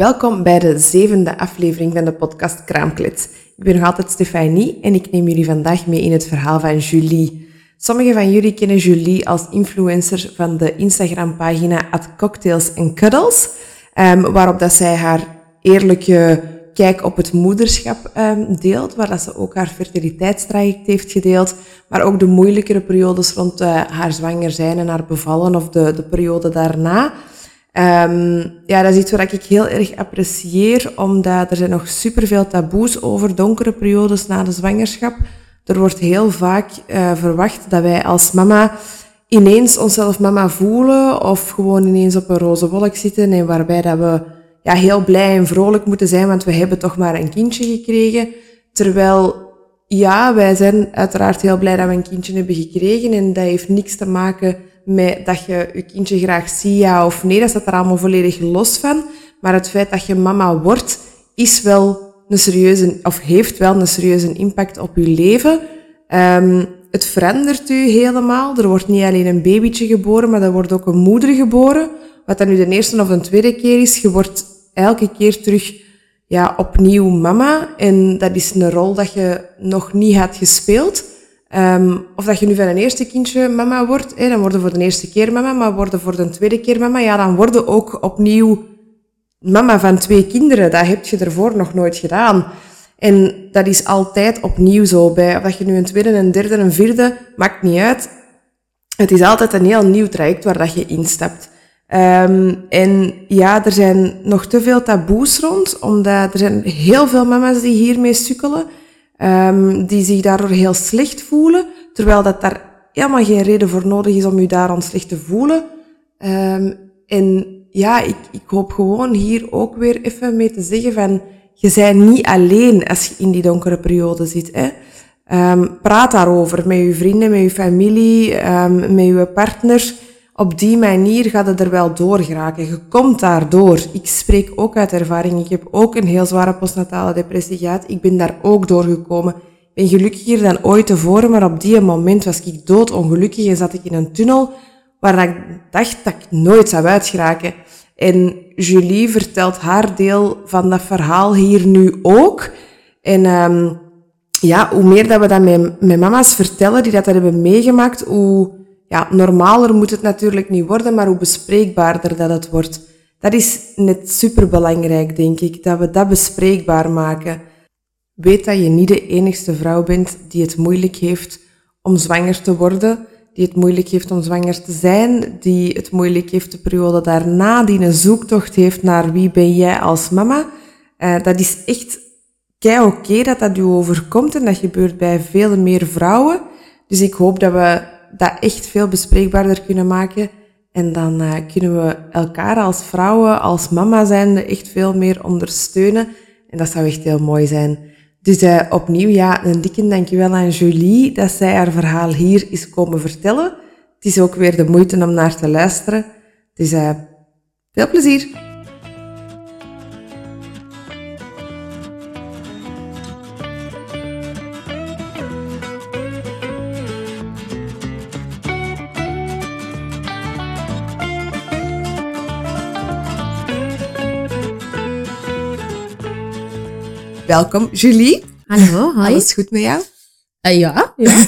Welkom bij de zevende aflevering van de podcast Kraamklit. Ik ben nog altijd Stefanie en ik neem jullie vandaag mee in het verhaal van Julie. Sommigen van jullie kennen Julie als influencer van de Instagram-pagina Cocktails Cuddles, um, waarop dat zij haar eerlijke kijk op het moederschap um, deelt, waar dat ze ook haar fertiliteitstraject heeft gedeeld, maar ook de moeilijkere periodes rond uh, haar zwanger zijn en haar bevallen of de, de periode daarna. Um, ja, dat is iets wat ik heel erg apprecieer, omdat er zijn nog superveel taboes over donkere periodes na de zwangerschap. Er wordt heel vaak uh, verwacht dat wij als mama ineens onszelf mama voelen of gewoon ineens op een roze wolk zitten en waarbij dat we ja, heel blij en vrolijk moeten zijn, want we hebben toch maar een kindje gekregen. Terwijl, ja, wij zijn uiteraard heel blij dat we een kindje hebben gekregen en dat heeft niks te maken met dat je je kindje graag ziet, ja of nee, dat staat er allemaal volledig los van. Maar het feit dat je mama wordt, is wel een serieuze, of heeft wel een serieuze impact op je leven. Um, het verandert u helemaal. Er wordt niet alleen een babytje geboren, maar er wordt ook een moeder geboren. Wat dan nu de eerste of de tweede keer is, je wordt elke keer terug ja, opnieuw mama. En dat is een rol dat je nog niet had gespeeld. Um, of dat je nu van een eerste kindje mama wordt, hè, dan worden voor de eerste keer mama, maar worden voor de tweede keer mama, ja, dan worden ook opnieuw mama van twee kinderen. Dat heb je ervoor nog nooit gedaan. En dat is altijd opnieuw zo bij, of dat je nu een tweede, een derde, een vierde, maakt niet uit. Het is altijd een heel nieuw traject waar dat je instapt. Um, en ja, er zijn nog te veel taboes rond, omdat er zijn heel veel mama's die hiermee sukkelen um, die zich daardoor heel slecht voelen, terwijl dat daar helemaal geen reden voor nodig is om je daarom slecht te voelen. Um, en ja, ik, ik hoop gewoon hier ook weer even mee te zeggen van, je bent niet alleen als je in die donkere periode zit. Hè. Um, praat daarover met je vrienden, met je familie, um, met je partner op die manier gaat het er wel door geraken. Je komt daardoor. Ik spreek ook uit ervaring. Ik heb ook een heel zware postnatale depressie gehad. Ik ben daar ook doorgekomen. Ik ben gelukkiger dan ooit tevoren, maar op die moment was ik doodongelukkig en zat ik in een tunnel waar ik dacht dat ik nooit zou uitgeraken. En Julie vertelt haar deel van dat verhaal hier nu ook. En um, ja, hoe meer dat we dat met, met mama's vertellen die dat hebben meegemaakt, hoe ja, normaler moet het natuurlijk niet worden, maar hoe bespreekbaarder dat het wordt. Dat is net superbelangrijk, denk ik, dat we dat bespreekbaar maken. Weet dat je niet de enigste vrouw bent die het moeilijk heeft om zwanger te worden, die het moeilijk heeft om zwanger te zijn, die het moeilijk heeft de periode daarna, die een zoektocht heeft naar wie ben jij als mama. Uh, dat is echt kei oké dat dat u overkomt en dat gebeurt bij vele meer vrouwen. Dus ik hoop dat we dat echt veel bespreekbaarder kunnen maken. En dan uh, kunnen we elkaar als vrouwen, als mama zijnde, echt veel meer ondersteunen. En dat zou echt heel mooi zijn. Dus uh, opnieuw, ja, een dikke dankjewel aan Julie dat zij haar verhaal hier is komen vertellen. Het is ook weer de moeite om naar te luisteren. Dus uh, veel plezier! Welkom, Julie. Hallo, hoi. Alles goed met jou? Uh, ja. ja.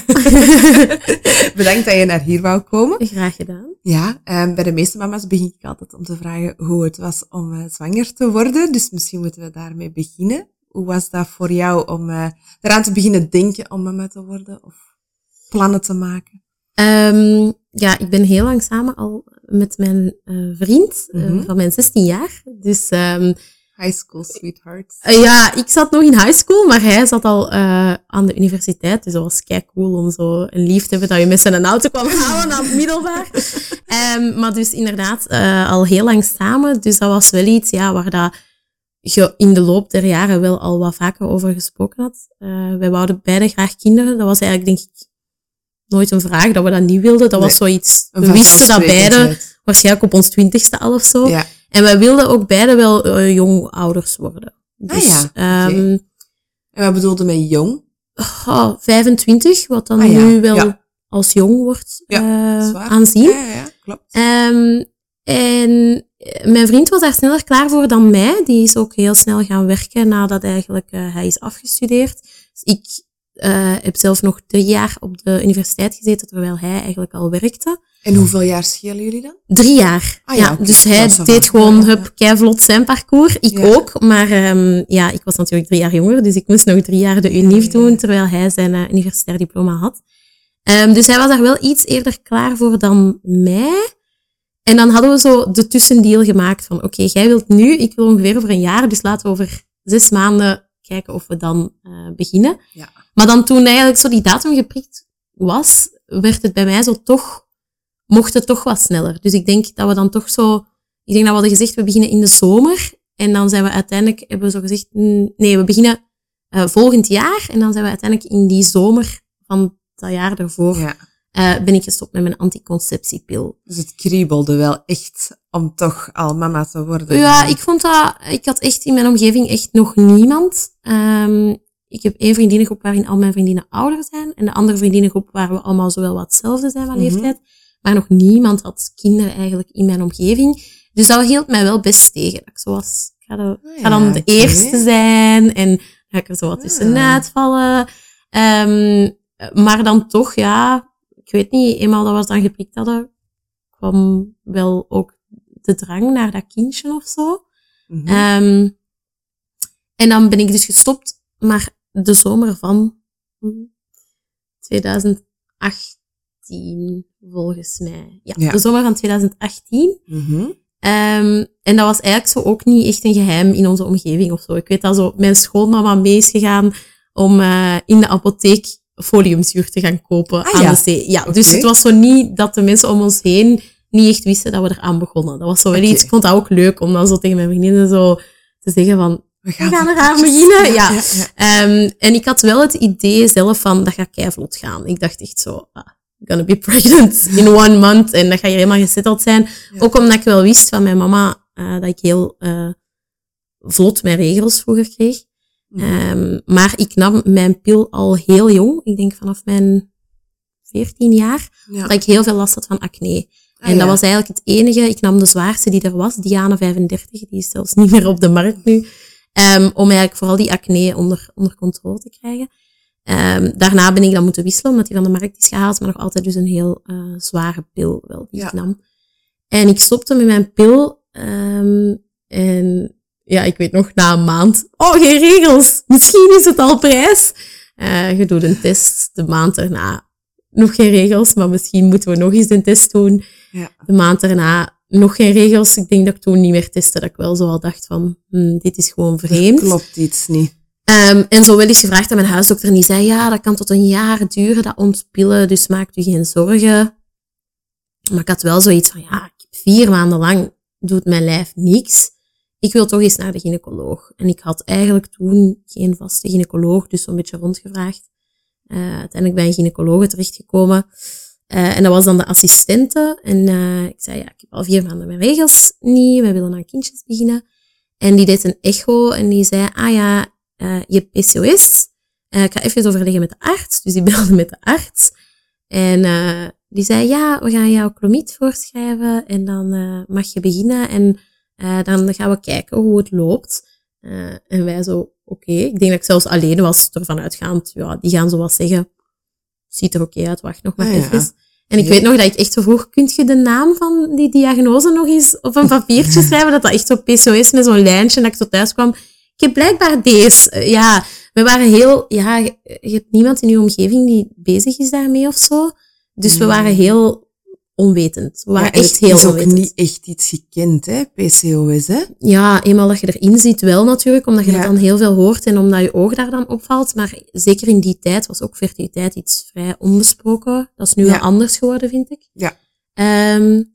Bedankt dat je naar hier wou komen. Graag gedaan. Ja, um, bij de meeste mama's begin ik altijd om te vragen hoe het was om uh, zwanger te worden. Dus misschien moeten we daarmee beginnen. Hoe was dat voor jou om uh, eraan te beginnen denken om mama te worden of plannen te maken? Um, ja, ik ben heel lang samen al met mijn vriend mm -hmm. van mijn 16 jaar. Dus um, High school sweetheart. Uh, ja, ik zat nog in high school, maar hij zat al uh, aan de universiteit. Dus dat was kei cool om zo een lief te hebben dat je met zijn auto kwam halen aan het middelbaar. um, maar dus inderdaad, uh, al heel lang samen. Dus dat was wel iets ja, waar dat je in de loop der jaren wel al wat vaker over gesproken had. wij wouden beide graag kinderen. Dat was eigenlijk, denk ik, nooit een vraag dat we dat niet wilden. Dat nee, was zoiets. We wisten dat beide, waarschijnlijk op ons twintigste al of zo. Ja. En wij wilden ook beide wel uh, jong ouders worden. Dus, ah ja. Okay. Um, en wat bedoelde met jong? Oh, 25, wat dan ah, ja. nu wel ja. als jong wordt ja, uh, zwaar. aanzien. Ja, ja, klopt. Um, en eh, mijn vriend was daar sneller klaar voor dan mij. Die is ook heel snel gaan werken nadat eigenlijk uh, hij is afgestudeerd. Dus ik uh, heb zelf nog drie jaar op de universiteit gezeten, terwijl hij eigenlijk al werkte. En hoeveel jaar schelen jullie dan? Drie jaar. Ah, ja, ja dus hij deed gewoon hup, keivlot zijn parcours. Ik ook. Maar um, ja, ik was natuurlijk drie jaar jonger, dus ik moest nog drie jaar de UNIF doen, terwijl hij zijn uh, universitair diploma had. Um, dus hij was daar wel iets eerder klaar voor dan mij. En dan hadden we zo de tussendeal gemaakt van, oké, jij wilt nu, ik wil ongeveer over een jaar, dus laten we over zes maanden kijken of we dan uh, beginnen. Ja. Maar dan toen eigenlijk zo die datum geprikt was, werd het bij mij zo toch, mocht het toch wat sneller. Dus ik denk dat we dan toch zo, ik denk dat we hadden gezegd, we beginnen in de zomer. En dan zijn we uiteindelijk, hebben we zo gezegd, nee, we beginnen uh, volgend jaar. En dan zijn we uiteindelijk in die zomer van dat jaar ervoor, ja. uh, ben ik gestopt met mijn anticonceptiepil. Dus het kriebelde wel echt om toch al mama te worden. Ja, ik vond dat, ik had echt in mijn omgeving echt nog niemand. Um, ik heb één vriendinnengroep waarin al mijn vriendinnen ouder zijn. En de andere vriendinnengroep waar we allemaal zowel wat hetzelfde zijn van mhm. leeftijd. Maar nog niemand had kinderen eigenlijk in mijn omgeving. Dus dat hield mij wel best tegen. Ik zo was, ik ga, de, ah ga dan de eerste zijn. En ga ik er zo wat ah. tussenuit vallen. Um, maar dan toch, ja, ik weet niet, eenmaal dat we dan geprikt hadden, kwam wel ook de drang naar dat kindje of zo. Mm um, en dan ben ik dus gestopt. Maar de zomer van 2018, volgens mij. Ja, de zomer van 2018. Mm en dat was eigenlijk zo ook niet echt een geheim in onze omgeving of zo. Ik weet dat zo mijn schoonmama mee is gegaan om uh, in de apotheek foliumzuur te gaan kopen ah, aan ja. de zee. Ja, dus het was zo niet dat de mensen om ons heen niet echt wisten dat we eraan begonnen. Dat was zo wel iets, ik vond dat ook leuk om dan zo tegen mijn vriendinnen zo te zeggen van, we gaan, we gaan eraan beginnen. Ja. ja, Um, en ik had wel het idee zelf van, dat gaat keivlot gaan. Ik dacht echt zo, ah, gonna be pregnant in one month. En dat ga je helemaal gesetteld zijn. Ook omdat ik wel wist van mijn mama, uh, dat ik heel uh, vlot mijn regels vroeger kreeg. Um, maar ik nam mijn pil al heel jong. Ik denk vanaf mijn 14 jaar. Dat ik heel veel last had van acne. Ah, en dat was eigenlijk het enige. Ik nam de zwaarste die er was, Diana 35. Die is zelfs niet meer op de markt nu. Um, om eigenlijk vooral die acne onder, onder controle te krijgen. Um, daarna ben ik dan moeten wisselen, omdat die van de markt is gehaald, maar nog altijd dus een heel uh, zware pil wel die ja. ik nam. En ik stopte met mijn pil. Um, en ja, ik weet nog, na een maand, oh, geen regels. Misschien is het al prijs. Uh, je doet een test. De maand erna nog geen regels, maar misschien moeten we nog eens een test doen. Ja. De maand erna nog geen regels. Ik denk dat ik toen niet meer testte. Dat ik wel zo al dacht van, hm, dit is gewoon vreemd. Klopt iets niet. Um, en zo werd ik gevraagd aan mijn huisdokter en die zei, ja, dat kan tot een jaar duren, dat ontpillen, dus maak u geen zorgen. Maar ik had wel zoiets van, ja, vier maanden lang doet mijn lijf niks. Ik wil toch eens naar de gynaecoloog. En ik had eigenlijk toen geen vaste gynaecoloog, dus zo'n beetje rondgevraagd. Uh, uiteindelijk bij een gynaecoloog terechtgekomen. Uh, en dat was dan de assistente. En uh, ik zei, ja, ik heb al vier maanden mijn regels niet. Wij willen aan kindjes beginnen. En die deed een echo en die zei, ah ja, uh, je hebt PCOS. ik ga even overleggen met de arts. Dus die belde met de arts. En die zei, ja, we gaan jou chlomiet voorschrijven. En dan mag je beginnen. En dan gaan we kijken hoe het loopt. en wij zo, oké. Ik denk dat ik zelfs alleen was ervan uitgaand. Ja, die gaan zo wat zeggen ziet er oké uit, wacht nog maar ah, even. En ik weet nog dat ik echt zo vroeg, kunt je de naam van die diagnose nog eens op een papiertje schrijven? Dat dat echt zo PCOS met zo'n lijntje, dat ik zo thuis kwam. Ik heb blijkbaar deze. Ja, we waren heel, ja, je hebt niemand in je omgeving die bezig is daarmee of zo. Dus we waren heel onwetend. We waren echt heel onwetend. Het is ook niet echt iets gekend, hè, PCOS, hè? Ja, eenmaal dat je erin zit wel natuurlijk, omdat je ja. dat dan heel veel hoort en omdat je oog daar dan opvalt. Maar zeker in die tijd was ook fertiliteit iets vrij onbesproken. Dat is nu wel anders geworden, vind ik. Ja. Um,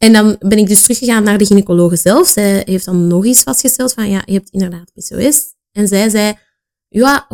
en dan ben ik dus teruggegaan naar de gynaecologe zelf. Zij heeft dan nog iets vastgesteld van, ja, je hebt inderdaad PCOS. En zij zei, ja,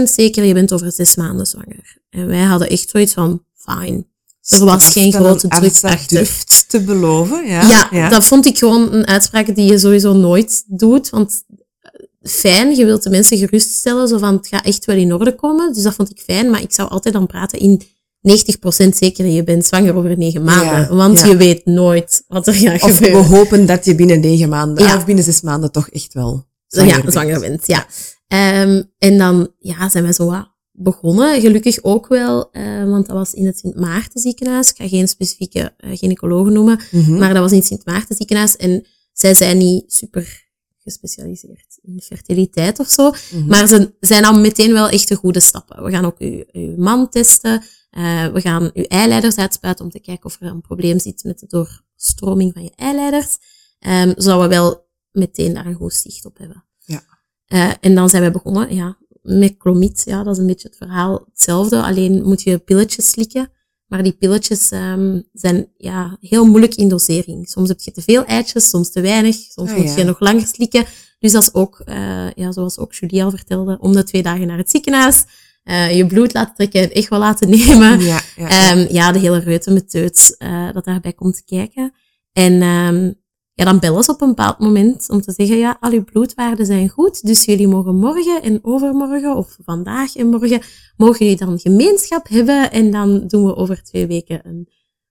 100% zeker, je bent over zes maanden zwanger. En wij hadden echt zoiets van, fine. Er was geen grote druk achter. durft te beloven, ja. ja. dat vond ik gewoon een uitspraak die je sowieso nooit doet. Want eh, fijn, je wilt de mensen geruststellen, zo van het gaat echt wel in orde komen. Dus dat vond ik fijn, maar ik zou altijd dan praten in 90% zeker je bent zwanger over negen maanden. Ja, want ja. je weet nooit wat er gaat Of we gebeuren. hopen dat je binnen negen maanden, Ja. of binnen zes maanden toch echt wel ja, bent. zwanger bent. Ja. Ehm, en dan ja, zijn we zo wat begonnen. Gelukkig ook wel, eh, want dat was in het Sint Maarten ziekenhuis. Ik ga geen specifieke uh, gynaecoloog noemen, Mhm. maar dat was in het Sint Maarten ziekenhuis. En zij zijn niet super gespecialiseerd in fertiliteit of zo. Mhm. Maar ze zijn al meteen wel echt de goede stappen. We gaan ook uw, uw man testen. Eh, we gaan uw eileiders uitspuiten om te kijken of er een probleem zit met de doorstroming van je eileiders. Ehm zodat we wel meteen daar een goed zicht op hebben. Ja. Eh, en dan zijn we begonnen, ja, met clomid. Ja, dat is een beetje het verhaal hetzelfde. Alleen moet je pilletjes slikken. Maar die pilletjes ehm, zijn ja, heel moeilijk in dosering. Soms heb je te veel eitjes, soms te weinig. Soms Ah, moet ja. je nog langer slikken. Dus dat is ook, eh, ja, zoals ook Julie al vertelde, om de twee dagen naar het ziekenhuis. Eh, je bloed laten trekken en echt wel laten nemen. Ja, ja, ja. Ehm, ja, de hele reutemeteut eh dat daarbij komt kijken. En ehm, ja, dan bellen ze op een bepaald moment om te zeggen, ja, al uw bloedwaarden zijn goed, dus jullie mogen morgen en overmorgen, of vandaag en morgen, mogen jullie dan gemeenschap hebben en dan doen we over twee weken een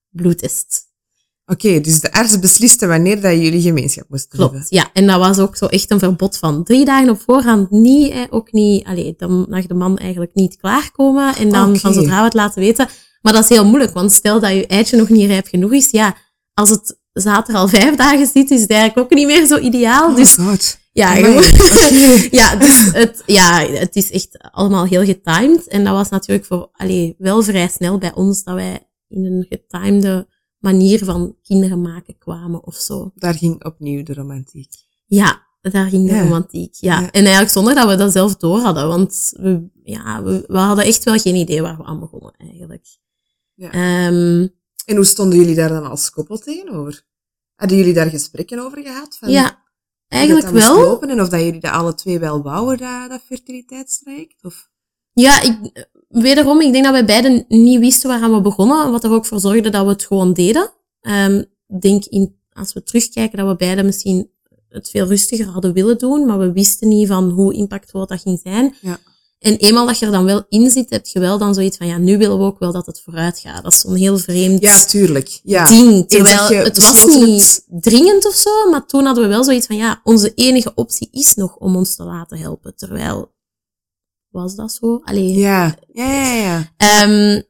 bloedtest. Oké, dus de arts besliste wanneer dat jullie gemeenschap moesten hebben. Klopt, ja. En dat was ook zo echt een verbod van drie dagen op voorhand niet, eh, ook niet, allee, dan mag de man eigenlijk niet klaarkomen en dan van zodra we het laten weten. Maar dat is heel moeilijk, want stel dat je eitje nog niet rijp genoeg is, ja, als het zater al vijf dagen zit, is het eigenlijk ook niet meer zo ideaal. Oh dus god. ja, Oké. ja, dus het, ja, het is echt allemaal heel getimed. En dat was natuurlijk voor, allee, wel vrij snel bij ons dat wij in een getimede manier van kinderen maken kwamen of zo. Daar ging opnieuw de romantiek. Ja, daar ging de Ja. romantiek. Ja. Ja. En eigenlijk zonder dat we dat zelf door hadden. Want we, ja, we, we hadden echt wel geen idee waar we aan begonnen eigenlijk. Ja. Ehm, En hoe stonden jullie daar dan als koppel tegenover? Hadden jullie daar gesprekken over gehad? Van ja, dat eigenlijk wel. lopen en of dat jullie dat alle twee wel wouden, dat, dat fertiliteitstraject? Of? Ja, ik, wederom, ik denk dat wij beiden niet wisten waaraan we begonnen. Wat er ook voor zorgde dat we het gewoon deden. Ik denk, in, als we terugkijken, dat we beiden misschien het veel rustiger hadden willen doen. Maar we wisten niet van hoe impactvol dat ging zijn. Ja. En eenmaal dat je er dan wel in zit, heb je wel dan zoiets van, ja, nu willen we ook wel dat het vooruit gaat. Dat is zo'n heel vreemd Ja, tuurlijk. Ja. ding. Terwijl het was niet dringend of zo, maar toen hadden we wel zoiets van, ja, onze enige optie is nog om ons te laten helpen. Terwijl, was dat zo? Allee, Ja, ja, ja. ja. Ehm,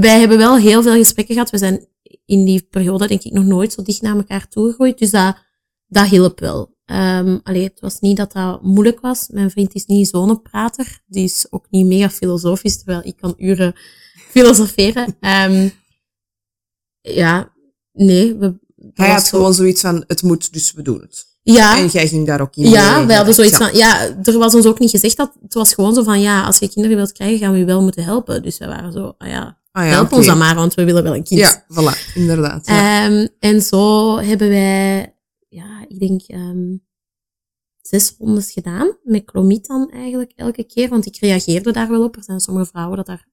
wij hebben wel heel veel gesprekken gehad. We zijn in die periode, denk ik, nog nooit zo dicht naar elkaar toegegroeid. Dus dat, dat hielp wel. Allee, het was niet dat dat moeilijk was. Mijn vriend is niet zo'n prater. Die is ook niet mega filosofisch, terwijl ik kan uren filosoferen. Ehm, ja, nee. We, Hij had zo- gewoon zoiets van, het moet, dus we doen het. Ja, En jij ging daar ook in. ja, mee. wij hadden zoiets Ja. van, ja, er was ons ook niet gezegd dat, het was gewoon zo van, ja, als je kinderen wilt krijgen, gaan we je wel moeten helpen. Dus wij waren zo, ah ja, Ah, ja, help ons dan maar, want we willen wel een kind. Ja, voilà, inderdaad. Ja. Ehm, en zo hebben wij, ja, ik denk, ehm, zes rondes gedaan. Met clomid dan eigenlijk elke keer, want ik reageerde daar wel op. Er zijn sommige vrouwen dat daar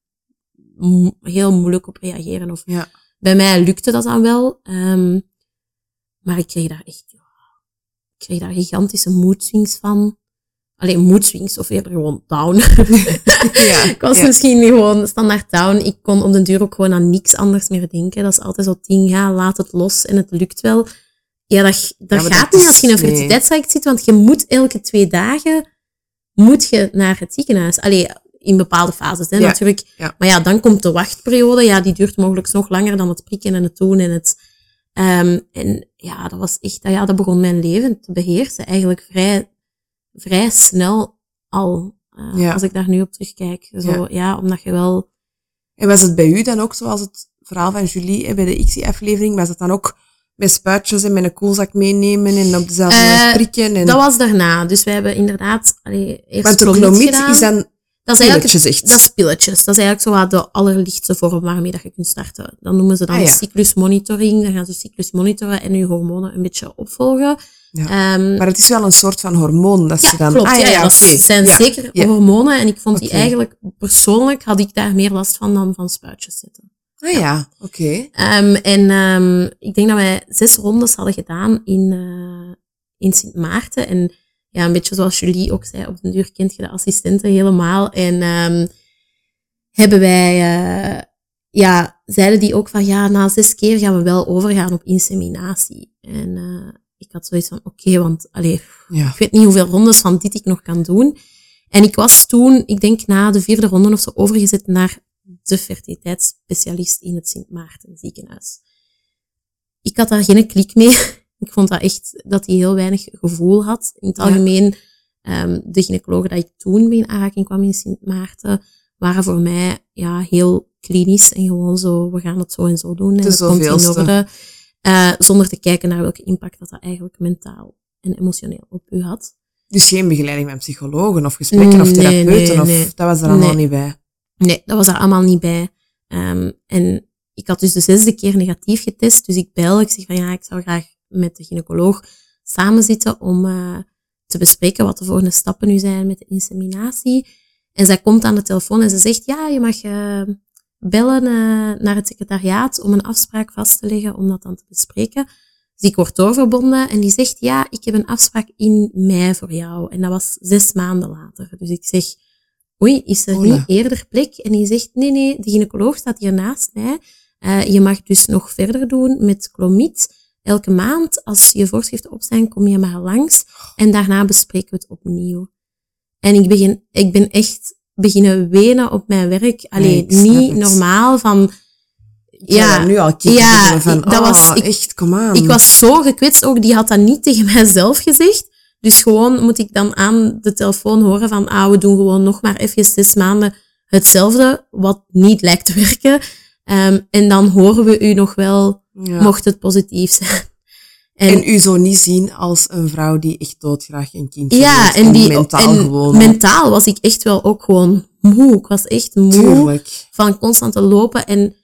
mo- heel moeilijk op reageren. Of Ja. bij mij lukte dat dan wel. Ehm, maar ik kreeg daar echt, ik kreeg daar gigantische moedswings van. Alleen moedswings, of eerder gewoon down. ja. ik was ja. misschien gewoon standaard down. Ik kon op den duur ook gewoon aan niks anders meer denken. Dat is altijd zo'n ding, ja, laat het los en het lukt wel. Ja, dat, dat gaat dat niet als je in een fertiliteitstraject zit, want je moet elke twee dagen moet je naar het ziekenhuis. Allee, in bepaalde fases, hè, natuurlijk. ja. Maar ja, dan komt de wachtperiode. Ja, die duurt mogelijk nog langer dan het prikken en het doen en het... ehm, en ja, dat was echt... Ja, dat begon mijn leven te beheersen. Eigenlijk vrij, vrij snel al. eh, Ja. Als ik daar nu op terugkijk. Zo, Ja. ja. omdat je wel... En was het bij u dan ook zoals het verhaal van Julie hè, bij de ICSI-aflevering? Was het dan ook met spuitjes en met een koelzak meenemen en op dezelfde Eh, manier prikken? En... Dat was daarna. Dus we hebben inderdaad allee, eerst Want de is dan dat is eigenlijk pilletjes echt. Dat is pilletjes. Dat is eigenlijk zo wat de allerlichtste vorm waarmee dat je kunt starten. Dan noemen ze dan Ah, ja. cyclusmonitoring. Dan gaan ze cyclus monitoren en je hormonen een beetje opvolgen. Ja. Ehm, Maar het is wel een soort van hormoon dat ja, ze dan... klopt. Ah, ja, ja, dat oké. zijn zeker hormonen. En ik vond die eigenlijk, persoonlijk had ik daar meer last van dan van spuitjes zetten. Ah ja, oké. Ehm, en ehm, ik denk dat wij zes rondes hadden gedaan in, eh, in Sint Maarten. En ja, een beetje zoals Julie ook zei, op den duur kent je de assistenten helemaal. En ehm, hebben wij, eh, ja, zeiden die ook van, ja, na zes keer gaan we wel overgaan op inseminatie. En uh, ik had zoiets van, oké, want allee, ja. ik weet niet hoeveel rondes van dit ik nog kan doen. En ik was toen, ik denk na de vierde ronde of zo, overgezet naar de fertiliteitsspecialist in het Sint Maarten ziekenhuis. Ik had daar geen klik mee. Ik vond dat echt dat hij heel weinig gevoel had. In het algemeen, um, de gynaecologen dat ik toen mee in aanraking kwam in Sint Maarten, waren voor mij ja, heel klinisch en gewoon zo, we gaan het zo en zo doen. En dat komt in orde. Uh, zonder te kijken naar welke impact dat, dat eigenlijk mentaal en emotioneel op u had. Dus geen begeleiding met psychologen of gesprekken of therapeuten? Nee, nee, of, dat was er allemaal niet bij? Nee, dat was er allemaal niet bij. Um, en ik had dus de zesde keer negatief getest. Dus ik bel, ik zeg van ja, ik zou graag met de gynaecoloog samenzitten om uh, te bespreken wat de volgende stappen nu zijn met de inseminatie. En zij komt aan de telefoon en ze zegt, ja, je mag uh, bellen uh, naar het secretariaat om een afspraak vast te leggen om dat dan te bespreken. Dus ik word doorverbonden en die zegt, ja, ik heb een afspraak in mei voor jou. En dat was zes maanden later. Dus ik zeg, oei, is er niet eerder plek? En die zegt, nee, nee, de gynaecoloog staat hier naast mij. Uh, je mag dus nog verder doen met clomid. Elke maand, als je voorschriften op zijn, kom je maar langs. En daarna bespreken we het opnieuw. En ik begin, ik ben echt beginnen wenen op mijn werk. Alleen niet normaal van, ja, nu al ja, van, dat was, oh, ik, echt, kom aan. Ik was zo gekwetst ook, die had dat niet tegen mijzelf gezegd. Dus gewoon moet ik dan aan de telefoon horen van, ah, we doen gewoon nog maar even zes maanden hetzelfde, wat niet lijkt te werken. Um, en dan horen we u nog wel, mocht het positief zijn. En, en, u zo niet zien als een vrouw die echt doodgraag een kindje ja, en, die, mentaal en gewoon. Mentaal was ik echt wel ook gewoon moe. Ik was echt moe Tuurlijk. van constant te lopen. En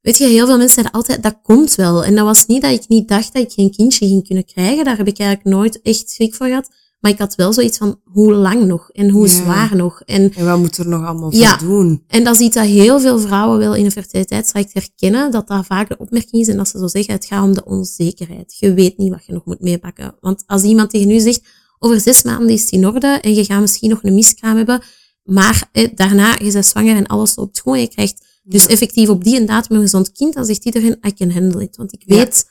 weet je, heel veel mensen zeiden altijd, dat komt wel. En dat was niet dat ik niet dacht dat ik geen kindje ging kunnen krijgen. Daar heb ik eigenlijk nooit echt schrik voor gehad. Maar ik had wel zoiets van, hoe lang nog? En hoe zwaar nog? En, en wat moet er nog allemaal voor doen? En dat is iets dat heel veel vrouwen wel in een fertiliteitstraject herkennen. Dat dat vaak de opmerking is en dat ze zo zeggen, het gaat om de onzekerheid. Je weet niet wat je nog moet meepakken. Want als iemand tegen u zegt, over zes maanden is het in orde en je gaat misschien nog een miskraam hebben, maar eh, daarna, je bent zwanger en alles loopt gewoon. Je krijgt dus effectief op die en datum een gezond kind. Dan zegt iedereen, I can handle it. Want ik weet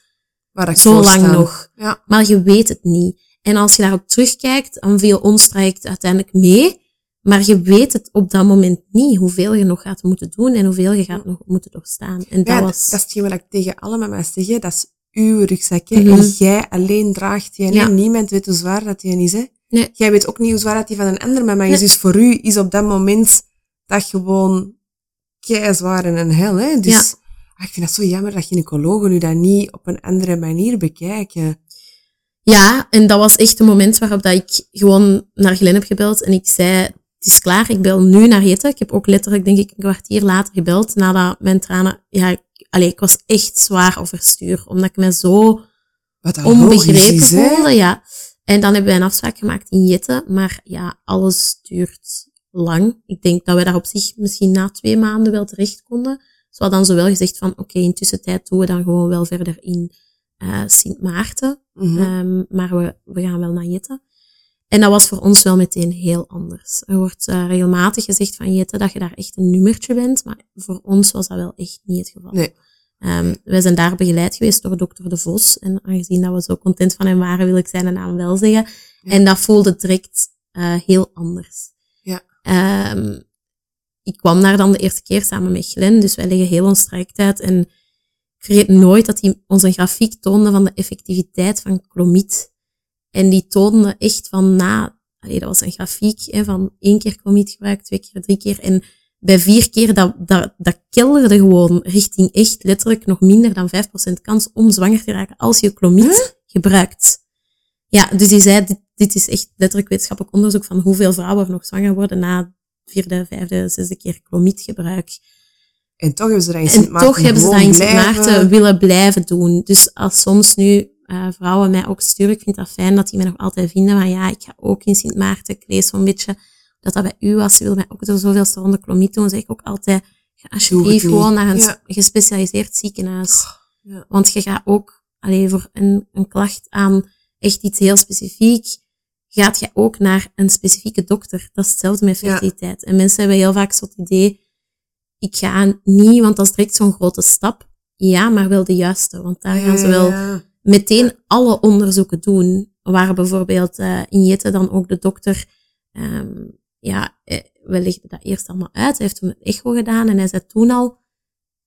ja. zo lang nog. Ja. Maar je weet het niet. En als je daarop terugkijkt, dan viel ons traject uiteindelijk mee. Maar je weet het op dat moment niet, hoeveel je nog gaat moeten doen en hoeveel je gaat nog moeten doorstaan. En dat ja, was... Dat is hetgeen wat ik tegen alle mama's zeg, dat is uw rugzakje. Mm -hmm. En jij alleen draagt die. Ja. Niemand weet hoe zwaar dat die is, hè. Nee. Jij weet ook niet hoe zwaar dat die van een ander mama is. Dus voor u is op dat moment dat gewoon kei zwaar en een hel, hè. Dus ja. Ah, ik vind dat zo jammer dat gynaecologen nu dat niet op een andere manier bekijken. Ja, en dat was echt een moment waarop dat ik gewoon naar Glen heb gebeld en ik zei, het is klaar, ik bel nu naar Jette. Ik heb ook letterlijk, denk ik, een kwartier later gebeld, nadat mijn tranen, ja, ik, allee, ik was echt zwaar overstuur, omdat ik me zo onbegrepen voelde, ja. En dan hebben wij een afspraak gemaakt in Jette, maar ja, alles duurt lang. Ik denk dat wij daar op zich misschien na twee maanden wel terecht konden. Ze hadden dan zowel gezegd van, oké, okay, in tussentijd doen we dan gewoon wel verder in uh, Sint Maarten. Mm -hmm. maar we, we gaan wel naar Jette. En dat was voor ons wel meteen heel anders. Er wordt uh, regelmatig gezegd van Jette dat je daar echt een nummertje bent, maar voor ons was dat wel echt niet het geval. Nee. Um, wij zijn daar begeleid geweest door dokter De Vos. En aangezien dat we zo content van hem waren, wil ik zijn naam wel zeggen. Ja. En dat voelde direct uh, heel anders. Ja. Um, ik kwam daar dan de eerste keer samen met Glenn, dus wij leggen heel ons traject uit. En vergeet nooit dat hij ons een grafiek toonde van de effectiviteit van clomid. En die toonde echt van na, allee, dat was een grafiek hè, van één keer clomid gebruikt, twee keer, drie keer. En bij vier keer, dat, dat, dat kelderde gewoon richting echt letterlijk nog minder dan 5% kans om zwanger te raken als je clomid gebruikt. Ja, dus die zei, dit, dit is echt letterlijk wetenschappelijk onderzoek van hoeveel vrouwen nog zwanger worden na vierde, vijfde, zesde keer clomid gebruik. En toch hebben ze dat in Sint Maarten, toch hebben ze dat in Sint Maarten willen blijven doen. Dus als soms nu uh, vrouwen mij ook sturen, ik vind dat fijn dat die mij nog altijd vinden, maar ja, ik ga ook in Sint Maarten, ik lees zo'n beetje dat dat bij u was, ze wil mij ook door zoveel ronde klomiet doen, zeg ik ook altijd, ga alsjeblieft gewoon naar een ja. gespecialiseerd ziekenhuis. Ja. Want je gaat ook, alleen voor een, een klacht aan echt iets heel specifiek, gaat je ook naar een specifieke dokter. Dat is hetzelfde met fertiliteit. Ja. En mensen hebben heel vaak zo'n idee, ik ga niet, want dat is direct zo'n grote stap. Ja, maar wel de juiste, want daar gaan ze wel meteen alle onderzoeken doen. Waar bijvoorbeeld eh in Jette dan ook de dokter, ehm ja, eh, we legden dat eerst allemaal uit. Hij heeft toen een echo gedaan en hij zei toen al,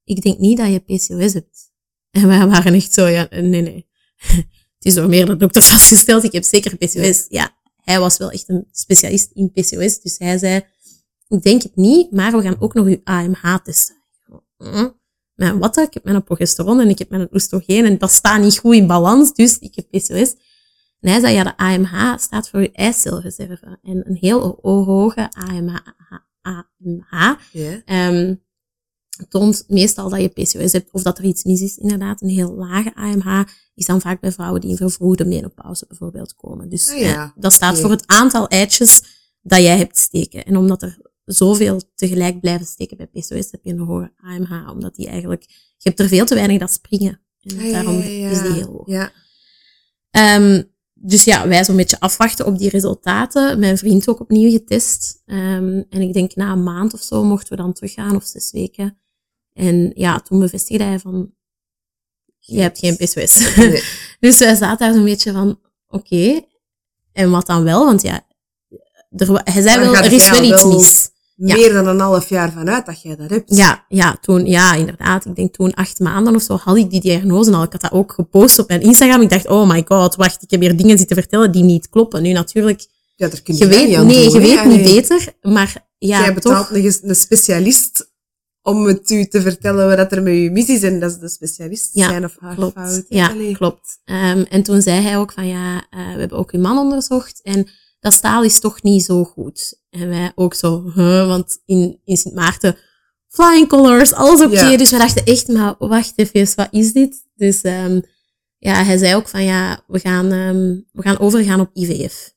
ik denk niet dat je PCOS hebt. En wij waren echt zo, ja, nee, nee. Het is door meerdere dokters vastgesteld, ik heb zeker PCOS. Ja, hij was wel echt een specialist in PCOS, dus hij zei, ik denk het niet, maar we gaan ook nog uw AMH testen. Mijn wat? Ik heb mijn progesteron en ik heb mijn oestrogeen en dat staat niet goed in balans, dus ik heb PCOS. En hij zei, ja, de AMH staat voor je eicelreserve. En een heel ho- hoge AMH, AMH Ja. ehm, toont meestal dat je PCOS hebt of dat er iets mis is. Inderdaad, een heel lage AMH is dan vaak bij vrouwen die in vervroegde menopauze bijvoorbeeld komen. Dus Ah ja, eh, dat staat voor het aantal eitjes dat jij hebt steken. En omdat er zoveel tegelijk blijven steken bij PCOS, heb je een hoge AMH. Omdat die eigenlijk, je hebt er veel te weinig dat springen. En Ah, daarom ja, ja. is die heel hoog. Ja. Ehm, dus ja, wij zo'n beetje afwachten op die resultaten. Mijn vriend ook opnieuw getest. Ehm, en ik denk na een maand of zo mochten we dan teruggaan, of zes weken. En ja, toen bevestigde hij van, je hebt geen PCOS. Nee. dus wij zaten daar zo'n beetje van, oké, en wat dan wel? Want ja, er, hij zei wel, er is wel iets mis. Ja. Meer dan een half jaar vanuit dat jij dat hebt. Ja, ja, toen, ja, inderdaad. Ik denk toen acht maanden of zo had ik die diagnose al. Ik had dat ook gepost op mijn Instagram. Ik dacht, oh my god, wacht, ik heb hier dingen zitten vertellen die niet kloppen. Nu natuurlijk, Ja, daar kun je jij weet, niet nee, je weet niet beter, maar ja, jij betaalt toch. nog eens een specialist om het u te vertellen wat er met u mis is. En dat is de specialist Ja, zijn of haar Klopt. fout. Ja, Allee. klopt. Ehm, en toen zei hij ook van ja, eh, we hebben ook uw man onderzocht en dat staal is toch niet zo goed. En wij ook zo, huh, want in, in Sint Maarten, flying colors, alles oké. Ja. Dus we dachten echt, maar wacht even, wat is dit? Dus ehm, ja, hij zei ook van ja, we gaan, ehm, we gaan overgaan op IVF.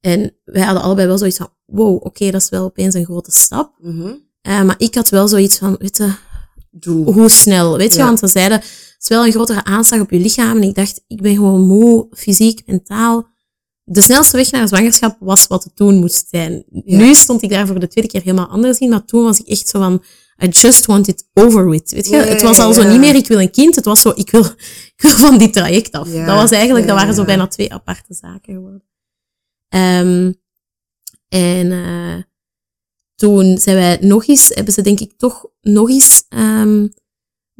En wij hadden allebei wel zoiets van, wow, oké, dat is wel opeens een grote stap. Eh, maar ik had wel zoiets van, weet je, Doe. hoe snel, weet je? Ja. Want we zeiden, het is wel een grotere aanslag op je lichaam. En ik dacht, ik ben gewoon moe, fysiek, mentaal. De snelste weg naar zwangerschap was wat het toen moest zijn. Ja. Nu stond ik daar voor de tweede keer helemaal anders in, maar toen was ik echt zo van, I just want it over with. Weet je? Het was al zo ja. niet meer, ik wil een kind. Het was zo, ik wil, ik wil van dit traject af. Ja, Dat was eigenlijk, dat waren zo bijna twee aparte zaken geworden. Ehm, en eh, toen zijn wij nog eens, hebben ze denk ik toch nog eens ehm,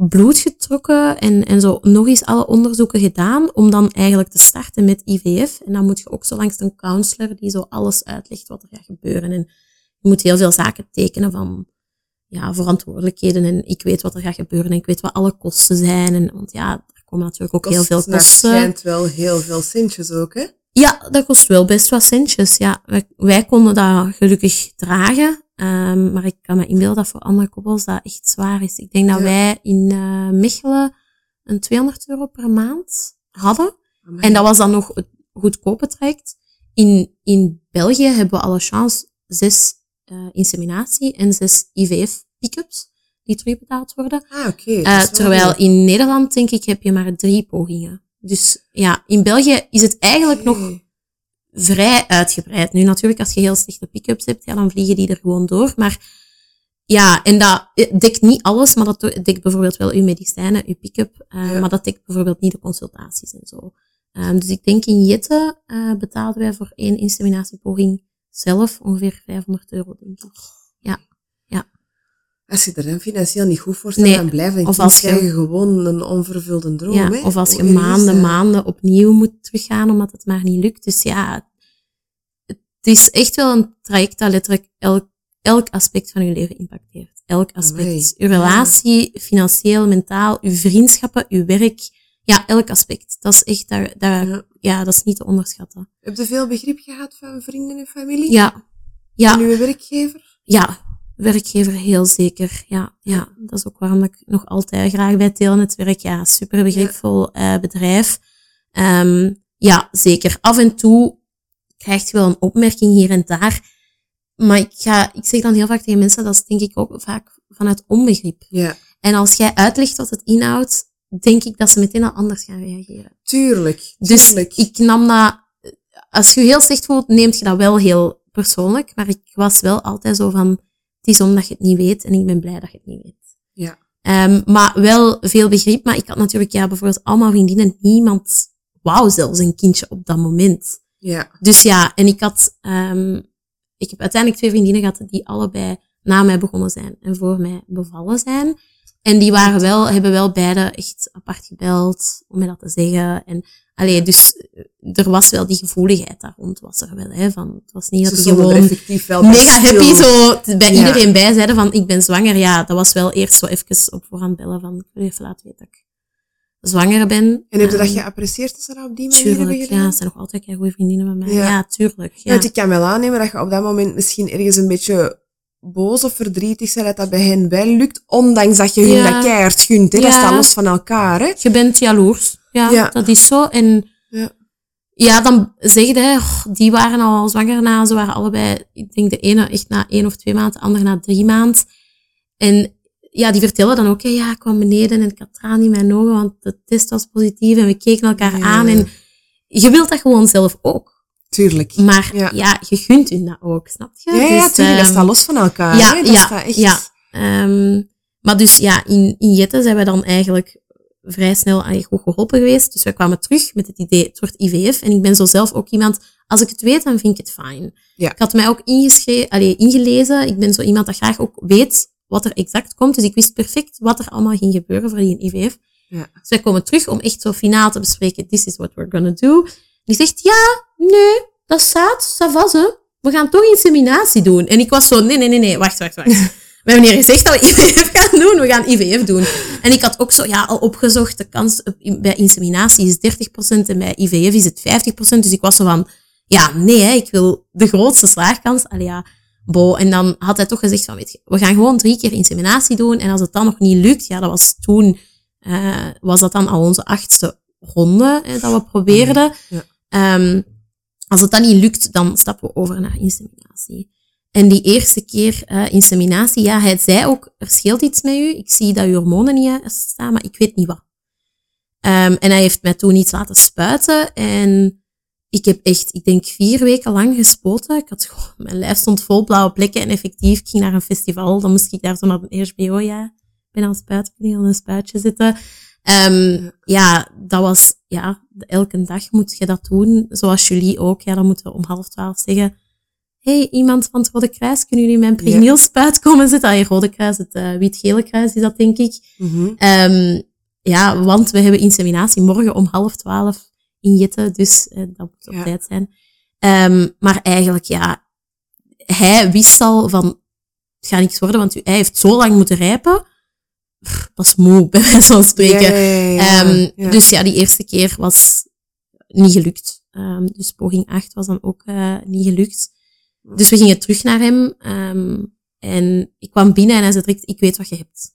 bloed getrokken en, en zo nog eens alle onderzoeken gedaan om dan eigenlijk te starten met IVF. En dan moet je ook zo langs een counselor die zo alles uitlegt wat er gaat gebeuren. En je moet heel veel zaken tekenen van ja, verantwoordelijkheden en ik weet wat er gaat gebeuren en ik weet wat alle kosten zijn. En, want ja, er komen natuurlijk ook heel veel kosten. schijnt wel heel veel centjes ook, hè? Ja, dat kost wel best wat centjes. Ja, wij, wij konden dat gelukkig dragen. Ehm, maar ik kan me inbeelden dat voor andere koppels dat echt zwaar is. Ik denk dat Ja. wij in eh Mechelen een 200 euro per maand hadden. En dat was dan nog het goedkope traject. In, in België hebben we alle chance zes eh, inseminatie en zes IVF-pick-ups die terugbetaald worden. Ah, oké. Eh, wel terwijl in Nederland, denk ik, heb je maar drie pogingen. Dus ja, in België is het eigenlijk nog. Vrij uitgebreid. Nu natuurlijk, als je heel slechte pick-ups hebt, ja, dan vliegen die er gewoon door. Maar ja, en dat dekt niet alles, maar dat dekt bijvoorbeeld wel uw medicijnen, uw pick-up. eh, Ja. Maar dat dekt bijvoorbeeld niet de consultaties en zo. Ehm, dus ik denk in Jette eh, betaalden wij voor één inseminatiepoging zelf ongeveer 500 euro, denk ik. Als je er dan financieel niet goed voor staat, Nee, dan of als je- gewoon een onvervulde droom. Ja, hè? of als je maanden, maanden opnieuw moet teruggaan omdat het maar niet lukt. Dus ja, het is echt wel een traject dat letterlijk elk, elk aspect van je leven impacteert. Elk aspect. Uw ja. relatie, financieel, mentaal, uw vriendschappen, uw werk. Ja, elk aspect. Dat is echt, daar, daar, Ja. ja, dat is niet te onderschatten. Heb je veel begrip gehad van vrienden en familie? Ja, ja. En uw werkgever? Ja, werkgever heel zeker. Ja, ja, dat is ook waarom ik nog altijd graag bij Telenet werk. Ja, super begripvol eh, bedrijf. Ehm, ja, zeker. Af en toe krijg je wel een opmerking hier en daar. Maar ik, ga, ik zeg dan heel vaak tegen mensen, dat is denk ik ook vaak vanuit onbegrip. Ja, En als jij uitlegt wat het inhoudt, denk ik dat ze meteen al anders gaan reageren. tuurlijk. Dus tuurlijk. ik nam dat, als je je heel slecht voelt, neemt je dat wel heel persoonlijk. Maar ik was wel altijd zo van, het is omdat je het niet weet en ik ben blij dat je het niet weet. Ja. Ehm, maar wel veel begrip. Maar ik had natuurlijk, ja, bijvoorbeeld allemaal vriendinnen. Niemand wou zelfs een kindje op dat moment. Ja. Dus ja, en ik had, um, ik heb uiteindelijk twee vriendinnen gehad die allebei na mij begonnen zijn en voor mij bevallen zijn. En die waren wel, hebben wel beide echt apart gebeld om mij dat te zeggen. En allee, dus er was wel die gevoeligheid daar rond, was er wel. Hè, van, het was niet dat Ze gewoon effectief wel mega happy zo bij Ja. iedereen bij zeiden van ik ben zwanger. Ja, dat was wel eerst zo even op voorhand bellen van ik wil even laten weten dat ik zwanger ben. En heb je dat Ehm, geapprecieerd dat ze dat op die manier hebben Tuurlijk, gedaan? ja, het zijn nog altijd goede vriendinnen van mij. Ja. Ja, tuurlijk. Ja. Want ik kan wel aannemen dat je op dat moment misschien ergens een beetje boos of verdrietig bent dat dat bij hen wel lukt, ondanks dat je hun Ja. dat keihard gunt. Hè? Dat staat los van elkaar. Hè? Je bent jaloers. Ja, Ja. dat is zo. En Ja. ja, dan zeg je, hè, "Oh, die waren al zwanger na, ze waren allebei, ik denk de ene echt na één of twee maanden, de andere na drie maanden. En ja, die vertellen dan ook, ja, ik kwam beneden en ik had tranen in mijn ogen, want de test was positief en we keken elkaar Ja. aan. En je wilt dat gewoon zelf ook. Tuurlijk. Maar Ja. ja, je gunt hun dat ook, snap je? Ja, ja, Dus, tuurlijk. dat ehm, staat los van elkaar. ja, hè? Dat ja, staat echt... ja. Ehm, maar dus ja, in, in Jette zijn we dan eigenlijk vrij snel aan goed geholpen geweest. Dus we kwamen terug met het idee, het wordt IVF. En ik ben zo zelf ook iemand, als ik het weet, dan vind ik het fijn. Ja. Ik had mij ook ingeschreven, allee, ingelezen. Ik ben zo iemand dat graag ook weet wat er exact komt. Dus ik wist perfect wat er allemaal ging gebeuren voor die IVF. Ja. Dus wij komen terug om echt zo finaal te bespreken, this is what we're gonna do. Die zegt, ja, nee, dat staat, dat was hè. We gaan toch inseminatie doen. En ik was zo, nee, nee, nee, nee, wacht, wacht, wacht. We hebben hier gezegd dat we IVF gaan doen, we gaan IVF doen. En ik had ook zo, ja, al opgezocht, de kans op- bij inseminatie is 30% en bij IVF is het 50%. Dus ik was zo van, ja, nee, hè, ik wil de grootste slaagkans. Allee, ja, bo. En dan had hij toch gezegd van, weet je, we gaan gewoon drie keer inseminatie doen. En als het dan nog niet lukt, ja, dat was toen, eh, was dat dan al onze achtste ronde hè, dat we probeerden. Ja. Ehm, als het dan niet lukt, dan stappen we over naar inseminatie. En die eerste keer eh, inseminatie, ja, hij zei ook, er scheelt iets met u. Ik zie dat uw hormonen niet staan, maar ik weet niet wat. Ehm, en hij heeft mij toen iets laten spuiten. En ik heb echt, ik denk, vier weken lang gespoten. Ik had gewoon, mijn lijf stond vol blauwe plekken. En effectief, ik ging naar een festival. Dan moest ik daar zo naar een HBO, ja. Ben aan het spuiten, ik ben aan een spuitje zitten. Ehm, ja, dat was, ja, elke dag moet je dat doen. Zoals Julie ook. Ja, dan moeten we om half twaalf zeggen. Hey, iemand van het Rode Kruis, kunnen jullie mijn pregneelspuit komen zetten? Ah, je Rode Kruis, het uh, wit-gele kruis is dat, denk ik. Mhm. Um, ja, want we hebben inseminatie morgen om half twaalf in Jette, dus uh, dat moet op Ja. tijd zijn. Um, maar eigenlijk, ja, hij wist al van, het gaat niks worden, want hij heeft zo lang moeten rijpen. Pff, Dat is moe, bij wijze van spreken. Ja, ja. Um. Dus ja, die eerste keer was niet gelukt. Um, dus poging 8 was dan ook uh, niet gelukt. Dus we gingen terug naar hem. Um, en ik kwam binnen en hij zei direct, ik weet wat je hebt.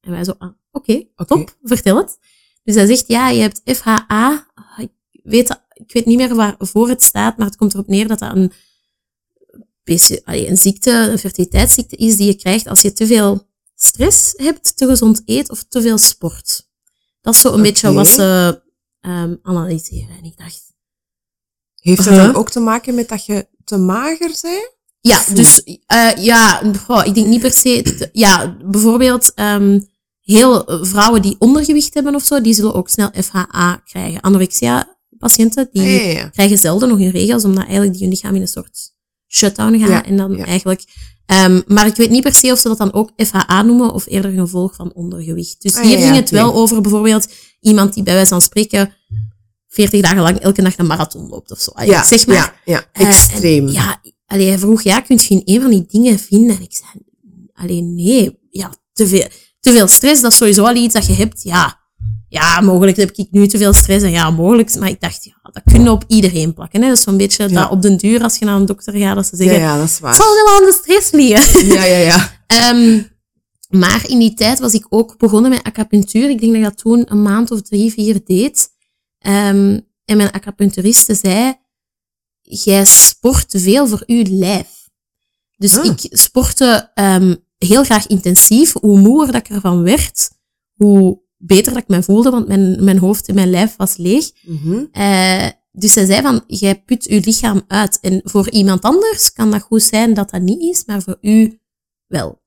En wij zo, ah, oké, okay, top, vertel het. Dus hij zegt, ja, je hebt FHA. Ik weet, dat- ik weet niet meer waarvoor het staat, maar het komt erop neer dat dat een, een ziekte, een fertiliteitsziekte is die je krijgt als je te veel stress hebt, te gezond eet of te veel sport. Dat is zo een beetje wat ze um, analyseren. En ik dacht, Heeft Uh-huh. dan ook te maken met dat je te mager bent? Ja, dus uh, ja, goh, ik denk niet per se. Ja, bijvoorbeeld um, heel eh, vrouwen die ondergewicht hebben of zo, die zullen ook snel FHA krijgen. Anorexia-patiënten die Ah, ja, ja, ja. krijgen zelden nog hun regels, omdat eigenlijk die hun lichaam in een soort shutdown gaat Ja, en dan eigenlijk. Um, maar ik weet niet per se of ze dat dan ook FHA noemen of eerder een gevolg van ondergewicht. Dus Ah, hier ging het wel over bijvoorbeeld iemand die bij wijze van spreken 40 dagen lang elke dag een marathon loopt of zo. Ja, zeg maar. ja, ja, Eh, extreem. ja, allee, hij vroeg, ja, kun je in een van die dingen vinden? En ik zei, alleen nee, ja, te veel, te veel stress, dat is sowieso al iets dat je hebt. Ja, ja, mogelijk heb ik nu te veel stress en ja, mogelijk. Maar ik dacht, ja, dat kun je op iedereen plakken. Hè. Dat is zo'n beetje Ja. dat op den duur, als je naar een dokter gaat, dat ze zeggen, ja, dat is het waar. zal wel aan de stress liggen. Ja, ja, ja. Ehm, maar in die tijd was ik ook begonnen met acupunctuur. Ik denk dat ik dat toen een maand of drie, vier deed. Ehm, en mijn acupuncturiste zei, jij sport te veel voor uw lijf. Dus Ah. ik sportte ehm, heel graag intensief. Hoe moeer dat ik ervan werd, hoe beter dat ik me voelde, want mijn, mijn hoofd en mijn lijf was leeg. Mhm. Eh, dus zij zei van, jij put je lichaam uit. En voor iemand anders kan dat goed zijn dat dat niet is, maar voor u wel.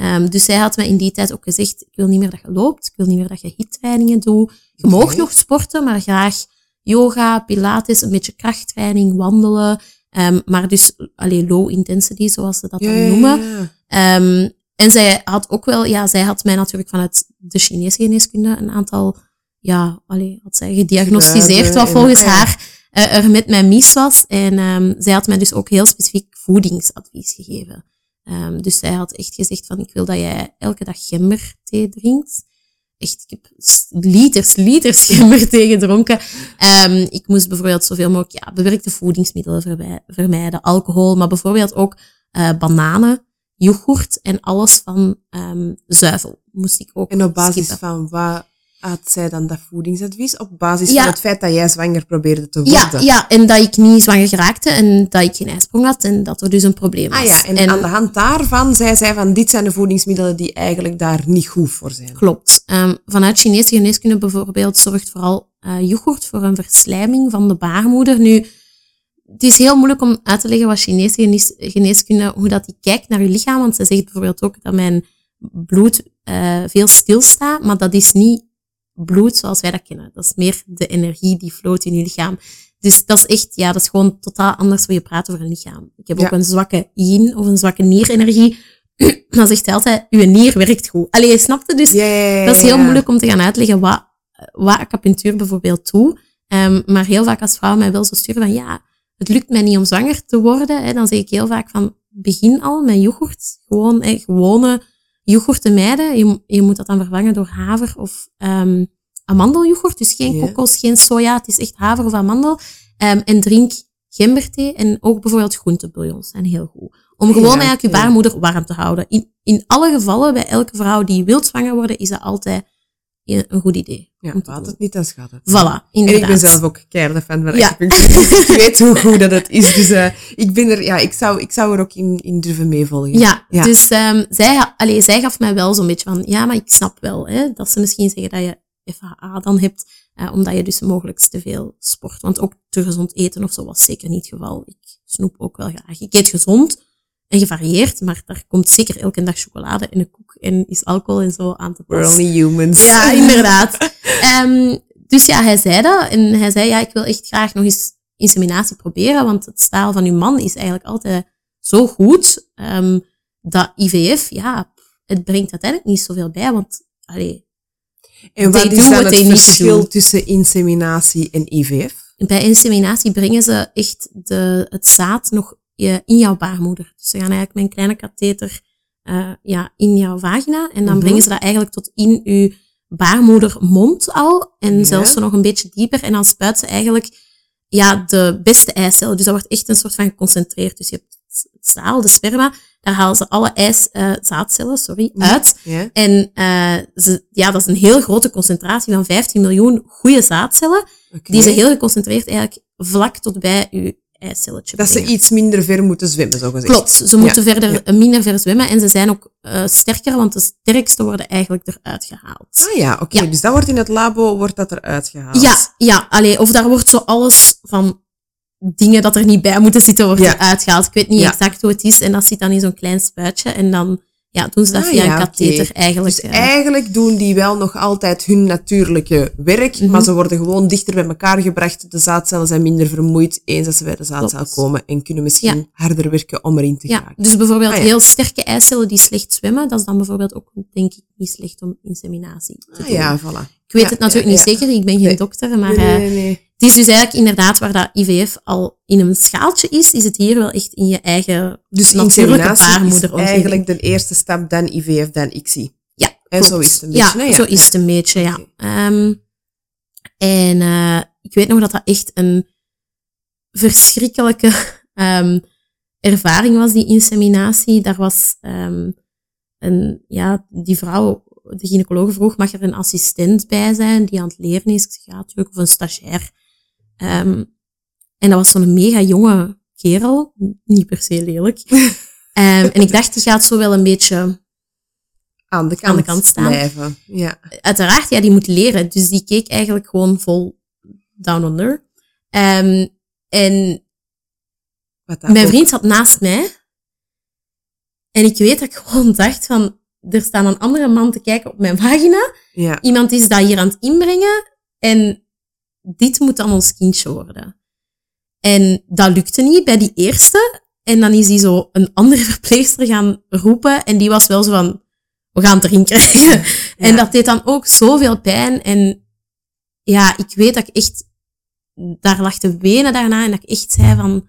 Um, dus zij had mij in die tijd ook gezegd, ik wil niet meer dat je loopt, ik wil niet meer dat je hittrainingen doet. Je okay. mag nog sporten, maar graag yoga, pilates, een beetje krachttraining, wandelen. Um, maar dus alleen low intensity, zoals ze dat dan noemen. Um, en zij had ook wel, ja, zij had mij natuurlijk vanuit de Chinese geneeskunde een aantal, ja, allee, had zij gediagnosticeerd wat volgens haar uh, er met mij mis was. En um, zij had mij dus ook heel specifiek voedingsadvies gegeven. Um, dus zij had echt gezegd van, ik wil dat jij elke dag gemberthee drinkt. Echt, ik heb liters, liters gemberthee gedronken. Um, ik moest bijvoorbeeld zoveel mogelijk ja, bewerkte voedingsmiddelen vermij- vermijden, alcohol, maar bijvoorbeeld ook uh, bananen, yoghurt en alles van um, zuivel moest ik ook En op basis skippen. van wat had zij dan dat voedingsadvies? Op basis Ja. van het feit dat jij zwanger probeerde te Ja, worden? ja, en dat ik niet zwanger geraakte en dat ik geen ijsprong had en dat er dus een probleem was. Ah ja, en, aan de hand daarvan zei zij van dit zijn de voedingsmiddelen die eigenlijk daar niet goed voor zijn. Klopt. Um, vanuit Chinese geneeskunde bijvoorbeeld zorgt vooral uh, yoghurt voor een verslijming van de baarmoeder. Nu, het is heel moeilijk om uit te leggen wat Chinese genees- geneeskunde, hoe dat die kijkt naar je lichaam, want ze zegt bijvoorbeeld ook dat mijn bloed uh, veel stilstaat, maar dat is niet bloed zoals wij dat kennen. Dat is meer de energie die floot in je lichaam. Dus dat is echt, ja, dat is gewoon totaal anders hoe je praat over een lichaam. Ik heb Ja. ook een zwakke yin of een zwakke nierenergie. Dan zegt hij altijd, uw nier werkt goed. Allee, je snapt het dus. Dat is heel moeilijk om te gaan uitleggen wat, wat acupunctuur bijvoorbeeld doet. Um, maar heel vaak als vrouwen mij wel zo sturen van ja, het lukt mij niet om zwanger te worden, hè, dan zeg ik heel vaak van begin al met yoghurt. Gewoon hè, gewone yoghurt te mijden. Je, je moet dat dan vervangen door haver of um, amandelyoghurt. Dus geen kokos, geen soja. Het is echt haver of amandel. Um, en drink gemberthee en ook bijvoorbeeld groentebouillons zijn heel goed. Om Ja, gewoon eigenlijk je baarmoeder warm te houden. In, in alle gevallen, bij elke vrouw die wil zwanger worden, is dat altijd een goed idee. Ja, laat het niet, dan het. Voilà, En inderdaad. ik ben zelf ook keihard fan van Ja. acupunctuur. Ik weet hoe goed dat het is. Dus uh, ik ben er, ja, ik zou, ik zou er ook in, in durven meevolgen. Ja, Ja. dus um, zij, allee, zij gaf mij wel zo'n beetje van, ja, maar ik snap wel hè, dat ze misschien zeggen dat je FHA dan hebt, uh, omdat je dus mogelijk te veel sport. Want ook te gezond eten of zo was zeker niet het geval. Ik snoep ook wel graag. Ik eet gezond en gevarieerd, maar daar komt zeker elke dag chocolade en een koek en is alcohol en zo aan te We're pas. only humans. Ja, inderdaad. um, dus ja, hij zei dat. En hij zei, ja, ik wil echt graag nog eens inseminatie proberen, want het staal van uw man is eigenlijk altijd zo goed, um, dat IVF, ja, het brengt uiteindelijk niet zoveel bij, want, allee, En wat is dan het verschil tussen inseminatie en IVF? bij inseminatie brengen ze echt de, het zaad nog eh, in jouw baarmoeder. Dus ze gaan eigenlijk met een kleine katheter uh, ja, in jouw vagina en dan Mhm. brengen ze dat eigenlijk tot in je baarmoedermond al en Ja. zelfs nog een beetje dieper en dan spuit ze eigenlijk ja, de beste eicellen. Dus dat wordt echt een soort van geconcentreerd. Dus je hebt het zaal, de sperma, daar halen ze alle ijs, uh, zaadcellen sorry, uit. Ja. En uh, ze, ja, dat is een heel grote concentratie van 15 miljoen goede zaadcellen, die ze heel geconcentreerd eigenlijk vlak tot bij je Dat ze iets minder ver moeten zwemmen, zo gezegd. Klopt, ze moeten Ja, verder, ja. minder ver zwemmen en ze zijn ook uh, sterker, want de sterkste worden eigenlijk eruit gehaald. Ah ja, oké. Ja. Dus dat wordt in het labo wordt dat eruit gehaald. Ja, ja, allee, of daar wordt zo alles van dingen dat er niet bij moeten zitten, wordt eruit gehaald. Ik weet niet exact hoe het is en dat zit dan in zo'n klein spuitje en dan ja, doen ze dat Ah, via ja, een katheter eigenlijk. Dus eh. eigenlijk doen die wel nog altijd hun natuurlijke werk, Mhm. maar ze worden gewoon dichter bij elkaar gebracht. De zaadcellen zijn minder vermoeid eens dat ze bij de zaadcel Klopt. komen en kunnen misschien Ja. harder werken om erin te Ja, geraken. dus bijvoorbeeld Ah, heel sterke eicellen die slecht zwemmen, dat is dan bijvoorbeeld ook, denk ik, niet slecht om inseminatie te Ah doen. ja, voilà. Ik weet het natuurlijk niet zeker, ik ben geen Nee. dokter, maar nee, eh, nee, nee. Het is dus eigenlijk inderdaad waar dat IVF al in een schaaltje is, is het hier wel echt in je eigen Dus natuurlijke inseminatie is baarmoederomgeving. eigenlijk de eerste stap, dan IVF, dan ICSI. Ja, En klopt. zo is het een beetje, Ja, zo is het een beetje, ja. Ehm, en uh, ik weet nog dat dat echt een verschrikkelijke um, ervaring was, die inseminatie. Daar was um, een, ja, die vrouw, de gynaecoloog vroeg, mag er een assistent bij zijn die aan het leren is? Ik zeg, ja, natuurlijk, of een stagiair. Um, en dat was zo'n mega jonge kerel, niet per se lelijk. um, en ik dacht, die gaat zo wel een beetje aan de kant, aan de kant staan. blijven. Ja. Uiteraard, ja, die moet leren. Dus die keek eigenlijk gewoon vol down under. Um, en mijn vriend zat naast mij. En ik weet dat ik gewoon dacht van, er staat een andere man te kijken op mijn vagina. Ja. Iemand is dat hier aan het inbrengen. En dit moet dan ons kindje worden. En dat lukte niet bij die eerste. En dan is die zo een andere verpleegster gaan roepen. En die was wel zo van, we gaan het erin krijgen. En dat deed dan ook zoveel pijn. En ja, ik weet dat ik echt daar lag te wenen daarna. En dat ik echt zei van,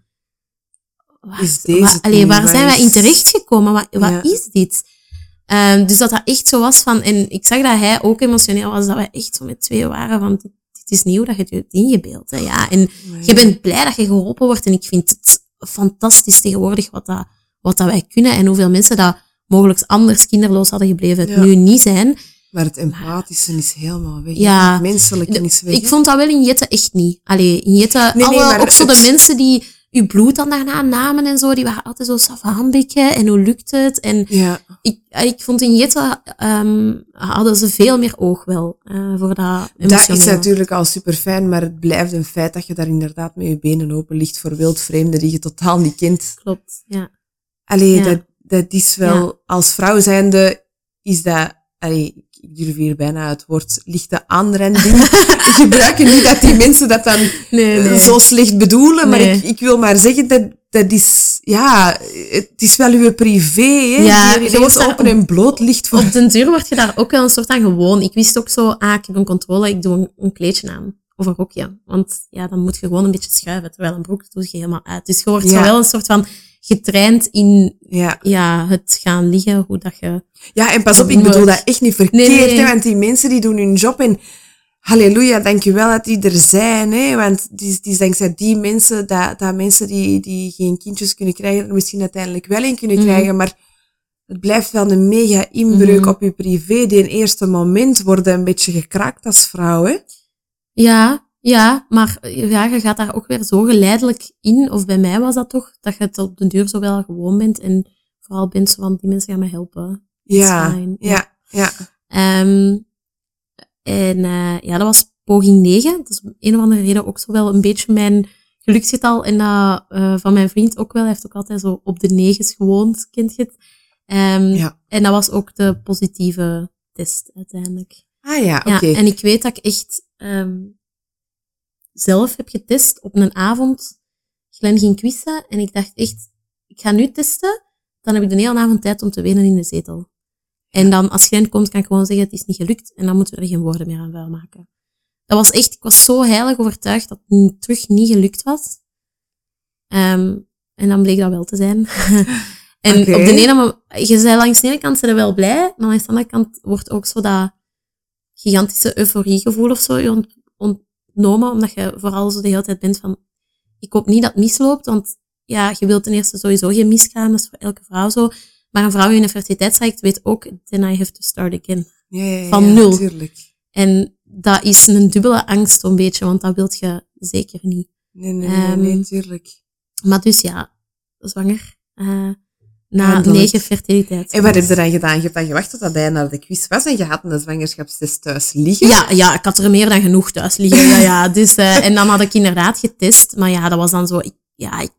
wat, Is deze wat- allee, waar Wat zijn wij in terechtgekomen? Wat, wat Ja. is dit? Ehm, dus dat dat echt zo was van, en ik zag dat hij ook emotioneel was, dat wij echt zo met twee waren van, dit, dit is nieuw dat je het je hebt ingebeeld. Hè, ja. En je bent blij dat je geholpen wordt. En ik vind het fantastisch tegenwoordig wat, dat, wat dat wij kunnen en hoeveel mensen dat mogelijk anders kinderloos hadden gebleven, het Ja. nu niet zijn. Maar het empathische is helemaal weg. Ja. Het menselijke is weg. Ik vond dat wel in Jette echt niet. Allee, in Jette, Nee, alle, ook zo het- de mensen die uw bloed dan daarna namen en zo, die waren altijd zo savaanbikken en hoe lukt het? En Ja. ik, ik vond in Jette ehm, hadden ze veel meer oog wel eh, voor dat Dat is natuurlijk al super fijn, maar het blijft een feit dat je daar inderdaad met je benen open ligt voor wildvreemden die je totaal niet kent. Klopt, ja. Allee, Ja. dat, dat is wel, Ja. als vrouw zijnde, is dat, allee, ik durf hier bijna het woord lichte aanrending gebruiken. Niet dat die mensen dat dan Nee, eh, zo slecht bedoelen, maar Nee. ik, ik wil maar zeggen dat, dat is, ja, het is wel uw privé, hè. Ja, je je wordt daar open en bloot ligt voor. Op den duur word je daar ook wel een soort aan gewoon. Ik wist ook zo, ah, ik heb een controle, ik doe een, een kleedje aan. Of een rokje. Want ja, dan moet je gewoon een beetje schuiven, terwijl een broek doe je helemaal uit. Dus je wordt Ja. zo wel een soort van getraind in Ja. ja, het gaan liggen, hoe dat je... Ja, en pas op, ik bedoel dat echt niet verkeerd, Nee, nee. Hè, want die mensen die doen hun job en halleluja, dankjewel dat die er zijn, hè, want het is, het is dankzij die mensen dat, dat mensen die, die geen kindjes kunnen krijgen, er misschien uiteindelijk wel een kunnen Mhm. krijgen, maar het blijft wel een mega inbreuk Mhm. op je privé. Die in eerste moment worden een beetje gekraakt als vrouw, hè. Ja, ja, maar ja, je gaat daar ook weer zo geleidelijk in. Of bij mij was dat toch, dat je het op den duur zo wel gewoon bent. En vooral bent zo van, die mensen gaan me helpen. Ja, ja, ja. Ehm, en eh, ja, dat was poging 9. Dat is om een of andere reden ook zo wel een beetje mijn geluksgetal. En dat eh, van mijn vriend ook wel. Hij heeft ook altijd zo op de negens gewoond, kent je het? Ehm, Ja. En dat was ook de positieve test uiteindelijk. Ah ja, oké. Ja, en ik weet dat ik echt ehm, zelf heb getest op een avond. Glenn ging quizzen en ik dacht echt, ik ga nu testen. Dan heb ik de hele avond tijd om te wenen in de zetel. En dan, als Glenn komt, kan ik gewoon zeggen, het is niet gelukt. En dan moeten we er geen woorden meer aan vuil maken. Dat was echt, ik was zo heilig overtuigd dat het terug niet gelukt was. Ehm, en dan bleek dat wel te zijn. en op de ene je zei langs de ene kant zijn er wel blij, maar langs de andere kant wordt ook zo dat gigantische euforiegevoel of zo je ont- ontnomen, omdat je vooral zo de hele tijd bent van, ik hoop niet dat het misloopt, want ja, je wilt ten eerste sowieso geen misgaan, dat is voor elke vrouw zo. Maar een vrouw in een fertiliteitstraject weet ook, then I have to start again. Ja, ja, ja, van nul. En dat is een dubbele angst zo'n beetje, want dat wilt je zeker niet. Nee, nee, nee, nee, Ehm, tuurlijk. Maar dus ja, zwanger. eh, na negen fertiliteit. En wat heb je dan gedaan? Je hebt dan gewacht tot dat hij naar de quiz was en je had een zwangerschapstest thuis liggen. Ja, ja, ik had er meer dan genoeg thuis liggen. Ja, ja. Dus, eh, en dan had ik inderdaad getest. Maar ja, dat was dan zo... Ik, ja, ik,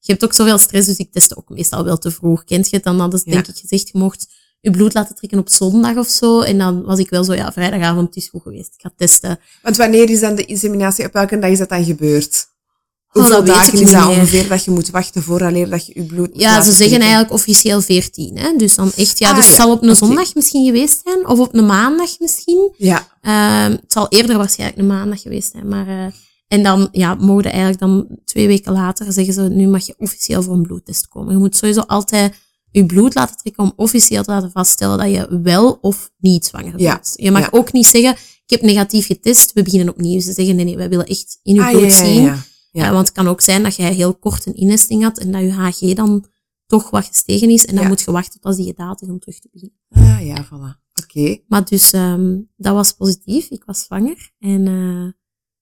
je hebt ook zoveel stress, dus ik testte ook meestal wel te vroeg. Kent je het? Dan hadden ze Ja. denk ik gezegd, je mocht je bloed laten trekken op zondag of zo. En dan was ik wel zo, ja, vrijdagavond, het is goed geweest. Ik ga testen. Want wanneer is dan de inseminatie? Op welke dag is dat dan gebeurd? Oh, Hoeveel weet dagen is dat ongeveer dat je moet wachten vooraleer dat je je bloed Ja, ze zeggen eigenlijk officieel 14. Hè? Dus dan echt, ja, Ah, dus het ja. zal op een zondag misschien geweest zijn. Of op een maandag misschien. Ja, Ehm, het zal eerder waarschijnlijk een maandag geweest zijn. Maar, eh, en dan ja, mogen eigenlijk dan twee weken later zeggen ze, nu mag je officieel voor een bloedtest komen. Je moet sowieso altijd je bloed laten trekken om officieel te laten vaststellen dat je wel of niet zwanger Ja. bent. Je mag Ja. ook niet zeggen, ik heb negatief getest, we beginnen opnieuw. Ze zeggen, nee, nee, wij willen echt in je Ah, bloed zien. Ja. Want het kan ook zijn dat jij heel kort een innesting had en dat je HG dan toch wat gestegen is. En dan Ja. moet je wachten tot als die gedaald is om terug te beginnen. Ah, ja, voilà. Oké. Maar dus, ehm, dat was positief. Ik was zwanger. En eh,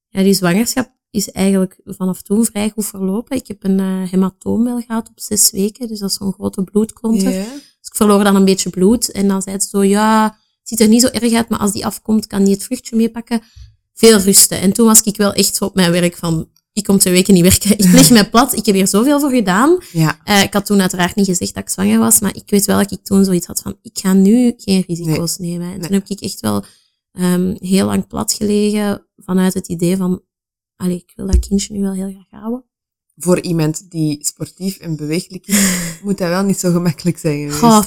ja, die zwangerschap is eigenlijk vanaf toen vrij goed verlopen. Ik heb een eh, hematoom wel gehad op zes weken. Dus dat is zo'n grote bloedklonter. Ja. Dus ik verloor dan een beetje bloed. En dan zei ze zo, ja, het ziet er niet zo erg uit, maar als die afkomt, kan die het vruchtje meepakken. Veel rusten. En toen was ik wel echt zo op mijn werk van, ik kom twee weken niet werken. Ik leg mij plat. Ik heb hier zoveel voor gedaan. Ja. Uh, ik had toen uiteraard niet gezegd dat ik zwanger was, maar ik weet wel dat ik toen zoiets had van, ik ga nu geen risico's nee. nemen. En nee. toen heb ik echt wel um, heel lang plat gelegen vanuit het idee van, allee, ik wil dat kindje nu wel heel graag houden. Voor iemand die sportief en bewegelijk is, moet dat wel niet zo gemakkelijk zijn geweest. Goh,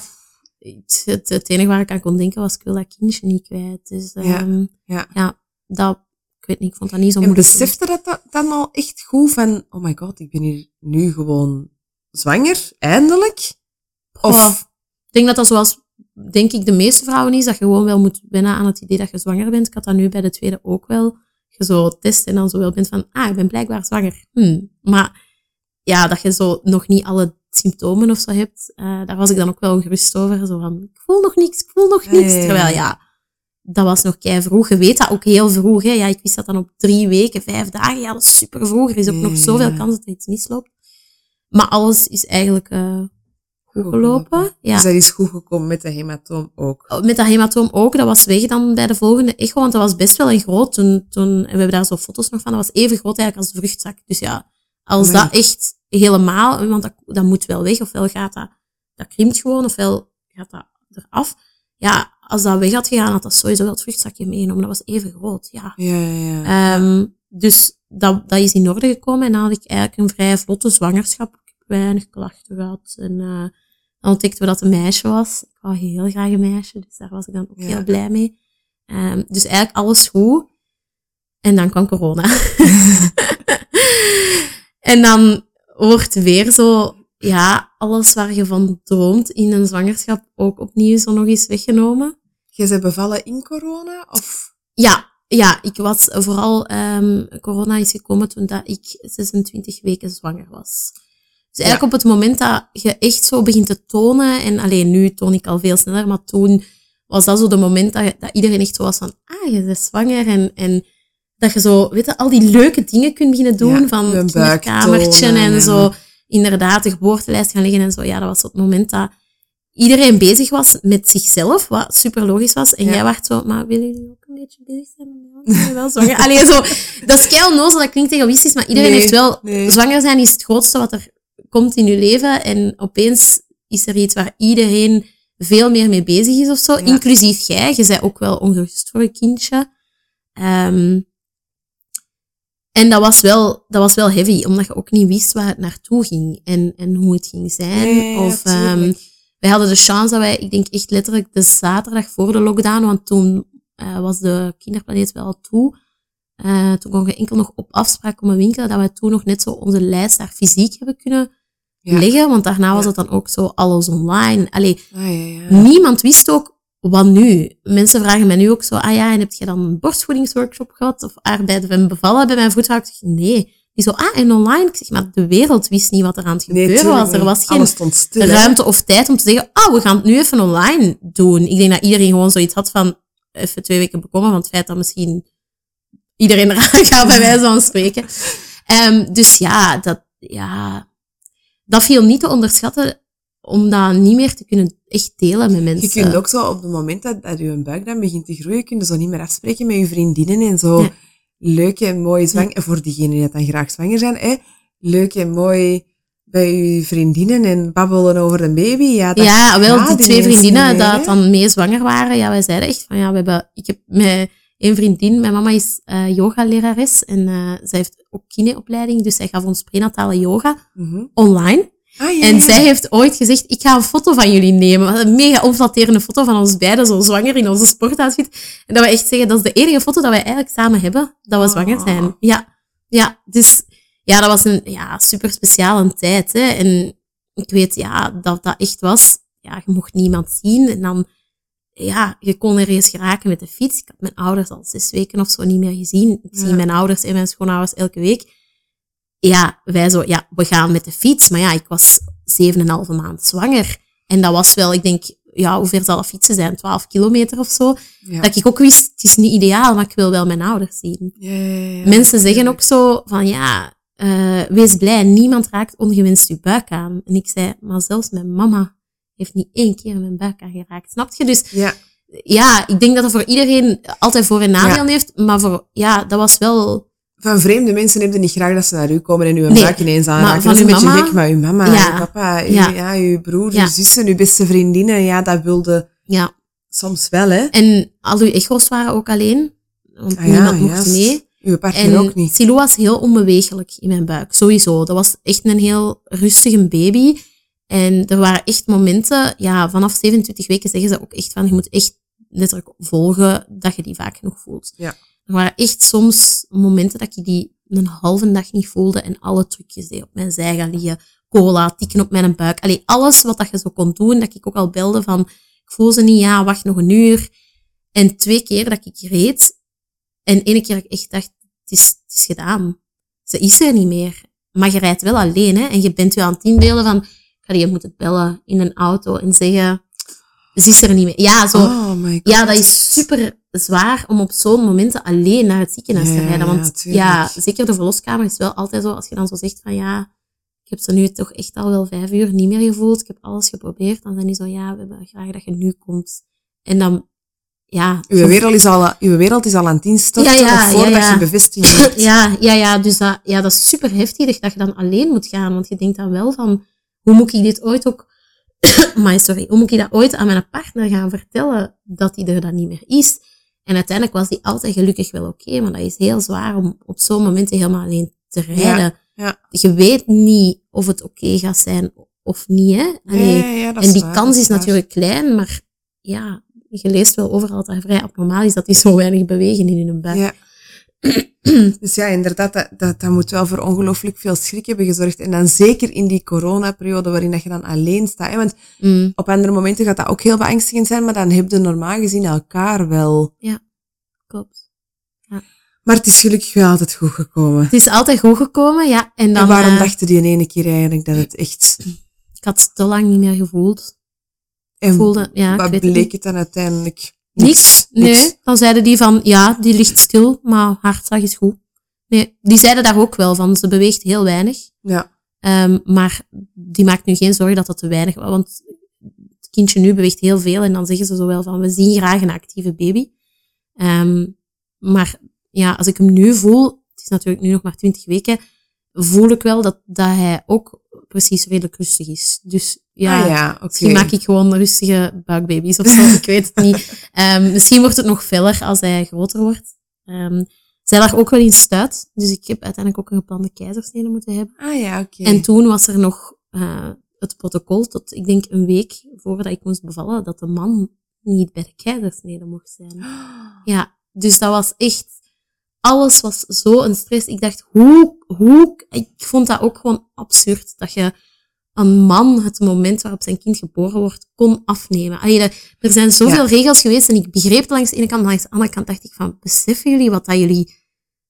het, enige waar ik aan kon denken was, ik wil dat kindje niet kwijt. Dus um, ja. Ja. ja, dat weet niet, ik vond dat niet zo moeilijk. En besefte dat, dat dan al echt goed van, oh my god, ik ben hier nu gewoon zwanger, eindelijk? Of? Oh, ik denk dat dat zoals, denk ik, de meeste vrouwen is, dat je gewoon wel moet wennen aan het idee dat je zwanger bent. Ik had dat nu bij de tweede ook wel. Je zo test en dan zo wel bent van, ah, ik ben blijkbaar zwanger. Hm. Maar ja, dat je zo nog niet alle symptomen of zo hebt, uh, daar was ik dan ook wel ongerust over. Zo van, ik voel nog niks, ik voel nog niks. Terwijl ja, dat was nog kei vroeg. Je weet dat ook heel vroeg. Hè? Ja, ik wist dat dan op drie weken, vijf dagen. Ja, dat is super vroeg. Er is ook nog zoveel kans dat er iets misloopt. Maar alles is eigenlijk uh, goed gelopen. Ja. Dus dat is goed gekomen met de hematoom ook? Oh, met dat hematoom ook. Dat was weg dan bij de volgende echo, want dat was best wel een groot. Toen, toen, en we hebben daar zo foto's nog van. Dat was even groot eigenlijk als de vruchtzak. Dus ja, als dat echt helemaal, want dat, dat moet wel weg, ofwel gaat dat, dat krimpt gewoon, ofwel gaat dat eraf. Ja, als dat weg had gegaan, had dat sowieso wel het vruchtzakje meegenomen. Dat was even groot, ja. ja, ja. Um, dus dat, dat is in orde gekomen. En dan had ik eigenlijk een vrij vlotte zwangerschap. Ik heb weinig klachten gehad. En uh, dan ontdekten we dat het een meisje was. Ik wou heel graag een meisje, dus daar was ik dan ook ja. heel blij mee. Um, dus eigenlijk alles goed. En dan kwam corona. en dan wordt weer zo ja, alles waar je van droomt in een zwangerschap ook opnieuw zo nog eens weggenomen. Je bent bevallen in corona? Of? Ja, ja, ik was vooral, um, corona is gekomen toen dat ik 26 weken zwanger was. Dus eigenlijk op het moment dat je echt zo begint te tonen, en alleen nu toon ik al veel sneller, maar toen was dat zo de moment dat, dat iedereen echt zo was van, ah, je bent zwanger, en, en dat je zo, weet je, al die leuke dingen kunt beginnen doen, ja, van het kamertje en, en zo inderdaad de geboortelijst gaan liggen en zo. Ja, dat was het moment dat iedereen bezig was met zichzelf, wat super logisch was. En jij werd zo, maar willen jullie ook een beetje bezig zijn met mij? wel zwanger? Allee, zo, dat is kei onnozel, dat klinkt egoïstisch, maar iedereen nee, heeft wel... Nee. Zwanger zijn is het grootste wat er komt in je leven. En opeens is er iets waar iedereen veel meer mee bezig is of zo. Ja. Inclusief jij. Je bent ook wel ongerust voor een kindje. Um, en dat was wel, dat was wel heavy, omdat je ook niet wist waar het naartoe ging en, en hoe het ging zijn. Nee, of, um, wij hadden de chance dat wij, ik denk echt letterlijk de zaterdag voor de lockdown, want toen uh, was de kinderplaneet wel al toe. Uh, toen kon je enkel nog op afspraak komen winkelen, dat wij toen nog net zo onze lijst daar fysiek hebben kunnen ja. leggen, want daarna was het dan ook zo alles online. Allee, ah, ja, niemand wist ook wat nu? Mensen vragen mij nu ook zo, ah ja, en heb je dan een borstvoedingsworkshop gehad? Of arbeiden we bevallen bij mijn voetvrouw? Ik zeg, nee. Die zo, ah, en online? Ik zeg, maar de wereld wist niet wat er aan het gebeuren nee, was. Er was geen stil, ruimte of tijd om te zeggen, oh, we gaan het nu even online doen. Ik denk dat iedereen gewoon zoiets had van, even twee weken bekomen van het feit dat misschien iedereen eraan gaat, bij wijze van spreken. Um, dus ja, dat, ja, dat viel niet te onderschatten om dat niet meer te kunnen echt delen met mensen. Je kunt ook zo op het moment dat, dat je buik dan begint te groeien, kun je zo niet meer afspreken met je vriendinnen en zo ja. leuk en mooi zwanger, ja. voor diegenen die dan graag zwanger zijn, hè, leuk en mooi bij je vriendinnen en babbelen over een baby. Ja, dat ja wel, die twee vriendinnen die dat dan mee zwanger waren, ja, wij zeiden echt van ja, we hebben, ik heb met een vriendin, mijn mama is uh, yoga-lerares en uh, zij heeft ook kineopleiding, dus zij gaf ons prenatale yoga mm -hmm. online. Ah, ja, en zij heeft ooit gezegd, ik ga een foto van jullie nemen. Een mega onflatterende foto van ons beiden, zo zwanger in onze sportoutfit. En dat we echt zeggen, dat is de enige foto dat wij eigenlijk samen hebben, dat we Oh. zwanger zijn. Ja, ja, dus ja, dat was een ja, super speciale tijd. Hè. En ik weet ja, dat dat echt was. Ja, je mocht niemand zien. En dan, ja, je kon ergens geraken met de fiets. Ik had mijn ouders al zes weken of zo niet meer gezien. Ik zie mijn ouders en mijn schoonouders elke week. Ja, wij zo, ja, we gaan met de fiets. Maar ja, ik was zeven en een halve maand zwanger. En dat was wel, ik denk, ja, hoe ver zal dat fietsen zijn? 12 kilometer of zo. Ja. Dat ik ook wist, het is niet ideaal, maar ik wil wel mijn ouders zien. Ja, ja, ja. Mensen zeggen ook zo van, ja, eh, wees blij, niemand raakt ongewenst je buik aan. En ik zei, maar zelfs mijn mama heeft niet één keer mijn buik aangeraakt. Snap je? Dus Ja, ja, ik denk dat dat voor iedereen altijd voor- en nadeel heeft. Maar voor, ja, dat was wel van vreemde mensen heb je niet graag dat ze naar u komen en uw Nee, buik ineens aanraken. van Dat is een uw beetje mama- gek, maar uw mama, Ja, uw papa, uw, ja. ja. uw broer, Ja. uw zussen, uw beste vriendinnen, ja, dat wilde Ja. soms wel, hè. En al uw echo's waren ook alleen. Want Ah ja, niemand mocht mee. Uw partner En ook niet. Silo was heel onbeweeglijk in mijn buik. Sowieso. Dat was echt een heel rustige baby. En er waren echt momenten, ja, vanaf 27 weken zeggen ze ook echt van, je moet echt letterlijk volgen dat je die vaak genoeg voelt. Ja. Er waren echt soms momenten dat ik die een halve dag niet voelde en alle trucjes deed op mijn zij gaan liggen. Cola, tikken op mijn buik. Allee, alles wat dat je zo kon doen, dat ik ook al belde van, ik voel ze niet, ja, wacht nog een uur. En twee keer dat ik reed, en ene keer dat ik echt dacht, het is, het is gedaan. Ze is er niet meer. Maar je rijdt wel alleen, hè. En je bent je aan het inbeelden van, ik ga die moeten bellen in een auto en zeggen, ze is er niet meer. Ja, zo. Oh my god. Ja, dat is super zwaar om op zo'n momenten alleen naar het ziekenhuis te rijden. Want ja, zeker de verloskamer is wel altijd zo, als je dan zo zegt van ja, ik heb ze nu toch echt al wel vijf uur niet meer gevoeld, ik heb alles geprobeerd, dan zijn die zo, ja, we hebben graag dat je nu komt. En dan, ja. Uw wereld is al, uw wereld is al aan het instorten Ja, ja, voordat ja, ja. je bevestiging hebt. Ja, ja, ja, dus dat, ja, dat is super heftig dat je dan alleen moet gaan. Want je denkt dan wel van, hoe moet ik dit ooit ook... maar sorry, hoe moet ik dat ooit aan mijn partner gaan vertellen dat hij er dan niet meer is? En uiteindelijk was die altijd gelukkig wel oké, maar dat is heel zwaar om op zo'n momenten helemaal alleen te rijden. ja. Je weet niet of het oké gaat zijn of niet, hè? Allee, Ja, en die waar, kans is waar. natuurlijk klein, maar ja, je leest wel overal dat vrij abnormaal is dat die zo weinig bewegen in hun buik. Ja. Dus ja, inderdaad, dat, dat, dat moet wel voor ongelooflijk veel schrik hebben gezorgd. En dan zeker in die coronaperiode waarin dat je dan alleen staat. Hè? Want Mm. op andere momenten gaat dat ook heel beangstigend zijn, maar dan heb je normaal gezien elkaar wel. Klopt. Maar het is gelukkig wel altijd goed gekomen. Het is altijd goed gekomen, ja. En dan, en waarom eh, dachten die in ene keer eigenlijk dat het echt... ik had het te lang niet meer gevoeld. En Voelde, ja, ik wat het bleek niet. het dan uiteindelijk? Niks. Nee. Dan zeiden die van, ja, die ligt stil, maar hartslag is goed. Nee, die zeiden daar ook wel van, ze beweegt heel weinig. Ja. Ehm, maar die maakt nu geen zorgen dat het te weinig was, want het kindje nu beweegt heel veel en dan zeggen ze zo wel van, we zien graag een actieve baby. Ehm, maar ja, als ik hem nu voel, het is natuurlijk nu nog maar 20 weken, voel ik wel dat, dat hij ook precies redelijk rustig is. Dus ja, ah ja, oké. Misschien maak ik gewoon rustige buikbaby's of zo, ik weet het niet. Ehm, misschien wordt het nog feller als hij groter wordt. Ehm, zij lag ook wel in stuit, dus ik heb uiteindelijk ook een geplande keizersnede moeten hebben. Ah ja, oké. En toen was er nog eh, het protocol tot, ik denk, een week voordat ik moest bevallen, dat de man niet bij de keizersnede mocht zijn. Ja, dus dat was echt... Alles was zo een stress. Ik dacht, hoe, hoe... Ik vond dat ook gewoon absurd, dat je een man het moment waarop zijn kind geboren wordt, kon afnemen. Allee, er zijn zoveel Ja. regels geweest en ik begreep het langs de ene kant, maar langs de andere kant dacht ik van, beseffen jullie wat dat jullie...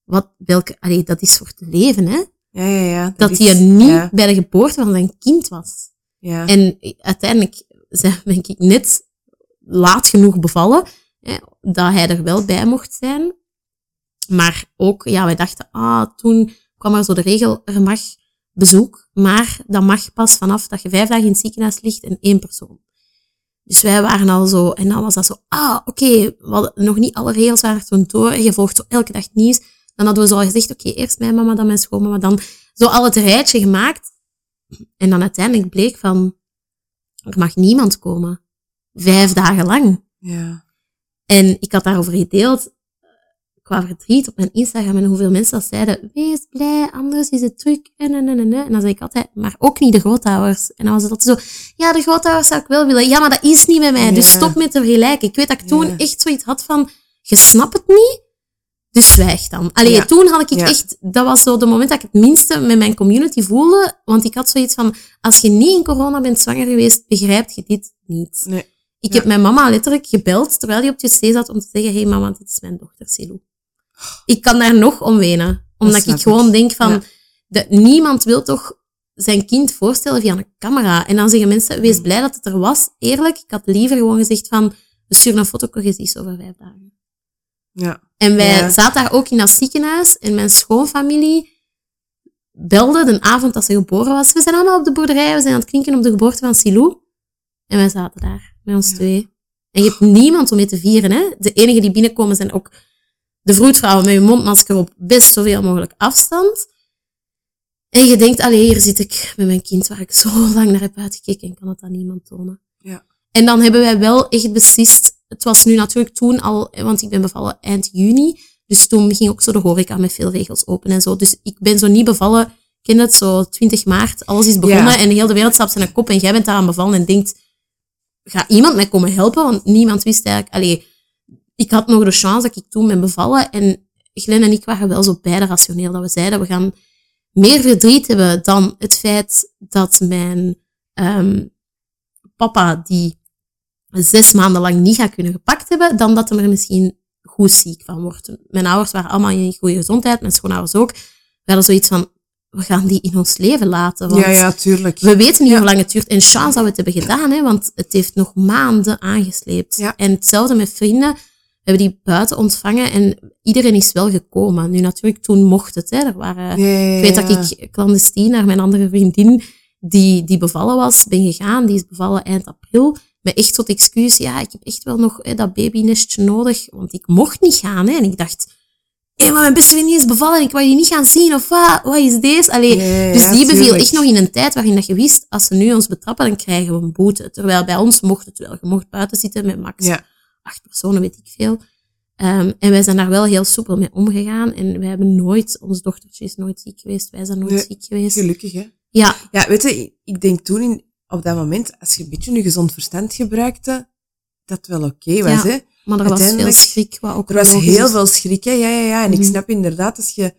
Wat, welke, allee, dat is voor te leven, hè? Ja, ja, ja. Dat is- hij er niet Ja, bij de geboorte van zijn kind was. ja. En uiteindelijk zijn- ben ik net laat genoeg bevallen, hè, dat hij er wel bij mocht zijn. Maar ook, ja, wij dachten, ah, toen kwam er zo de regel, er mag bezoek, maar dat mag pas vanaf dat je vijf dagen in het ziekenhuis ligt en één persoon. Dus wij waren al zo, en dan was dat zo, ah, oké, hadden nog niet alle regels waren toen door, je volgt zo elke dag nieuws. Dan hadden we zo al gezegd, oké, eerst mijn mama, dan mijn schoonmama, dan zo al het rijtje gemaakt. En dan uiteindelijk bleek van, er mag niemand komen. Vijf dagen lang. ja. En ik had daarover gedeeld, qua verdriet op mijn Instagram en hoeveel mensen dat zeiden, wees blij, anders is het druk, en, en, en, en, en. En dan zei ik altijd, maar ook niet de grootouders. En dan was het altijd zo, ja, de grootouders zou ik wel willen. Ja, maar dat is niet bij mij, dus stop met te vergelijken. Ik weet dat ik toen Ja. echt zoiets had van, je snapt het niet, dus zwijg dan. Allee, Ja. toen had ik echt, dat was zo de moment dat ik het minste met mijn community voelde, want ik had zoiets van, als je niet in corona bent zwanger geweest, begrijp je dit niet. Nee. Ik heb mijn mama letterlijk gebeld terwijl die op het wc zat om te zeggen: Hé hey mama, dit is mijn dochter Silou. Ik kan daar nog om wenen. Omdat ik gewoon denk van, Ja. niemand wil toch zijn kind voorstellen via een camera. En dan zeggen mensen, wees blij dat het er was. Eerlijk, ik had liever gewoon gezegd van, we sturen een fotocorrecties over vijf dagen. Ja. En wij Ja. zaten daar ook in dat ziekenhuis en mijn schoonfamilie belde de avond dat ze geboren was. We zijn allemaal op de boerderij, we zijn aan het klinken op de geboorte van Silou. En wij zaten daar, met ons Ja. twee. En je hebt niemand om mee te vieren, hè. De enigen die binnenkomen zijn ook de vroedvrouw met je mondmasker op best zoveel mogelijk afstand. En je denkt, allee, hier zit ik met mijn kind waar ik zo lang naar heb uitgekeken en kan het aan niemand tonen. Ja. En dan hebben wij wel echt beslist, het was nu natuurlijk toen al, want ik ben bevallen eind juni, dus toen ging ook zo de horeca met veel regels open en zo. Dus ik ben zo niet bevallen, ik ken het zo 20 maart, alles is begonnen Ja. en heel de wereld staat op zijn kop en jij bent daar aan bevallen en denkt, gaat iemand mij komen helpen? Want niemand wist eigenlijk, allee, ik had nog de chance dat ik toen ben bevallen en Glenn en ik waren wel zo beide rationeel dat we zeiden, we gaan meer verdriet hebben dan het feit dat mijn ehm, papa die zes maanden lang niet gaat kunnen gepakt hebben, dan dat hij er misschien goed ziek van wordt. Mijn ouders waren allemaal in goede gezondheid, mijn schoonouders ook. We hadden zoiets van, we gaan die in ons leven laten. Want Ja, ja, tuurlijk. we weten niet Ja. hoe lang het duurt. En chance dat we het hebben gedaan, hè, want het heeft nog maanden aangesleept. Ja. En hetzelfde met vrienden. We hebben die buiten ontvangen en iedereen is wel gekomen. Nu natuurlijk, toen mocht het. Hè. Er waren, Ja, ja, ja, ik weet dat ik clandestien naar mijn andere vriendin, die, die bevallen was, ben gegaan. Die is bevallen eind april. Met echt tot excuus, ja, ik heb echt wel nog hè, dat babynestje nodig. Want ik mocht niet gaan. Hè. En ik dacht, hé, maar mijn beste vriendin is bevallen en ik wou die niet gaan zien. Of wat, wat is deze? Allee, dus die beviel tuurlijk. echt nog in een tijd waarin dat je wist, als ze nu ons betrappen, dan krijgen we een boete. Terwijl bij ons mocht het wel. Je mocht buiten zitten met max Ja. Acht personen, weet ik veel. Ehm, en wij zijn daar wel heel soepel mee omgegaan. En wij hebben nooit, ons dochtertje is nooit ziek geweest, wij zijn nooit Nee, ziek geweest. Gelukkig, hè. Ja, Ja, weet je, ik- denk toen in, op dat moment, als je een beetje je gezond verstand gebruikte, dat wel oké was, Ja, hè. maar er was veel schrik. Wat ook Er was heel veel schrik, hè. Ja, ja, ja. En ik Mhm. snap inderdaad, als je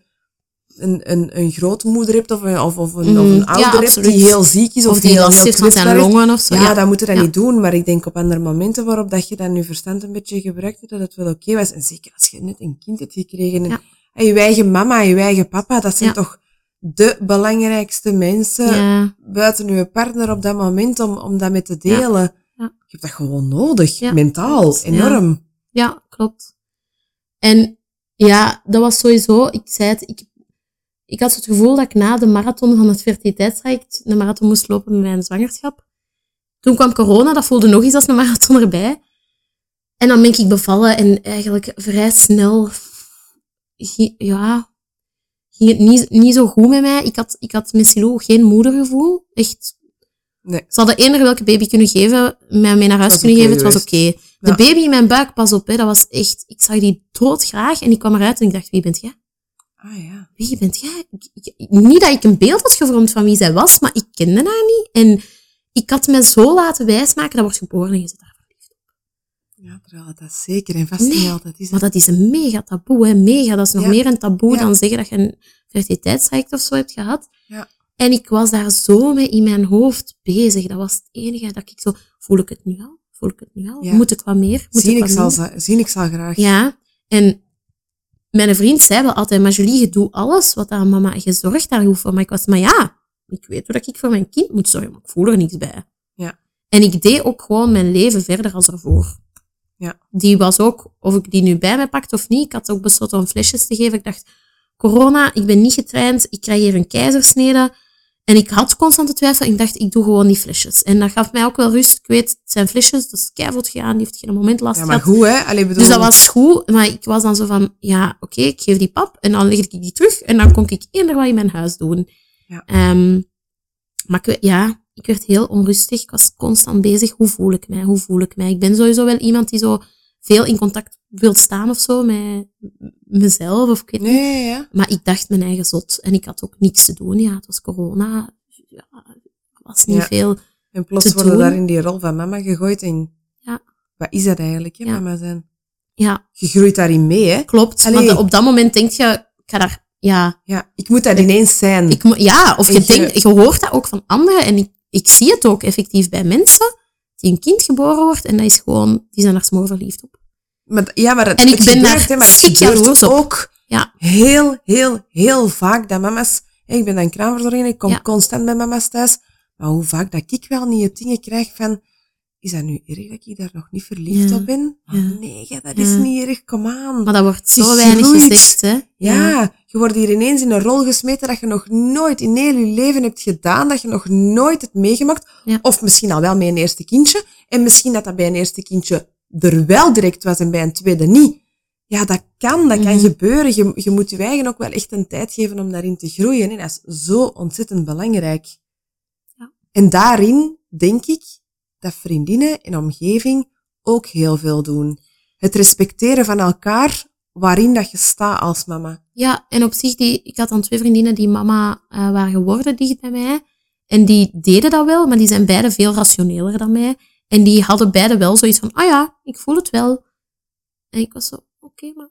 een, een, een grootmoeder hebt of een, of, of een, Mhm. of een Ja, ouder hebt die heel ziek is of, Of die heel, last heeft van zijn longen of zo. Ja, dan moet je dat Ja. niet doen. Maar ik denk op andere momenten waarop dat je dan je verstand een beetje gebruikte, dat het wel oké was. En zeker als je net een kind hebt gekregen. En, je eigen mama je eigen papa, dat zijn toch de belangrijkste mensen buiten je partner op dat moment om, om dat mee te delen. Je hebt dat gewoon nodig, mentaal, klopt. enorm. ja, klopt. En ja, dat was sowieso, ik zei het, ik, ik had het gevoel dat ik na de marathon van het fertiliteitstraject de marathon moest lopen met mijn zwangerschap. Toen kwam corona, dat voelde nog eens als een marathon erbij. En dan ben ik bevallen en eigenlijk vrij snel, ja, ging het niet, niet zo goed met mij. Ik had, ik had met Silo geen moedergevoel. Echt. Nee. Ze hadden eender welke baby kunnen geven, mij mee naar huis kunnen geven, het was oké. De baby in mijn buik, pas op, hè, dat was echt, ik zag die doodgraag en ik kwam eruit en ik dacht, wie bent jij? Ah ja. Wie bent jij? Ik, ik- niet dat ik een beeld had gevormd van wie zij was, maar ik kende haar niet. En ik had me zo laten wijsmaken, dat wordt geboren en je zit daar verliefd op. Ja, terwijl dat zeker en vast Nee, niet altijd is. Maar dat is een mega taboe, hè. Mega. Dat is nog Ja. meer een taboe Ja. dan zeggen dat je een fertiliteitstraject of zo hebt gehad. Ja. En ik was daar zo mee in mijn hoofd bezig. Dat was het enige dat ik zo... Voel ik het nu al? Voel ik het nu al? Ja. Moet ik wat meer? Moet Zien ik ik, wat zal, minder? za- zien ik zal graag. Ja. En mijn vriend zei wel altijd, maar Julie, je doet alles wat aan mama, je zorgt daar goed voor. Maar ik was, maar ja, ik weet hoe dat ik voor mijn kind moet zorgen, maar ik voel er niks bij. Ja. En ik deed ook gewoon mijn leven verder als ervoor. Ja. Die was ook, of ik die nu bij me pakte of niet, ik had ook besloten om flesjes te geven. Ik dacht, corona, ik ben niet getraind, ik krijg hier een keizersnede. En ik had constante twijfel ik dacht, ik doe gewoon die flesjes. En dat gaf mij ook wel rust. Ik weet, het zijn flesjes, dat is keivot gegaan, die heeft geen moment last Ja, maar gehad. goed, hè. Allee, bedoel, Dus dat was goed, maar ik was dan zo van, ja, oké, ik geef die pap en dan leg ik die terug en dan kon ik eender wat in mijn huis doen. Ja. Ehm, maar ik, ja, ik werd heel onrustig. Ik was constant bezig. Hoe voel ik mij? Hoe voel ik mij? Ik ben sowieso wel iemand die zo veel in contact wil staan of zo met mezelf of ik weet niet. Nee, ja. Maar ik dacht mijn eigen zot en ik had ook niks te doen. Ja, het was corona. Ja, was niet Ja. veel. En plots worden daar in die rol van mama gegooid. En Ja. wat is dat eigenlijk, hè, Ja. mama zijn? Ja, Je groeit daarin mee, hè. klopt. Allee. Maar op dat moment denk je, ik ga daar, ja, Ja, ik moet dat ineens zijn. Ik, ja, of En je- denkt, je hoort dat ook van anderen. En ik, ik zie het ook effectief bij mensen die een kind geboren wordt. En dat is gewoon, die zijn daar smoor verliefd op. Maar, ja, maar het, En ik het ben gebeurt, daar het gebeurt ook Ja. heel, heel, heel vaak dat mama's... Ik ben dan kraamverzorger, ik kom Ja. constant bij mama's thuis. Maar hoe vaak dat ik wel niet het dingen krijg van... Is dat nu erg dat ik daar nog niet verliefd Ja. op ben? Ja. Oh, nee, ja, dat Ja. is niet erg, kom aan. Maar dat wordt zo weinig gezegd, hè. Ja, je wordt hier ineens in een rol gesmeten dat je nog nooit in heel je leven hebt gedaan, dat je nog nooit hebt meegemaakt. Of misschien al wel met een eerste kindje. En misschien dat dat bij een eerste kindje er wel direct was en bij een tweede niet. ja, dat kan, dat kan Mhm. gebeuren. Je, je moet je eigen ook wel echt een tijd geven om daarin te groeien. Hè. Dat is zo ontzettend belangrijk. Ja. En daarin denk ik dat vriendinnen en omgeving ook heel veel doen. Het respecteren van elkaar waarin dat je staat als mama. Ja, en op zich, die, ik had dan twee vriendinnen die mama eh, waren geworden dicht bij mij. En die deden dat wel, maar die zijn beide veel rationeler dan mij. En die hadden beide wel zoiets van, ah ja, ik voel het wel. En ik was zo, oké, maar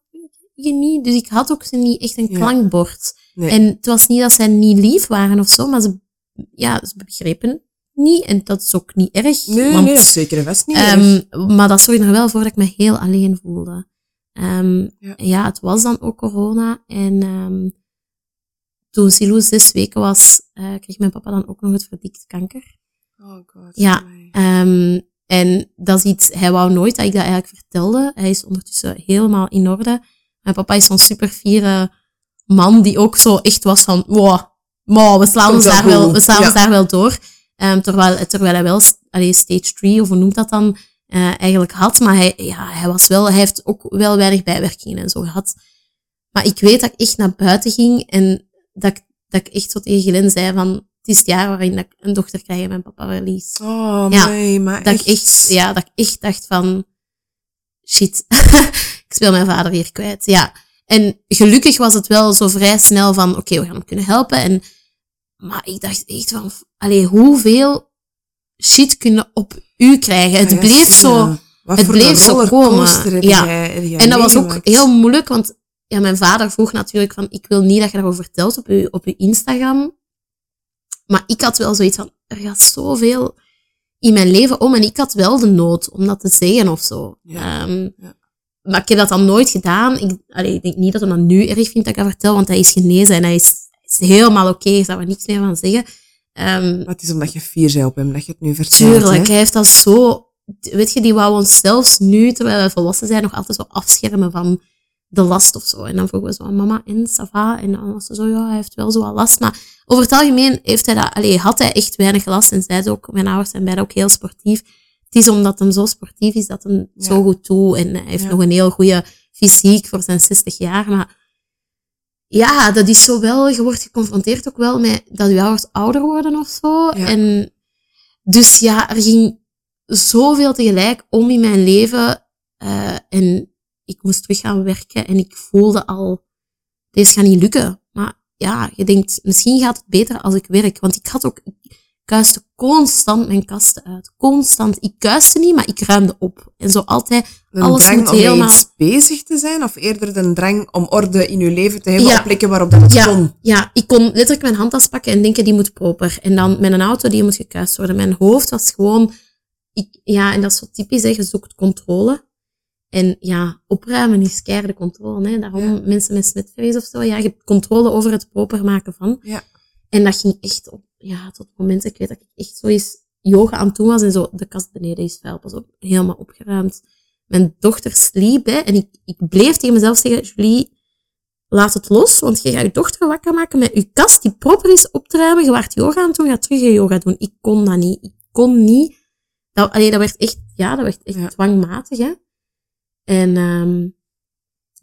je niet. Dus ik had ook niet echt een Ja. klankbord. Nee. En het was niet dat zij niet lief waren of zo, maar ze, ja, ze begrepen niet. En dat is ook niet erg. nee, want, nee, dat is zeker en vast niet Ehm, erg. maar dat zorgde er wel voor dat ik me heel alleen voelde. Ehm, Ja. ja. het was dan ook corona. En ehm, toen Silou zes weken was, eh, kreeg mijn papa dan ook nog het verdikt kanker. Oh god. ja. en dat is iets, hij wou nooit dat ik dat eigenlijk vertelde. Hij is ondertussen helemaal in orde. Mijn papa is zo'n super fiere man die ook zo echt was van, wow, wow we slaan ons daar wel, we slaan Ja. ons daar wel door. Ehm, terwijl, terwijl hij wel allee, stage 3, of hoe noemt dat dan, eh, eigenlijk had. Maar hij, ja, hij was wel, hij heeft ook wel weinig bijwerkingen en zo gehad. Maar ik weet dat ik echt naar buiten ging en dat ik, dat ik echt zo tegen Glenn zei van, het is het jaar waarin ik een dochter krijg en mijn papa verlies. Oh, Ja, amai, maar Dat echt. ik echt, ja, dat ik echt dacht van, shit, ik speel mijn vader hier kwijt. Ja. En gelukkig was het wel zo vrij snel van, oké, we gaan hem kunnen helpen. En, maar ik dacht echt van, allee, hoeveel shit kunnen op u krijgen? Het Ja, bleef zo, het bleef zo komen. Ja. en dat was ook heel moeilijk, want ja, mijn vader vroeg natuurlijk van, ik wil niet dat je daarover vertelt op je, op je Instagram. Maar ik had wel zoiets van, er gaat zoveel in mijn leven om en ik had wel de nood om dat te zeggen of zo. Ja, Ehm, ja. Maar ik heb dat dan nooit gedaan. Ik, allee, ik denk niet dat hij dat nu erg vindt dat ik dat vertel, want hij is genezen en hij is, helemaal oké, ik zou er niks meer van zeggen. Ehm, Maar het is omdat je fier bent op hem dat je het nu vertelt. Tuurlijk, hè? hij heeft dat zo... Weet je, die wou ons zelfs nu, terwijl we volwassen zijn, nog altijd zo afschermen van de last of zo. En dan vroegen we zo aan mama, en ça va? En dan was ze zo, ja, hij heeft wel zo wat last. Maar over het algemeen heeft hij dat, allee, had hij echt weinig last. En zei ze ook, mijn ouders zijn beide ook heel sportief. Het is omdat hij zo sportief is, dat Ja. zo goed doet. En hij heeft Ja. nog een heel goede fysiek voor zijn 60 jaar. Maar ja, dat is zo wel, je wordt geconfronteerd ook wel met dat je ouders ouder worden of zo. Ja. En dus ja, er ging zoveel tegelijk om in mijn leven. eh, en ik moest terug gaan werken en ik voelde al, deze gaat niet lukken. Maar ja, je denkt, misschien gaat het beter als ik werk. Want ik had ook, ik kuiste constant mijn kasten uit. Constant. Ik kuiste niet, maar ik ruimde op. En zo altijd, Een alles drang moet om helemaal- iets bezig te zijn, of eerder de drang om orde in je leven te hebben Ja. op plekken waarop dat het Ja. kon. Ja, ik kon letterlijk mijn handtas pakken en denken, die moet proper. En dan met een auto, die moet gekuist worden. Mijn hoofd was gewoon... Ik, ja, en dat is zo typisch, hè. Je zoekt controle. En ja, opruimen is keiharde controle. Hè. Daarom Ja. mensen met smetvrees of zo. Ja, je hebt controle over het proper maken van. Ja. En dat ging echt op... Ja, tot het moment, ik weet dat ik echt zo eens yoga aan het doen was en zo, de kast beneden is vuil, pas op, helemaal opgeruimd. Mijn dochter sliep, hè, en ik, ik bleef tegen mezelf zeggen, Julie, laat het los, want je gaat je dochter wakker maken met je kast die proper is op te ruimen. Je waart yoga aan het doen, ga terug je yoga doen. Ik kon dat niet. Ik kon niet. Dat, allee, dat werd echt, ja, dat werd echt Ja. dwangmatig, hè. En um,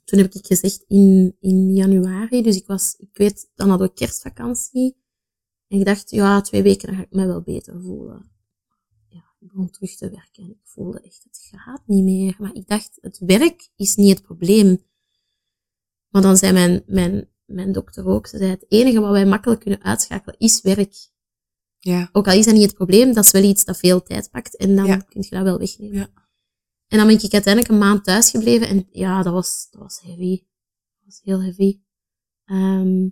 toen heb ik gezegd in, in januari, dus ik was, ik weet, dan hadden we kerstvakantie. En ik dacht, ja, twee weken dan ga ik me wel beter voelen. Ja, ik begon terug te werken en ik voelde echt, het gaat niet meer. Maar ik dacht, het werk is niet het probleem. Maar dan zei mijn, mijn, mijn dokter ook, ze zei, het enige wat wij makkelijk kunnen uitschakelen is werk. Ja. Ook al is dat niet het probleem, dat is wel iets dat veel tijd pakt en dan Ja. kun je dat wel wegnemen. Ja. En dan ben ik uiteindelijk een maand thuis gebleven en ja, dat was, dat was heavy. Dat was heel heavy. Ehm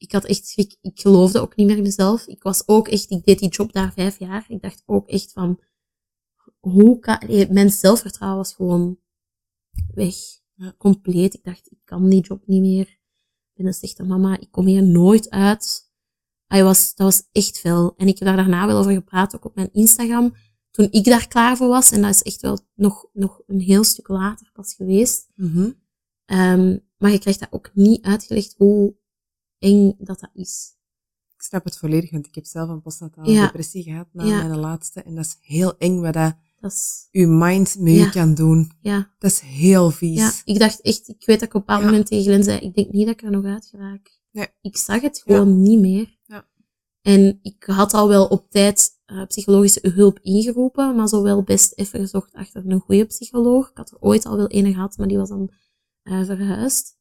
ik had echt schrik. Ik geloofde ook niet meer in mezelf. Ik was ook echt, ik deed die job daar vijf jaar. Ik dacht ook echt van, hoe kan, mijn zelfvertrouwen was gewoon weg. Compleet. Ik dacht, ik kan die job niet meer. Ik ben een slechte mama. Ik kom hier nooit uit. Hij was, dat was echt veel. En ik heb daar daarna wel over gepraat, ook op mijn Instagram. Toen ik daar klaar voor was. En dat is echt wel nog, nog een heel stuk later pas geweest. Mhm. Ehm, maar je krijgt dat ook niet uitgelegd hoe eng dat dat is. Ik snap het volledig, want ik heb zelf een postnatale Ja. depressie gehad na Ja. mijn laatste. En dat is heel eng wat dat Dat is, mind mee Ja. kan doen. ja, Dat is heel vies. ja. Ik dacht echt, ik weet dat ik op een bepaald moment tegen Glenn zei, ik denk niet dat ik er nog uit geraak. Nee. Ik zag het gewoon niet meer. Ja. En ik had al wel op tijd eh, psychologische hulp ingeroepen, maar zo wel best even gezocht achter een goede psycholoog. Ik had er ooit al wel een gehad, maar die was dan eh, verhuisd.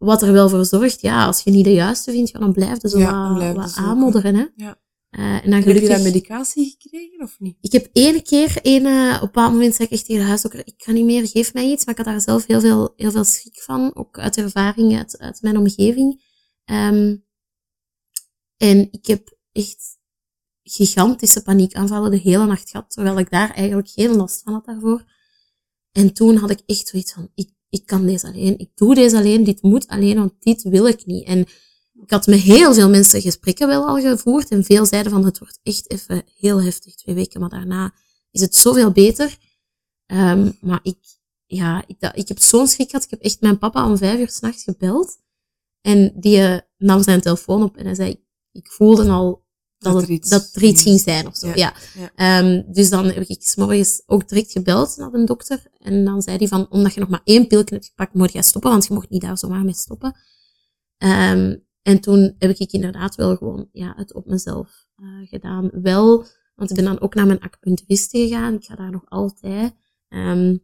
Wat er wel voor zorgt, ja, als je niet de juiste vindt, ja, dan blijf je zo Ja, wat, aanmodderen. Hè? Ja. Eh, en dan Heb je dat medicatie gekregen of niet? Ik heb ene keer, ene, op een bepaald moment zei ik echt tegen de huisdokter, ik kan niet meer, geef mij iets. Maar ik had daar zelf heel veel, heel veel schrik van, ook uit ervaring, uit, uit mijn omgeving. Ehm, en ik heb echt gigantische paniekaanvallen de hele nacht gehad, terwijl ik daar eigenlijk geen last van had daarvoor. En toen had ik echt zoiets van, ik, ik kan deze alleen, ik doe deze alleen, dit moet alleen, want dit wil ik niet. En ik had met heel veel mensen gesprekken wel al gevoerd en veel zeiden van het wordt echt even heel heftig, twee weken, maar daarna is het zoveel beter. Ehm, maar ik, ja, ik heb zo'n schrik gehad. Ik heb echt mijn papa om vijf uur s'nachts gebeld. En die eh, nam zijn telefoon op en hij zei, ik voelde al dat, Dat het, er iets dat er iets ging. zijn of zo. Ja. Ehm, dus dan heb ik s morgens ook direct gebeld naar de dokter. En dan zei hij van, omdat je nog maar één pilje hebt gepakt, moet jij stoppen, want je mocht niet daar zomaar mee stoppen. Ehm, en toen heb ik inderdaad wel gewoon ja, het op mezelf eh, gedaan. Wel, want ik ben dan ook naar mijn acupuncturiste gegaan. Ik ga daar nog altijd. Ehm,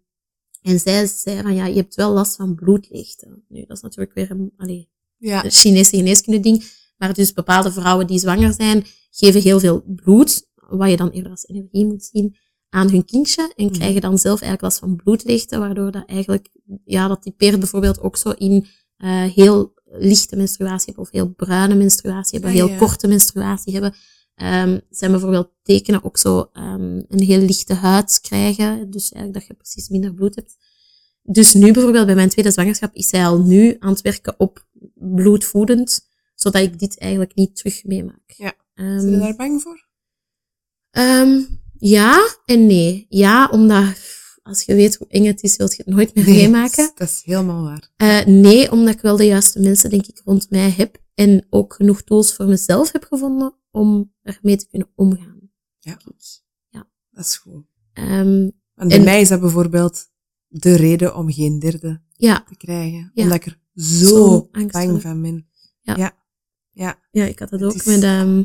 en zij zei van, ja, je hebt wel last van bloedleegte. Nu, dat is natuurlijk weer een allee, Ja. een Chinese geneeskunde ding. Maar dus bepaalde vrouwen die zwanger zijn, geven heel veel bloed, wat je dan eerder als energie moet zien, aan hun kindje. En Mhm. krijgen dan zelf eigenlijk last van bloedleegte, waardoor dat eigenlijk, ja, dat typeert bijvoorbeeld ook zo in eh, heel lichte menstruatie hebben, of heel bruine menstruatie hebben, Ah, heel ja. korte menstruatie hebben. Ehm zijn bijvoorbeeld tekenen ook zo ehm, een heel lichte huid krijgen, dus eigenlijk dat je precies minder bloed hebt. Dus nu bijvoorbeeld bij mijn tweede zwangerschap is zij al nu aan het werken op bloedvoedend, zodat ik dit eigenlijk niet terug meemaak. Ja. Ehm, Ben je daar bang voor? ehm, ja en nee. Ja, omdat als je weet hoe eng het is, wil je het nooit meer Nee, meemaken. Dat is, dat is helemaal waar. Eh, nee, omdat ik wel de juiste mensen, denk ik, rond mij heb. En ook genoeg tools voor mezelf heb gevonden om ermee te kunnen omgaan. Ja. ik. Dat is goed. Ehm, En bij En- mij is dat bijvoorbeeld de reden om geen derde ja, te krijgen. Ja. Omdat ik er zo, Zo bang van ben. Ja. Ja. Ja. ja, ik had dat Het ook is- met... ehm,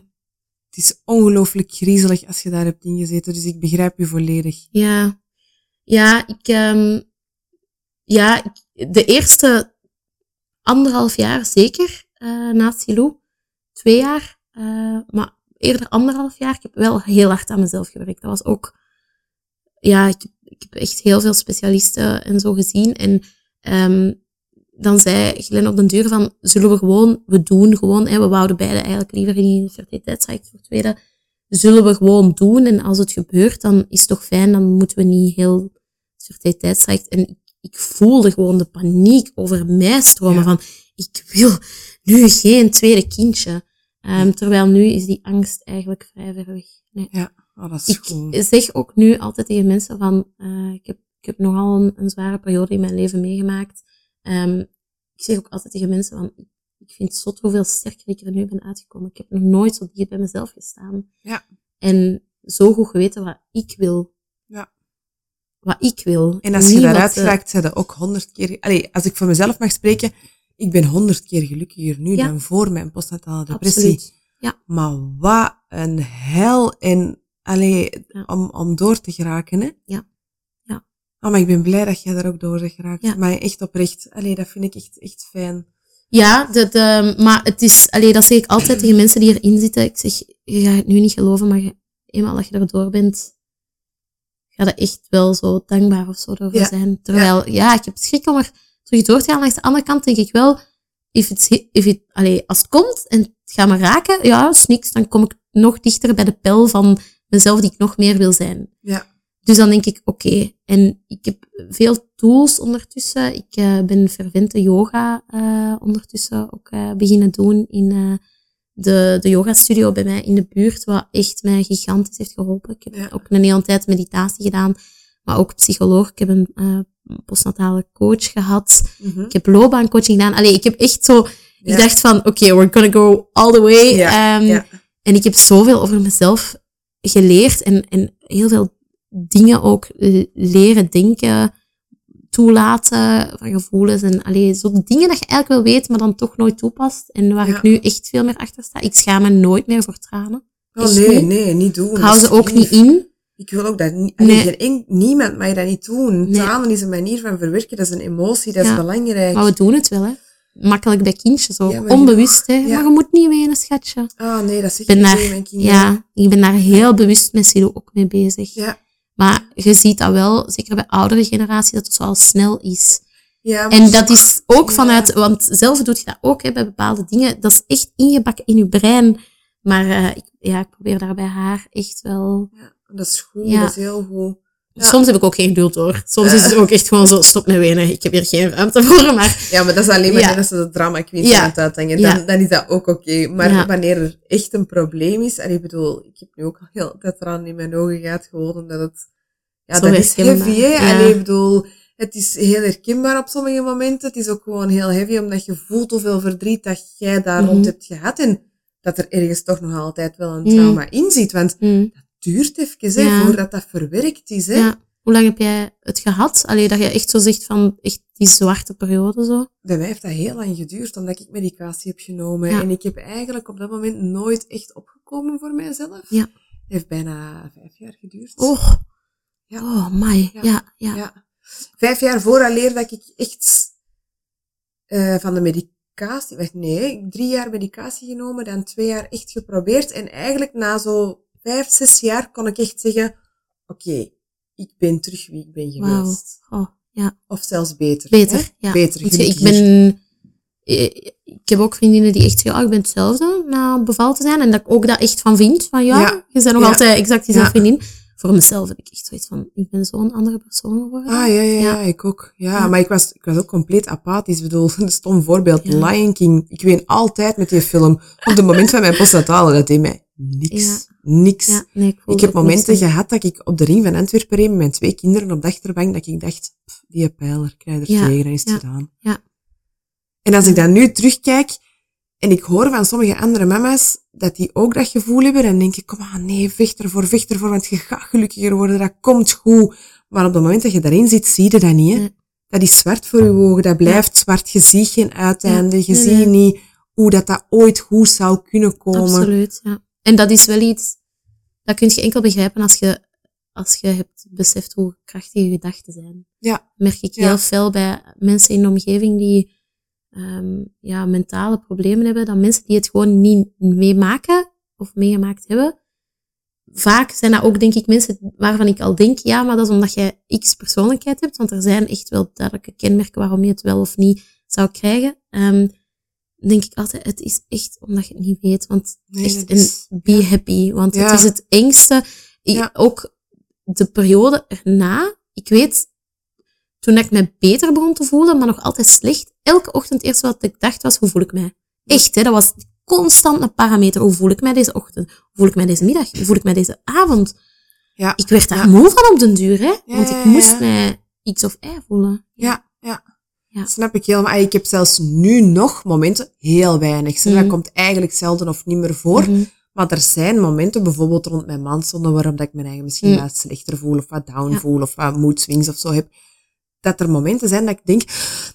Het is ongelooflijk griezelig als je daar hebt ingezeten. Dus ik begrijp je volledig. Ja, ja, ik, ehm ja, de eerste anderhalf jaar zeker eh na Silou. Twee jaar, eh, maar eerder anderhalf jaar. Ik heb wel heel hard aan mezelf gewerkt. Dat was ook, ja, ik, ik heb echt heel veel specialisten en zo gezien. En ehm dan zei Glenn op den duur van, zullen we gewoon, we doen gewoon, hè, we wouden beide eigenlijk liever in fertiliteitsrijk voor tweede zullen we gewoon doen. En als het gebeurt, dan is het toch fijn. Dan moeten we niet heel het fertiliteitstraject. En ik, voelde gewoon de paniek over mij stromen Ja. van, ik wil nu geen tweede kindje. Ehm, Terwijl nu is die angst eigenlijk vrij ver weg. Nee. Oh, dat is Ik goed. zeg ook nu altijd tegen mensen van, eh, ik, heb, ik heb nogal een, een zware periode in mijn leven meegemaakt. Ehm, ik zeg ook altijd tegen mensen van, ik, vind het zot hoeveel sterker ik er nu ben uitgekomen. Ik heb nog nooit zo dicht bij mezelf gestaan. Ja. En zo goed geweten wat ik wil. Ja. Wat ik wil. En als je daaruit eh, raakt, zijn dat ook honderd keer... Allee, als ik voor mezelf mag spreken, ik ben honderd keer gelukkiger nu Ja. dan voor mijn postnatale depressie. Absoluut. Maar wat een hel en allee, Ja. om, om door te geraken, hè? Ja. Oh, maar ik ben blij dat jij daar ook door bent geraakt. Ja. Maar echt oprecht, allee, dat vind ik echt, echt fijn. Ja, dat, ehm, maar het is, allee, dat zeg ik altijd tegen mensen die erin zitten. Ik zeg, je gaat het nu niet geloven, maar je, eenmaal dat je erdoor bent, ga je echt wel zo dankbaar of zo Ja. zijn. Terwijl, ja. ik heb schrik om er terug door te gaan. Langs de andere kant denk ik wel, if hi- if it, allee, als het komt en het gaat me raken, ja, is niks. Dan kom ik nog dichter bij de pijl van mezelf die ik nog meer wil zijn. Ja. Dus dan denk ik, oké. En ik heb veel tools ondertussen. Ik eh, ben fervente yoga eh, ondertussen ook eh, beginnen doen in de, de yoga studio bij mij in de buurt, wat echt mij gigantisch heeft geholpen. Ik heb Ja. ook een hele tijd meditatie gedaan, maar ook psycholoog. Ik heb een postnatale coach gehad. Mhm. Ik heb loopbaancoaching gedaan. Allee, ik heb echt zo... Ja. Ik dacht van, oké, we're gonna go all the way. Ja, Ehm, ja. En ik heb zoveel over mezelf geleerd en, en heel veel dingen ook l- leren denken, toelaten van gevoelens. En allee, zo dingen dat je eigenlijk wel weet, maar dan toch nooit toepast. En waar Ja. ik nu echt veel meer achter sta. Ik schaam me nooit meer voor tranen. Oh, Echt nee, niet. nee, niet doen. Ik hou ze ook niet in. Ik wil ook dat niet. Nee. Niemand mag dat niet doen. Nee. Tranen is een manier van verwerken, dat is een emotie, dat Ja. is belangrijk. Maar we doen het wel, hè. Makkelijk bij kindjes ook. Ja, Onbewust, hè. Maar je moet niet wenen, schatje. Ah nee, dat zeg Ik tegen mijn kinderen. ja, ik ben daar heel bewust met Silo ook mee bezig. Ja. Maar je ziet dat wel, zeker bij oudere generatie, dat het zo al snel is. Ja, En dat is ook Ja. vanuit, want zelf doe je dat ook hè, bij bepaalde dingen. Dat is echt ingebakken in je brein. Maar eh, ik, ja, ik probeer daar bij haar echt wel. Ja, dat is goed, dat is heel goed. Ja. Soms heb ik ook geen geduld hoor. Soms is het ook echt gewoon zo, stop met wenen. Ik heb hier geen ruimte voor. Maar Ja, maar dat is alleen maar Ja. als ze de drama queen Ja. aan het uithangen. Dan, dan is dat ook oké. Maar wanneer er echt een probleem is, en ik bedoel, ik heb nu ook al heel tijd eraan in mijn ogen gehad, gewoon omdat het, ja, Zo dat is heavy, hè. Allee, ik bedoel, het is heel herkenbaar op sommige momenten. Het is ook gewoon heel heavy, omdat je voelt hoeveel verdriet dat jij daar rond Mhm. hebt gehad. En dat er ergens toch nog altijd wel een Mhm. trauma in zit. Want hm, het duurt even, hè, voordat dat verwerkt is, hè. ja. Hoe lang heb jij het gehad? Alleen dat je echt zo zegt van echt die zwarte periode zo. Bij mij heeft dat heel lang geduurd, omdat ik medicatie heb genomen. Ja. En ik heb eigenlijk op dat moment nooit echt opgekomen voor mijzelf. Ja. Het heeft bijna vijf jaar geduurd. Oh, Ja. oh my. Ja. Ja, ja. Ja. Vijf jaar vooraleer dat ik echt eh, van de medicatie... Nee, drie jaar medicatie genomen, dan twee jaar echt geprobeerd. En eigenlijk na zo vijf, zes jaar kon ik echt zeggen... Oké, ik ben terug wie ik ben geweest. Oh, ja. Of zelfs beter. Beter, hè? ja. Beter, je- ik ben... eh, Ik heb ook vriendinnen die echt zeggen, oh, ik ben hetzelfde na beval te zijn. En dat ik ook dat echt van vind. Van ja, Ja. je bent nog Ja. altijd exact diezelfde Ja. vriendin. Voor mezelf heb ik echt zoiets van, ik ben zo'n andere persoon geworden. Ah, ja, ja, ik ook. Ja, maar ik was, ik was ook compleet apathisch. Ik bedoel, een stom voorbeeld. Lion King. Ik ween altijd met die film. Op het moment van mijn postnatale, dat deed mij niks. Niks. Ja, nee, ik heb momenten gehad dat ik op de ring van Antwerpen reed met mijn twee kinderen op de achterbank, dat ik dacht, pff, die pijler, krijg er Ja. tegen, dan is het Ja. gedaan. Ja. En als ik dan nu terugkijk, en ik hoor van sommige andere mama's, dat die ook dat gevoel hebben, dan denk ik, kom aan, nee, vecht ervoor, vecht ervoor, want je gaat gelukkiger worden, dat komt goed. Maar op het moment dat je daarin zit, zie je dat niet, hè. Dat is zwart voor je ogen, dat blijft zwart, je ziet geen uiteinde, je ziet niet hoe dat, dat ooit goed zou kunnen komen. Absoluut, ja. En dat is wel iets, dat kun je enkel begrijpen als je, als je hebt beseft hoe krachtig je gedachten zijn. Ja. merk ik Ja. heel veel bij mensen in de omgeving die ehm, ja, mentale problemen hebben, dan mensen die het gewoon niet meemaken of meegemaakt hebben. Vaak zijn dat ook, denk ik, mensen waarvan ik al denk, ja, maar dat is omdat jij X persoonlijkheid hebt, want er zijn echt wel duidelijke kenmerken waarom je het wel of niet zou krijgen. Ehm, denk ik altijd, het is echt omdat je het niet weet, want Nee, echt, en be happy, want Ja. het is het engste. Ja. Ook de periode erna, ik weet, toen ik me beter begon te voelen, maar nog altijd slecht, elke ochtend eerst wat ik dacht was, hoe voel ik mij? Echt, hè, dat was constant een parameter. Hoe voel ik mij deze ochtend? Hoe voel ik mij deze middag? Hoe voel ik mij deze avond? Ja. Ik werd daar moe van op den duur, hè? Want ik moest mij X of Y voelen. Ja, ja. Ja. Snap ik helemaal. Ik heb zelfs nu nog momenten, heel weinig. Mhm. Dat komt eigenlijk zelden of niet meer voor. Mhm. Maar er zijn momenten, bijvoorbeeld rond mijn maandzonden, waarop dat ik mijn eigen misschien Mm. wat slechter voel, of wat down Ja. voel, of wat mood swings of zo heb. Dat er momenten zijn dat ik denk,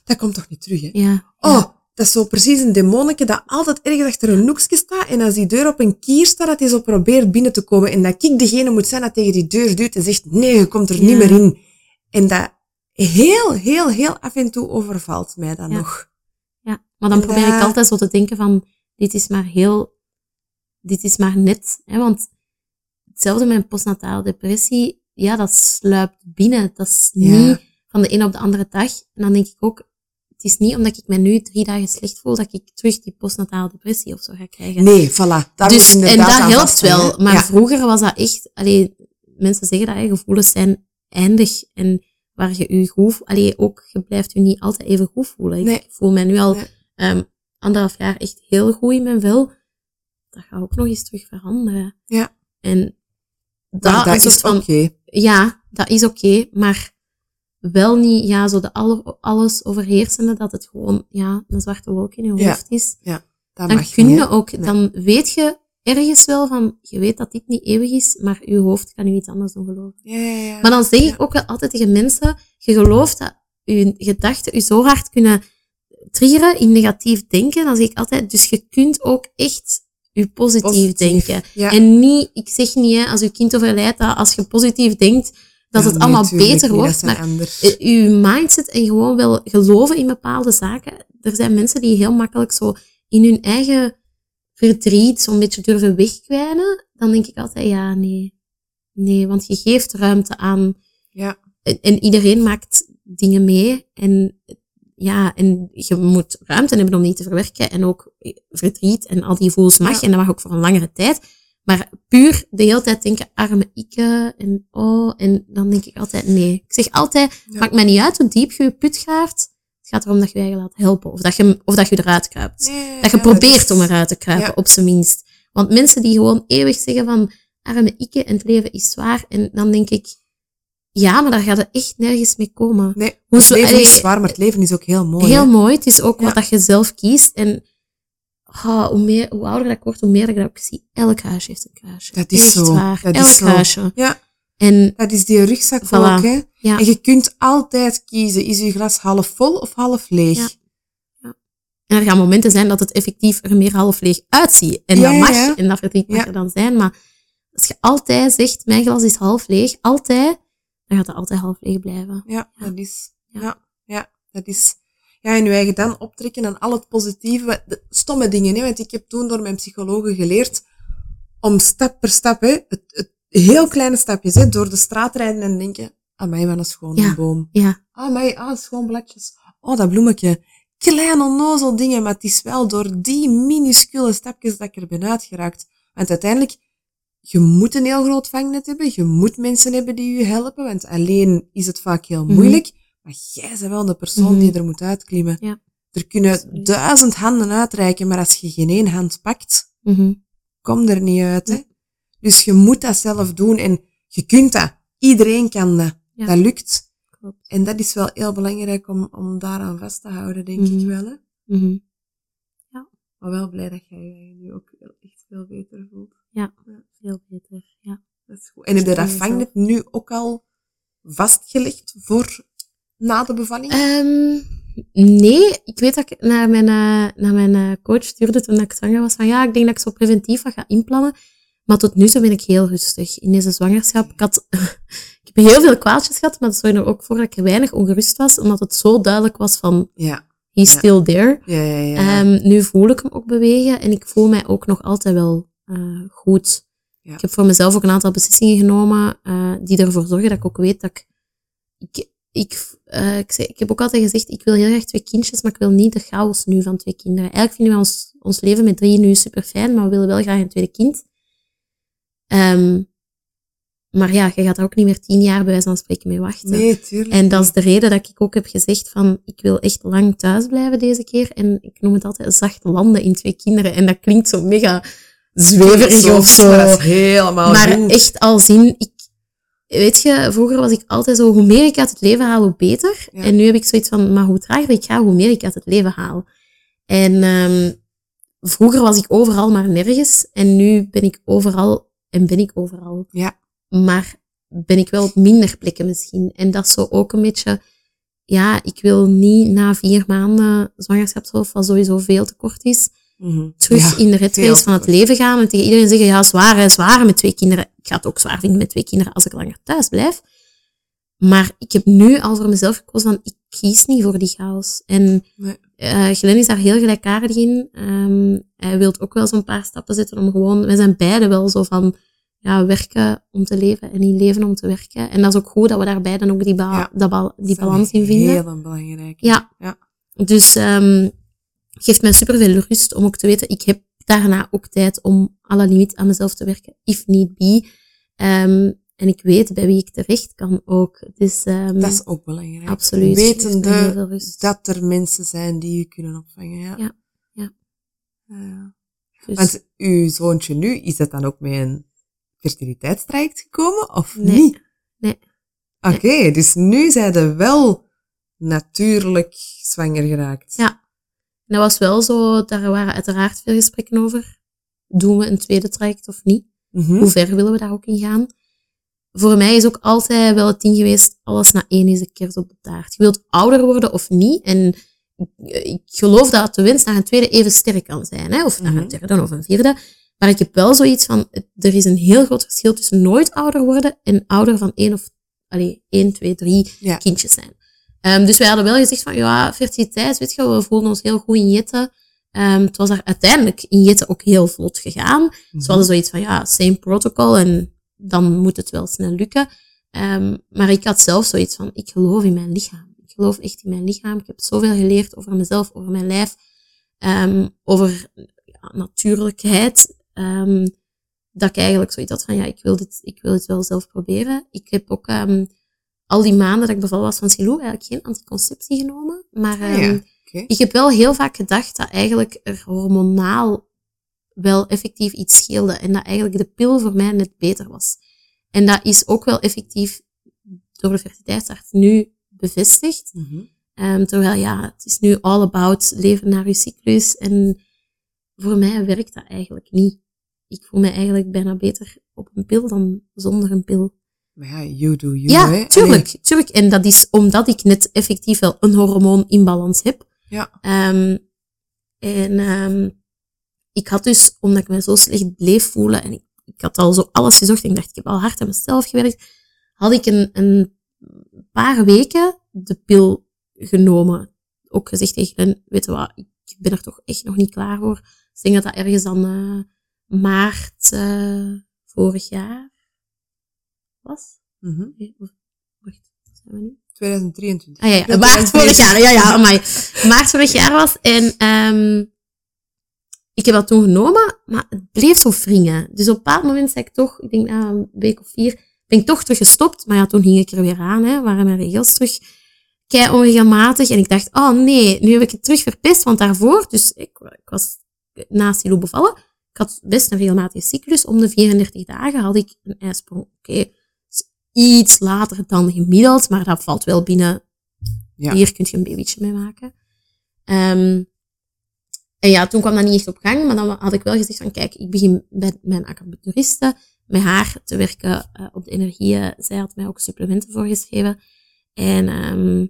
dat komt toch niet terug, hè? Ja. Oh, dat is zo precies een demonnetje dat altijd ergens achter een hoekje staat. En als die deur op een kier staat, dat hij zo probeert binnen te komen. En dat ik degene moet zijn dat tegen die deur duwt en zegt, nee, je komt er niet meer in. En dat heel, heel, heel af en toe overvalt mij dan Ja. nog. Ja, maar dan En probeer ik dat- altijd zo te denken van, dit is maar heel, dit is maar net. Hè? Want hetzelfde met postnatale depressie, ja, dat sluipt binnen. Dat is Ja. niet van de een op de andere dag. En dan denk ik ook, het is niet omdat ik me nu drie dagen slecht voel, dat ik terug die postnatale depressie of zo ga krijgen. Nee, voilà. Daar dus, je en dat helpt wel. Maar Ja. vroeger was dat echt, allee, mensen zeggen dat, hè, gevoelens zijn eindig. En waar je je goed, allee, ook, je blijft je niet altijd even goed voelen. Ik voel mij nu al Nee. ehm, anderhalf jaar echt heel goed in mijn vel. Dat gaat ook nog eens terug veranderen. Ja. En dat, is oké. ja, dat is oké, maar wel niet, ja, zo de alle, alles overheersende, dat het gewoon, ja, een zwarte wolk in je Ja. hoofd is Dat dan mag kun je ook, Nee. dan weet je ergens wel van, je weet dat dit niet eeuwig is, maar je hoofd kan u iets anders doen geloven. Ja, ja, ja. Maar dan zeg ik ook wel altijd tegen mensen, je gelooft dat je gedachten je zo hard kunnen triggeren in negatief denken, dan zeg ik altijd, dus je kunt ook echt je positief, Positief. denken. En niet, ik zeg niet, hè, als je kind overlijdt, dat als je positief denkt, dat het allemaal beter niet, wordt. Maar eh, je mindset en gewoon wel geloven in bepaalde zaken. Er zijn mensen die heel makkelijk zo in hun eigen verdriet zo'n beetje durven wegkwijnen. Dan denk ik altijd, ja, nee. Nee, want je geeft ruimte aan. Ja. En, en iedereen maakt dingen mee. En ja, en je moet ruimte hebben om die te verwerken. En ook verdriet en al die gevoelens mag. Ja. En dat mag ook voor een langere tijd. Maar puur de hele tijd denken, arme ikke, en oh, en dan denk ik altijd, nee. Ik zeg altijd, Ja. maakt mij niet uit hoe diep je je put graaft. Het gaat erom dat je je eigen laat helpen. Of dat je, of dat je eruit kruipt. Nee, Dat je probeert is- om eruit te kruipen, op zijn minst. Want mensen die gewoon eeuwig zeggen van, arme ikke, en het leven is zwaar. En dan denk ik, ja, maar daar gaat het echt nergens mee komen. Nee, het leven allee, is zwaar, maar het leven is ook heel mooi. Heel hè. mooi. Het is ook Ja. wat dat je zelf kiest. En ah, hoe, meer, hoe ouder dat ik word, hoe meer dat ik dat ook zie. Elk huisje heeft een kruisje. Dat is Echt zo. waar. Dat is Elk zo. huisje. Ja, En dat is die rugzak Voilà. ook, hè. ja, En je kunt altijd kiezen, is je glas half vol of half leeg? Ja. En er gaan momenten zijn dat het effectief er meer half leeg uitziet. En dat mag, en dat verdriet mag er dan zijn. Maar als je altijd zegt, mijn glas is half leeg, altijd, dan gaat het altijd half leeg blijven. Ja, dat is. Ja. Ja. ja, dat is. Ja, en je eigen dan optrekken aan al het positieve, de stomme dingen, hè. Want ik heb toen door mijn psychologen geleerd om stap per stap, hè, het, het, heel kleine stapjes, hè, door de straat rijden en denken, amai, wat een schone Ja. boom. Ja, Amai, ah, schoon bladjes. Oh, dat bloemetje. Klein onnozel dingen, maar het is wel door die minuscule stapjes dat ik er ben uitgeraakt. Want uiteindelijk, je moet een heel groot vangnet hebben, je moet mensen hebben die je helpen, want alleen is het vaak heel Mhm. moeilijk. Maar jij bent wel de persoon Mhm. die er moet uitklimmen. Ja. Er kunnen duizend handen uitreiken, maar als je geen één hand pakt, mhm, kom er niet uit. Hè? Ja. Dus je moet dat zelf doen en je kunt dat. Iedereen kan dat. Ja. Dat lukt. klopt. En dat is wel heel belangrijk om, om daaraan vast te houden, denk Mhm. ik wel. Hè? Mhm. Maar wel blij dat jij je nu ook echt veel beter voelt. Veel beter, ja. Dat is goed. En heb je dat vangnet nu ook al vastgelegd voor na de bevalling? Ehm, nee, ik weet dat ik naar mijn, eh, naar mijn eh, coach stuurde toen ik zwanger was van ja, ik denk dat ik zo preventief wat ga inplannen. Maar tot nu toe ben ik heel rustig in deze zwangerschap. Ik had ik heb heel veel kwaadjes gehad, maar dat zorgde er ook voor dat ik weinig ongerust was, omdat het zo duidelijk was van ja. he's Ja. still there. Ja, ja, ja. Ehm, nu voel ik hem ook bewegen en ik voel mij ook nog altijd wel eh, goed. Ja. Ik heb voor mezelf ook een aantal beslissingen genomen eh, die ervoor zorgen dat ik ook weet dat ik... Ik, ik, eh, ik, zei, ik heb ook altijd gezegd, ik wil heel graag twee kindjes, maar ik wil niet de chaos nu van twee kinderen. Eigenlijk vinden we ons, ons leven met drie nu super fijn, maar we willen wel graag een tweede kind. Ehm, maar ja, je gaat er ook niet meer tien jaar bij wijze van spreken mee wachten. nee, tuurlijk. En dat is de reden dat ik ook heb gezegd van, ik wil echt lang thuis blijven deze keer. En ik noem het altijd zacht landen in twee kinderen. En dat klinkt zo mega zweverig of zo. Maar dat is helemaal Maar goed. echt al zien, ik, weet je, vroeger was ik altijd zo, hoe meer ik uit het leven haal, hoe beter. Ja. En nu heb ik zoiets van, maar hoe trager ik ga, hoe meer ik uit het leven haal. En ehm vroeger was ik overal maar nergens. En nu ben ik overal en ben ik overal. Ja. Maar ben ik wel op minder plekken misschien. En dat is zo ook een beetje, ja, ik wil niet na vier maanden zwangerschapsverlof, wat sowieso veel te kort is, Mhm. terug Ja, in de race van het leven gaan en tegen iedereen zeggen, ja, zwaar, hè, zwaar met twee kinderen. Ik ga het ook zwaar vinden met twee kinderen als ik langer thuis blijf. Maar ik heb nu al voor mezelf gekozen van, ik kies niet voor die chaos. En Nee. eh Glenn is daar heel gelijkaardig in. Ehm, hij wil ook wel zo'n paar stappen zetten om gewoon, wij zijn beide wel zo van, ja, werken om te leven en niet leven om te werken. En dat is ook goed dat we daar beiden ook die, ba Ja. dat die balans in vinden. Heel belangrijk. Ja. Ja. Dus ehm geeft mij superveel rust om ook te weten, ik heb daarna ook tijd om à la limiet aan mezelf te werken, if need be. Ehm, en ik weet bij wie ik terecht kan ook. Dus ehm, Dat is ook belangrijk. absoluut. Wetende dat er mensen zijn die je kunnen opvangen. Ja. Ja, ja. Dus- Want uw zoontje nu, is dat dan ook met een fertiliteitstraject gekomen of Nee. niet? Nee. Oké, dus nu zijn ze wel natuurlijk zwanger geraakt. Ja. En dat was wel zo, daar waren uiteraard veel gesprekken over. doen we een tweede traject of niet? Mhm. Hoe ver willen we daar ook in gaan? Voor mij is ook altijd wel het ding geweest, alles na één is de kers op de taart. Je wilt ouder worden of niet. En ik, geloof dat de wens naar een tweede even sterk kan zijn. Hè? Of naar Mhm. een derde of een vierde. Maar ik heb wel zoiets van, er is een heel groot verschil tussen nooit ouder worden en ouder van één of, allee, één, twee, drie Ja. kindjes zijn. Ehm, dus wij hadden wel gezegd van, ja, fertiliteit, weet je, we voelden ons heel goed in Jette. Ehm, het was daar uiteindelijk in Jette ook heel vlot gegaan. Dus we hadden zoiets van, ja, same protocol en dan moet het wel snel lukken. Ehm, maar ik had zelf zoiets van, ik geloof in mijn lichaam. Ik geloof echt in mijn lichaam. Ik heb zoveel geleerd over mezelf, over mijn lijf, over ja, natuurlijkheid. Ehm, dat ik eigenlijk zoiets had van, ja, ik wil dit, ik wil dit wel zelf proberen. Ik heb ook ehm, al die maanden dat ik bevallen was van Silou eigenlijk geen anticonceptie genomen. Maar Ah, ja. ehm, ik heb wel heel vaak gedacht dat eigenlijk er hormonaal wel effectief iets scheelde en dat eigenlijk de pil voor mij net beter was. En dat is ook wel effectief door de fertiliteitsarts nu bevestigd. Mhm. Terwijl ja, het is nu all about leven naar je cyclus en voor mij werkt dat eigenlijk niet. Ik voel me eigenlijk bijna beter op een pil dan zonder een pil. Maar ja, you do you, Ja, hè. tuurlijk, tuurlijk. En dat is omdat ik net effectief wel een hormoon in balans heb. Ja. Ehm, en ehm, ik had dus, omdat ik me zo slecht bleef voelen en ik, ik had al zo alles gezocht en ik dacht, ik heb al hard aan mezelf gewerkt, had ik een, een paar weken de pil genomen. Ook gezegd tegen hen, weet je wat, ik ben er toch echt nog niet klaar voor. Dus ik denk dat dat ergens dan eh, maart eh, vorig jaar was. Nee, of- Wacht, wat zijn we nu? 2023. Ah ja, maart vorig jaar. Ja, ja, amai. Maart vorig jaar was. En ehm ik heb dat toen genomen, maar het bleef zo wringen. Dus op een bepaald moment zei ik toch, ik denk na een week of vier, ben ik toch terug gestopt. Maar ja, toen ging ik er weer aan, hè, waren mijn regels terug kei onregelmatig. En ik dacht, oh nee, nu heb ik het terug verpest. Want daarvoor, dus ik, ik was na Silo bevallen, ik had best een regelmatige cyclus. Om de 34 dagen had ik een ijsprong. Oké, iets later dan gemiddeld, maar dat valt wel binnen. Ja. Hier kun je een babytje mee maken. Ehm, en ja, toen kwam dat niet echt op gang, maar dan had ik wel gezegd van, kijk, ik begin bij mijn acupuncturiste met haar te werken eh, op de energieën. Zij had mij ook supplementen voorgeschreven. En ehm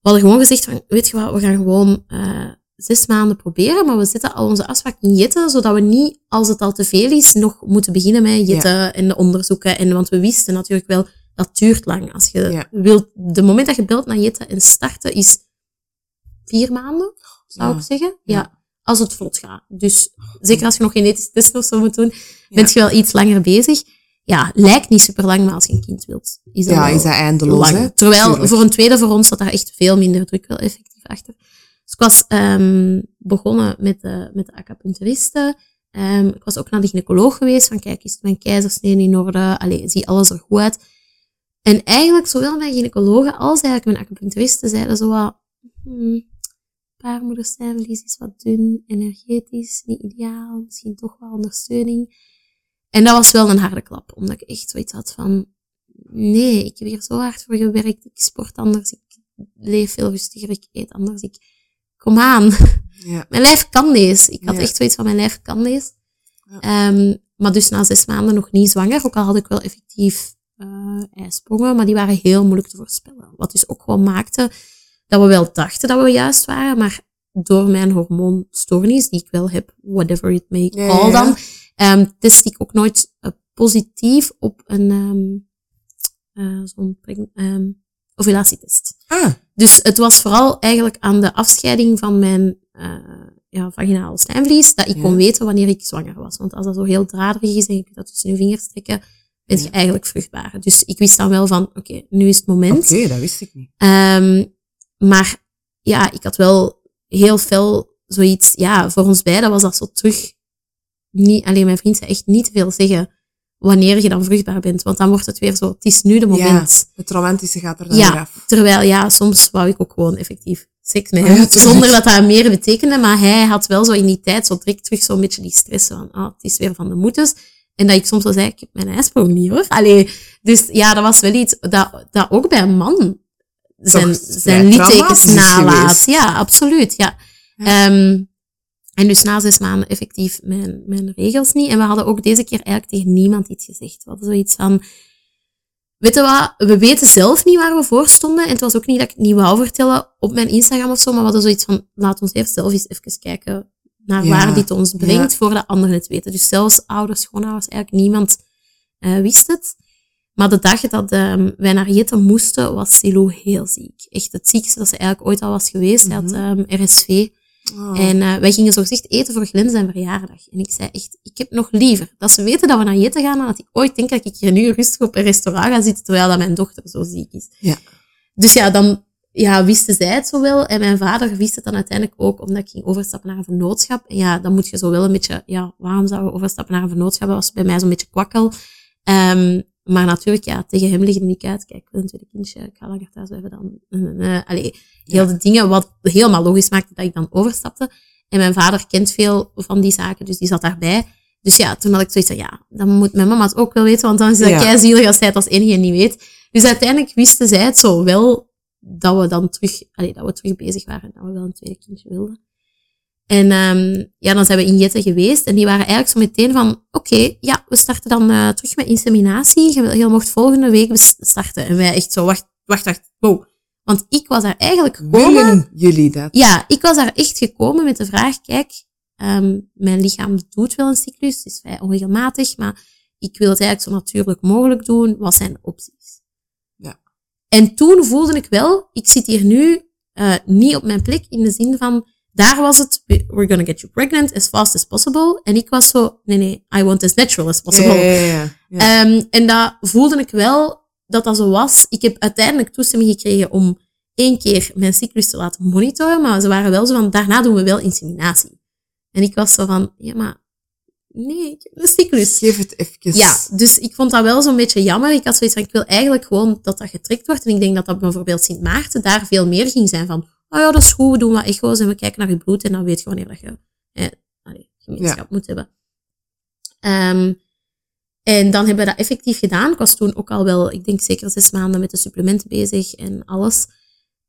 we hadden gewoon gezegd van, weet je wat, we gaan gewoon eh, zes maanden proberen, maar we zetten al onze afspraak in jetten, zodat we niet, als het al te veel is, nog moeten beginnen met jetten en de onderzoeken. En, want we wisten natuurlijk wel, dat duurt lang. Als je Ja. wilt, de moment dat je belt naar jetten en starten is vier maanden, zou Ja. ik zeggen. Ja. Ja. Als het vlot gaat. Dus zeker als je nog genetische testen of zo moet doen, bent je wel iets langer bezig. Ja, lijkt niet super lang, maar als je een kind wilt, is dat Ja, is dat eindeloos, lang. Terwijl Tuurlijk. voor een tweede voor ons zat daar echt veel minder druk wel effectief achter. Dus ik was ehm, begonnen met de, met de acupuncturiste. Ehm, ik was ook naar de gynaecoloog geweest, van kijk, is mijn keizersnee in orde? Allee, zie alles er goed uit? En eigenlijk, zowel mijn gynaecologen als eigenlijk mijn acupuncturiste zeiden zo wat, hmm, baarmoederstijnvlies is wat dun, energetisch, niet ideaal, misschien toch wel ondersteuning. En dat was wel een harde klap, omdat ik echt zoiets had van, nee, ik heb hier zo hard voor gewerkt, ik sport anders, ik leef veel rustiger, ik eet anders, ik, kom aan, Ja. mijn lijf kan deze. Ik had Ja. echt zoiets van, mijn lijf kan deze. Ja. Ehm, maar dus na zes maanden nog niet zwanger, ook al had ik wel effectief ijsprongen, maar die waren heel moeilijk te voorspellen. Wat dus ook gewoon maakte dat we wel dachten dat we juist waren, maar door mijn hormoonstoornis, die ik wel heb, whatever it may call dan, ehm, test ik ook nooit eh, positief op een eh, zo'n ovulatietest. Ah, Dus het was vooral eigenlijk aan de afscheiding van mijn eh ja, vaginaal slijmvlies dat ik Ja. kon weten wanneer ik zwanger was. Want als dat zo heel draderig is en je kunt dat tussen je vingers trekken, ben je Ja. eigenlijk vruchtbaar. Dus ik wist dan wel van, oké, nu is het moment. oké, dat wist ik niet. Ehm, maar ja, ik had wel heel fel zoiets, ja, voor ons beiden was dat zo terug. Niet, alleen mijn vriend zei echt niet te veel zeggen wanneer je dan vruchtbaar bent. Want dan wordt het weer zo, het is nu de moment. Het romantische gaat er dan Ja. weer af. Terwijl, ja, soms wou ik ook gewoon effectief seks met Ja, hem. tuurlijk. zonder dat dat meer betekende. Maar hij had wel zo in die tijd zo direct terug zo'n beetje die stress van, ah, het is weer van de moeders. En dat ik soms wel zei, ik heb mijn ijsprong niet hoor. Allee, dus ja, dat was wel iets dat, dat ook bij een man zijn, Toch zijn littekens nalaat. Ja, absoluut, ja. Ja. Ehm, En dus na zes maanden effectief mijn, mijn regels niet. En we hadden ook deze keer eigenlijk tegen niemand iets gezegd. We hadden zoiets van, weet je wat, we weten zelf niet waar we voor stonden. En het was ook niet dat ik het niet wou vertellen op mijn Instagram of zo, maar we hadden zoiets van, laat ons eerst zelf eens even kijken naar Ja, waar dit ons brengt, ja. voordat anderen het weten. Dus zelfs ouders, schoonouders, eigenlijk niemand eh, wist het. Maar de dag dat ehm, wij naar Jette moesten, was Silo heel ziek. Echt het ziekste dat ze eigenlijk ooit al was geweest. Ze had Mhm. ehm, RSV. Oh. En eh, wij gingen zo gezegd eten voor Glenn zijn verjaardag. En ik zei echt, ik heb nog liever dat ze weten dat we naar Jette gaan, dan dat ik ooit denk dat ik hier nu rustig op een restaurant ga zitten, terwijl dat mijn dochter zo ziek is. Ja. Dus ja, dan ja, wisten zij het zo wel. En mijn vader wist het dan uiteindelijk ook, omdat ik ging overstappen naar een vennootschap. En ja, dan moet je zo wel een beetje, ja, waarom zouden we overstappen naar een vennootschap? Dat was bij mij zo'n beetje kwakkel. Ehm, maar natuurlijk, ja, tegen hem liggen niet uit. Kijk, een tweede kindje, ik ga langer thuis blijven dan. eh, allee, heel de dingen wat helemaal logisch maakte dat ik dan overstapte. En mijn vader kent veel van die zaken, dus die zat daarbij. Dus ja, toen had ik zoiets van, ja, dan moet mijn mama het ook wel weten, want dan is dat Ja. zielig als zij het als enige niet weet. Dus uiteindelijk wisten zij het zo wel, dat we dan terug, allee, dat we terug bezig waren, dat we wel een tweede kindje wilden. En um, ja, dan zijn we in Jette geweest en die waren eigenlijk zo meteen van, oké, ja, we starten dan uh, terug met inseminatie. Je, je mocht volgende week starten. En wij echt zo, wacht, wacht, wacht, wow. Want ik was daar eigenlijk gekomen. Willen jullie dat? Ja, ik was daar echt gekomen met de vraag, kijk, um, mijn lichaam doet wel een cyclus, het is vrij onregelmatig, maar ik wil het eigenlijk zo natuurlijk mogelijk doen. Wat zijn de opties? Ja. En toen voelde ik wel, ik zit hier nu uh, niet op mijn plek in de zin van, daar was het, we're gonna get you pregnant as fast as possible. En ik was zo, nee, nee, I want as natural as possible. Ja, ja, ja, ja. Um, en dat voelde ik wel dat dat zo was. Ik heb uiteindelijk toestemming gekregen om één keer mijn cyclus te laten monitoren, maar ze waren wel zo van, daarna doen we wel inseminatie. En ik was zo van, ja, maar nee, ik heb een cyclus. Geef het even. Ja, dus ik vond dat wel zo'n beetje jammer. Ik had zoiets van, ik wil eigenlijk gewoon dat dat getrekt wordt. En ik denk dat dat bijvoorbeeld Sint Maarten daar veel meer ging zijn van, oh ja, dat is goed, we doen wat echo's en we kijken naar je bloed en dan weet je wanneer dat je eh, allee, gemeenschap ja. moet hebben. Um, en dan hebben we dat effectief gedaan. Ik was toen ook al wel, ik denk zeker zes maanden met de supplementen bezig en alles.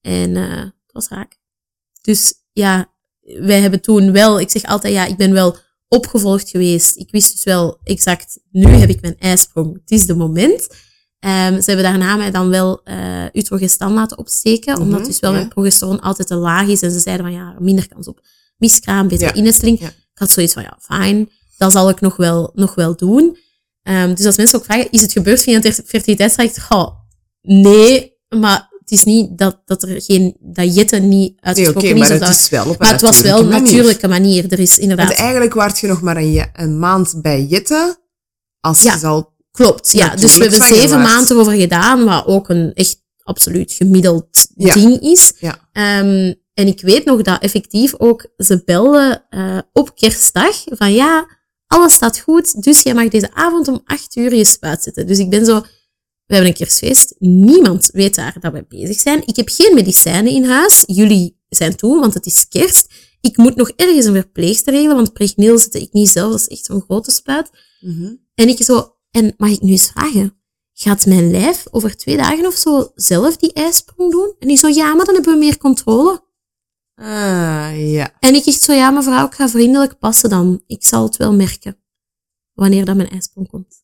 En uh, het was raak. Dus ja, wij hebben toen wel, ik zeg altijd, ja, ik ben wel opgevolgd geweest. Ik wist dus wel exact, nu heb ik mijn ijsprong. Het is de moment. Um, ze hebben daarna mij dan wel uh, utrogestan laten opsteken, mm -hmm, omdat dus wel ja. mijn progesteron altijd te laag is. En ze zeiden van, ja, minder kans op miskraam, beter ja. Ik had zoiets van, ja, fijn, dat zal ik nog wel, nog wel doen. Um, dus als mensen ook vragen, is het gebeurd via een fertiliteitstraject? Oh, nee, maar het is niet dat, dat er geen, dat niet uitgesproken nee, okay, is. Maar het, is wel op maar het was wel een natuurlijke manier. Er is inderdaad... Want eigenlijk waart je nog maar een, een maand bij Jette, als ja, je zal... Klopt, ja. Dus we hebben zeven maanden erover gedaan, wat ook een echt absoluut gemiddeld ja. ding is. Ja. Um, en ik weet nog dat effectief ook ze belden uh, op kerstdag van ja, alles staat goed, dus jij mag deze avond om acht uur je spuit zetten. Dus ik ben zo, we hebben een kerstfeest, niemand weet daar dat we bezig zijn. Ik heb geen medicijnen in huis, jullie zijn toe, want het is kerst. Ik moet nog ergens een verpleegster regelen, want pregneel zette ik niet zelf, dat is echt zo'n grote spuit. Mm -hmm. En ik zo, en mag ik nu eens vragen, gaat mijn lijf over twee dagen of zo zelf die ijsprong doen? En ik zo, ja, maar dan hebben we meer controle. Ah, ja. En ik echt zo, ja mevrouw, ik ga vriendelijk passen dan. Ik zal het wel merken. Wanneer dat mijn ijsprong komt.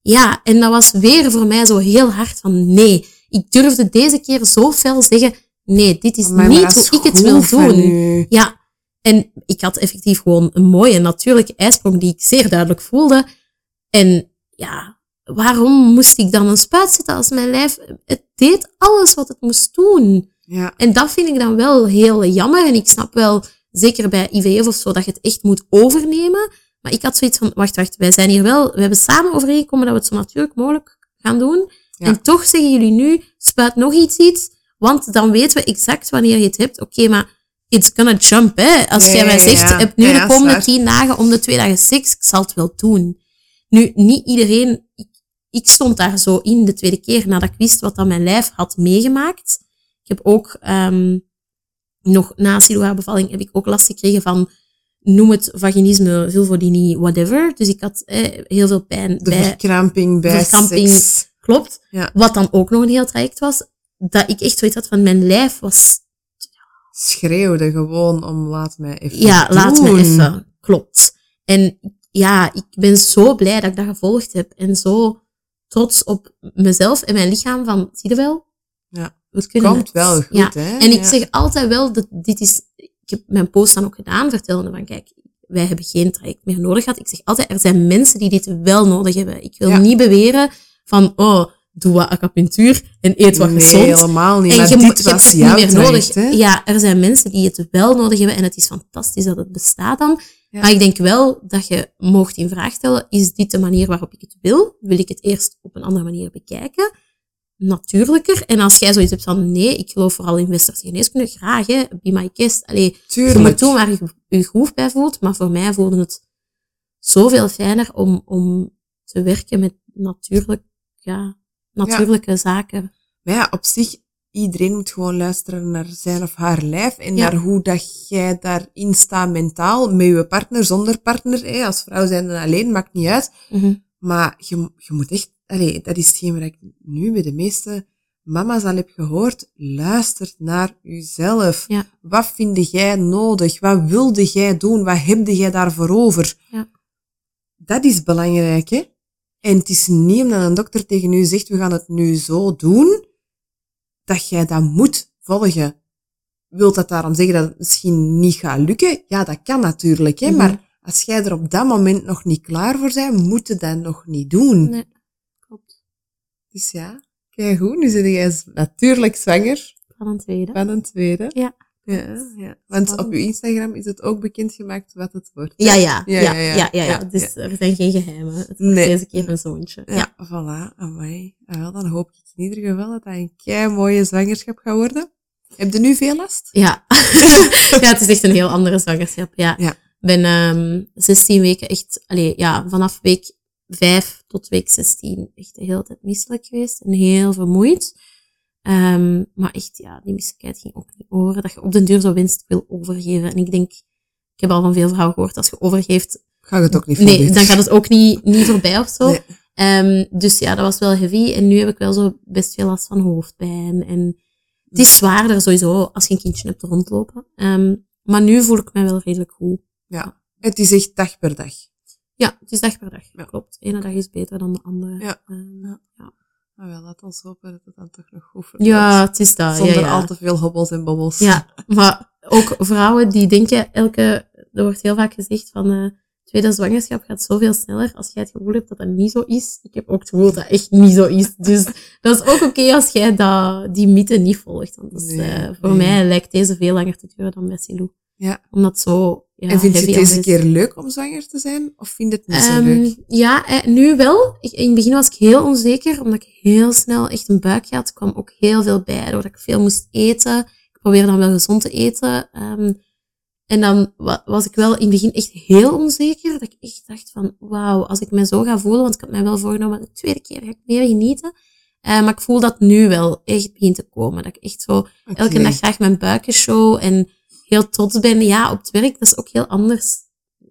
Ja, en dat was weer voor mij zo heel hard van nee. Ik durfde deze keer zo fel zeggen, nee, dit is maar niet hoe ik het wil doen. Ja, en ik had effectief gewoon een mooie natuurlijke ijsprong die ik zeer duidelijk voelde. En ja, waarom moest ik dan een spuit zetten als mijn lijf... Het deed alles wat het moest doen. Ja. En dat vind ik dan wel heel jammer. En ik snap wel, zeker bij IVF of zo, dat je het echt moet overnemen. Maar ik had zoiets van, wacht, wacht, wij zijn hier wel... We hebben samen overeengekomen dat we het zo natuurlijk mogelijk gaan doen. Ja. En toch zeggen jullie nu, spuit nog iets iets. Want dan weten we exact wanneer je het hebt. Oké, okay, maar it's gonna jump, hè. Als jij mij zegt, ja. heb nu Ja, de komende tien dagen om de twee dagen seks, ik zal het wel doen. Nu, niet iedereen... Ik, ik stond daar zo in de tweede keer nadat ik wist wat dan mijn lijf had meegemaakt. Ik heb ook um, nog na bevalling heb ik ook last gekregen van noem het vaginisme, vulvodynie, whatever. Dus ik had eh, heel veel pijn De bij verkramping bij verkramping. seks. klopt. Ja. Wat dan ook nog een heel traject was, dat ik echt zoiets had van mijn lijf was schreeuwde gewoon om laat mij even Ja, laat me doen. even. Klopt. En ja, ik ben zo blij dat ik dat gevolgd heb. En zo trots op mezelf en mijn lichaam van, zie je wel? Ja. We kunnen Komt het. wel goed, Ja. hè? En ik Ja. zeg altijd wel, dat dit is, ik heb mijn post dan ook gedaan, vertellende van, kijk, wij hebben geen traject meer nodig gehad. Ik zeg altijd, er zijn mensen die dit wel nodig hebben. Ik wil Ja. niet beweren van, oh, doe wat acupunctuur en eet wat nee, gezond. helemaal niet. En maar je, dit je was niet meer traject, nodig. hè? Ja, er zijn mensen die het wel nodig hebben en het is fantastisch dat het bestaat dan. Ja. Maar ik denk wel dat je mocht in vraag stellen, is dit de manier waarop ik het wil? Wil ik het eerst op een andere manier bekijken? Natuurlijker. En als jij zoiets hebt van, nee, ik geloof vooral in westerse geneeskunde, graag, hè, be my guest. Allee, je Tuurlijk. moet doen waar je je goed bij voelt, maar voor mij voelde het zoveel fijner om, om te werken met natuurlijk, ja, natuurlijke zaken. Maar ja, op zich, iedereen moet gewoon luisteren naar zijn of haar lijf en Ja. naar hoe dat jij daarin staat mentaal, met je partner, zonder partner. Hè. Als vrouw zijn dan alleen, maakt niet uit. Mhm. Maar je, je moet echt, allee, dat is hetgeen wat ik nu bij de meeste mama's al heb gehoord. Luister naar jezelf. Ja. Wat vind jij nodig? Wat wilde jij doen? Wat heb jij daarvoor over? Ja. Dat is belangrijk, hè? En het is niet omdat een dokter tegen u zegt, we gaan het nu zo doen, dat jij dat moet volgen. Wilt dat daarom zeggen dat het misschien niet gaat lukken? Ja, dat kan natuurlijk, hè? Mhm. Maar als jij er op dat moment nog niet klaar voor bent, moet je dat nog niet doen. Nee, klopt. Dus ja, kijk goed, nu zit jij natuurlijk zwanger Van een tweede. van een tweede. Ja. Ja, ja. Want op uw Instagram is het ook bekendgemaakt wat het wordt. Ja, ja, ja, Ja, ja, ja, Dus er zijn geen geheimen. Het wordt Nee. deze keer een zoontje. Ja. Voilà. Amai. Ah, wel, dan hoop ik in ieder geval dat dat een kei mooie zwangerschap gaat worden. Heb je nu veel last? Ja. ja, het is echt een heel andere zwangerschap. Ja. Ben ehm 16 weken echt, allee, ja, vanaf week 5 tot week 16 echt de hele tijd misselijk geweest en heel vermoeid. Ehm, maar echt, ja, die misselijkheid ging ook niet over. Dat je op den duur zo winst wil overgeven. En ik denk, ik heb al van veel vrouwen gehoord, als je overgeeft, Ga je het ook niet nee, veel dan gaat het ook niet, niet voorbij of zo. Nee. Ehm, dus ja, dat was wel heavy. En nu heb ik wel zo best veel last van hoofdpijn. En het is zwaarder sowieso als je een kindje hebt rondlopen. Ehm, maar nu voel ik me wel redelijk goed. Ja. Het is echt dag per dag. Ja, het is dag per dag. Ja. Klopt. De ene dag is beter dan de andere. Ja. Ja. Ja. Maar wel, laat ons hopen dat het dan toch nog goed verloopt. ja, het is dat. Zonder ja, ja. al te veel hobbels en bobbels. Ja, maar ook vrouwen die denken elke... Er wordt heel vaak gezegd van... eh tweede zwangerschap gaat zoveel sneller als jij het gevoel hebt dat dat niet zo is. Ik heb ook het gevoel dat dat echt niet zo is. Dus dat is ook oké als jij dat, die mythe niet volgt. Want dat is, Nee, eh, voor nee. mij lijkt deze veel langer te duren dan bij Silou. Ja. Omdat zo... Ja, en vind je het deze keer leuk om zwanger te zijn? Of vind je het niet zo Ehm, leuk? Ja, eh, nu wel. Ik, in het begin was ik heel onzeker, omdat ik heel snel echt een buikje had. Er kwam ook heel veel bij, doordat ik veel moest eten. Ik probeerde dan wel gezond te eten. Ehm, en dan wa- was ik wel in het begin echt heel onzeker. Dat ik echt dacht van, wauw, als ik me zo ga voelen, want ik had mij wel voorgenomen, de tweede keer ga ik meer genieten. Eh, maar ik voel dat nu wel echt begint te komen. Dat ik echt zo elke dag graag mijn buiken show en heel trots ben. Ja, op het werk, dat is ook heel anders.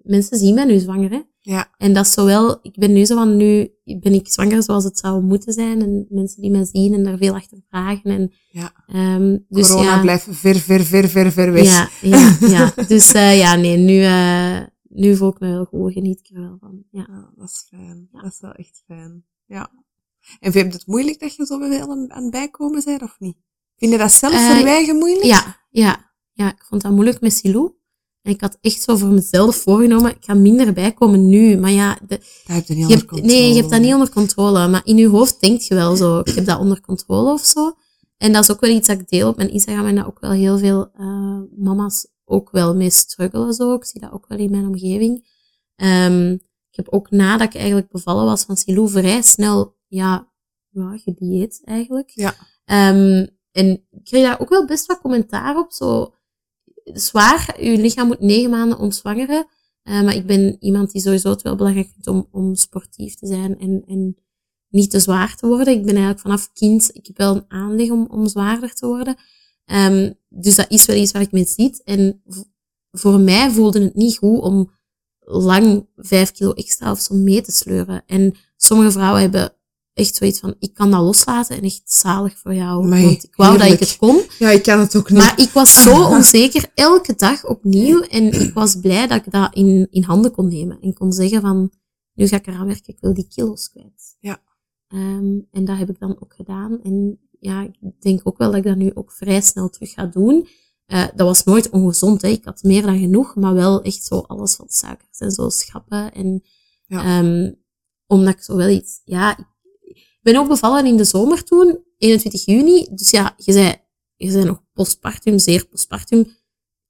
Mensen zien mij nu zwanger, hè. Ja, En dat is zowel, ik ben nu zo van, nu ben ik zwanger zoals het zou moeten zijn. En mensen die mij zien en daar veel achter vragen. En, Ja. ehm, dus corona ja, blijft ver, ver, ver, ver, ver weg. ja, ja, ja. Dus eh, ja, nee, nu, eh, nu voel ik me wel goed, geniet ik er wel van. Ja. Ja, dat is fijn. Ja. Dat is wel echt fijn. Ja. En vind je het moeilijk dat je zo bij aan, het bijkomen bent, of niet? Vind je dat zelf voor je eigen moeilijk? Ja, ja, ja, ik vond dat moeilijk met Silou. En ik had echt zo voor mezelf voorgenomen, ik ga minder bijkomen nu. Maar ja, de, Dat heb je niet je onder controle. nee, je hebt dat niet onder controle. Maar in je hoofd denk je wel zo, ik heb dat onder controle of zo. En dat is ook wel iets dat ik deel op mijn Instagram en dat ook wel heel veel eh, mama's ook wel mee struggelen zo. Ik zie dat ook wel in mijn omgeving. Ehm, ik heb ook nadat ik eigenlijk bevallen was van Silou vrij snel, ja, ja gedieet eigenlijk. Ja. Ehm, en ik kreeg daar ook wel best wat commentaar op. Zo, zwaar, je lichaam moet negen maanden ontzwangeren. Eh, maar ik ben iemand die sowieso het wel belangrijk vindt om, om sportief te zijn en, en niet te zwaar te worden. Ik ben eigenlijk vanaf kind, ik heb wel een aanleg om, om zwaarder te worden. Ehm, dus dat is wel iets waar ik mee zit. En voor mij voelde het niet goed om lang vijf kilo extra of zo mee te sleuren. En sommige vrouwen hebben echt zoiets van, ik kan dat loslaten en echt zalig voor jou. Amai, want ik wou dat ik het kon. Ja, ik kan het ook niet. Maar ik was zo onzeker, elke dag opnieuw. En ik was blij dat ik dat in, in handen kon nemen. En kon zeggen van, nu ga ik eraan werken, ik wil die kilo's kwijt. Ja. Ehm, en dat heb ik dan ook gedaan. En ja, ik denk ook wel dat ik dat nu ook vrij snel terug ga doen. Eh, dat was nooit ongezond, hè. Ik had meer dan genoeg, maar wel echt zo alles wat suikers en zo schrappen. En, Ja. ehm, omdat ik zo wel iets, ja, ik ben ook bevallen in de zomer toen, 21 juni. Dus ja, je zei, je zei nog postpartum, zeer postpartum.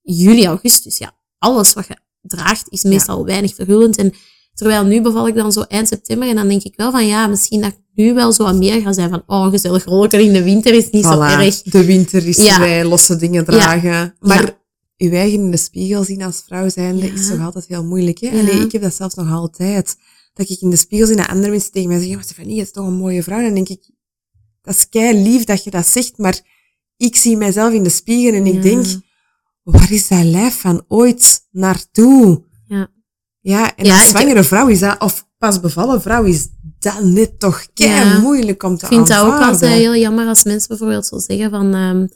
Juli, augustus, ja. Alles wat je draagt is meestal weinig verhullend. En terwijl nu beval ik dan zo eind september en dan denk ik wel van ja, misschien dat ik nu wel zo wat meer ga zijn van oh, gezellig rollen in de winter is niet zo erg. De winter is Ja. wij losse dingen dragen. Maar uw eigen in de spiegel zien als vrouw zijnde is toch altijd heel moeilijk. Hè? Allee, ik heb dat zelfs nog altijd. Dat ik in de spiegel zie en andere mensen tegen mij zeggen, maar Stefanie, je is toch een mooie vrouw. Dan denk ik, dat is kei lief dat je dat zegt, maar ik zie mijzelf in de spiegel en ik Ja. denk, waar is dat lijf van ooit naartoe? Ja. Ja, en Ja, als ik- zwangere vrouw is dat, of pas bevallen vrouw is dat net toch kei Ja. moeilijk om te Ik vind dat ook altijd heel jammer als mensen bijvoorbeeld zo zeggen van, ehm,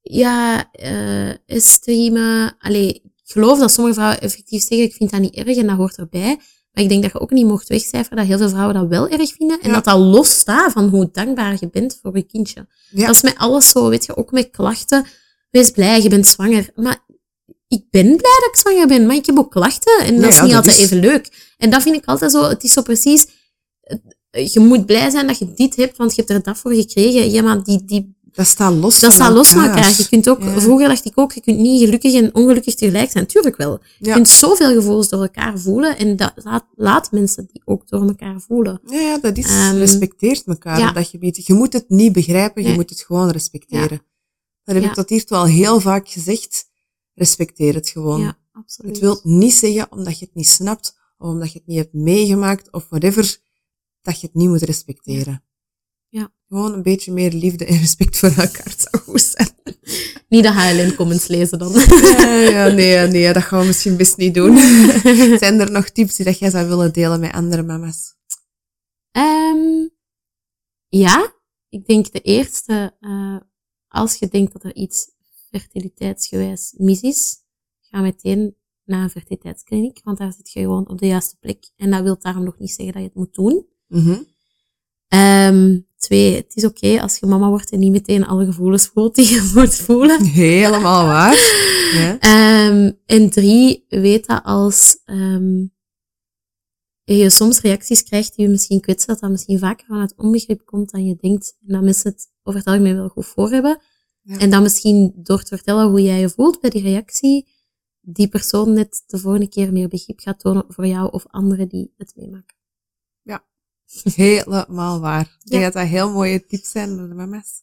ja, eh esteem, allee, ik geloof dat sommige vrouwen effectief zeggen, ik vind dat niet erg en dat hoort erbij. Maar ik denk dat je ook niet mocht wegcijferen dat heel veel vrouwen dat wel erg vinden. En Ja. dat dat los staat van hoe dankbaar je bent voor je kindje. Ja. Dat is met alles zo, weet je, ook met klachten. Wees blij, je bent zwanger. Maar ik ben blij dat ik zwanger ben, maar ik heb ook klachten. En dat Ja, is niet dat altijd is- even leuk. En dat vind ik altijd zo, het is zo precies, eh, je moet blij zijn dat je dit hebt, want je hebt er dat voor gekregen. Ja, maar die, die, Dat staat los dat van staat los van elkaar. Je kunt ook, Ja. vroeger dacht ik ook, je kunt niet gelukkig en ongelukkig tegelijk zijn. Tuurlijk wel. Je Ja. kunt zoveel gevoelens door elkaar voelen en dat laat, laat mensen die ook door elkaar voelen. Ja, ja, dat is, Ehm, respecteert elkaar dat gebied. Je moet het niet begrijpen, je Nee. moet het gewoon respecteren. Dat heb ik tot hiertoe al heel vaak gezegd. Respecteer het gewoon. Ja, absoluut. Het wil niet zeggen omdat je het niet snapt, of omdat je het niet hebt meegemaakt, of whatever, dat je het niet moet respecteren. Gewoon een beetje meer liefde en respect voor elkaar zou goed zijn. Niet de HLN-comments lezen dan. Ja, ja, nee, nee, dat gaan we misschien best niet doen. Zijn er nog tips die dat jij zou willen delen met andere mama's? Ehm, ja, ik denk de eerste, eh, als je denkt dat er iets fertiliteitsgewijs mis is, ga meteen naar een fertiliteitskliniek, want daar zit je gewoon op de juiste plek. En dat wil daarom nog niet zeggen dat je het moet doen. Ehm, twee, het is oké als je mama wordt en niet meteen alle gevoelens voelt die je moet voelen. Helemaal waar. Ja. Ehm, en drie, weet dat als ehm, je soms reacties krijgt die je misschien kwetsen, dat dat misschien vaker vanuit onbegrip komt dan je denkt. En dat mensen het over het algemeen wel goed voor hebben. Ja. En dan misschien door te vertellen hoe jij je voelt bij die reactie, die persoon net de volgende keer meer begrip gaat tonen voor jou of anderen die het meemaken. Helemaal waar. Ik denk Ja. dat dat heel mooie tips zijn voor de mama's.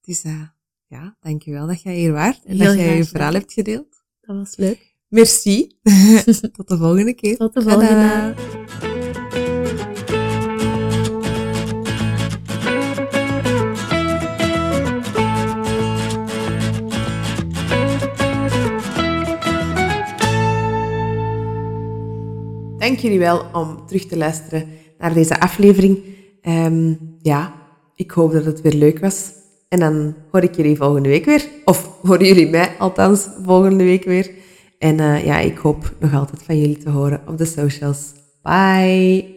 Dus uh, ja, dankjewel dat jij hier waart en Heel dat jij je verhaal hebt gedeeld. Dat was leuk. Merci. Tot de volgende keer. Tot de volgende. Dank jullie wel om terug te luisteren naar deze aflevering. Ehm, ja, ik hoop dat het weer leuk was. En dan hoor ik jullie volgende week weer. Of horen jullie mij althans volgende week weer. En eh, ja, ik hoop nog altijd van jullie te horen op de socials. Bye!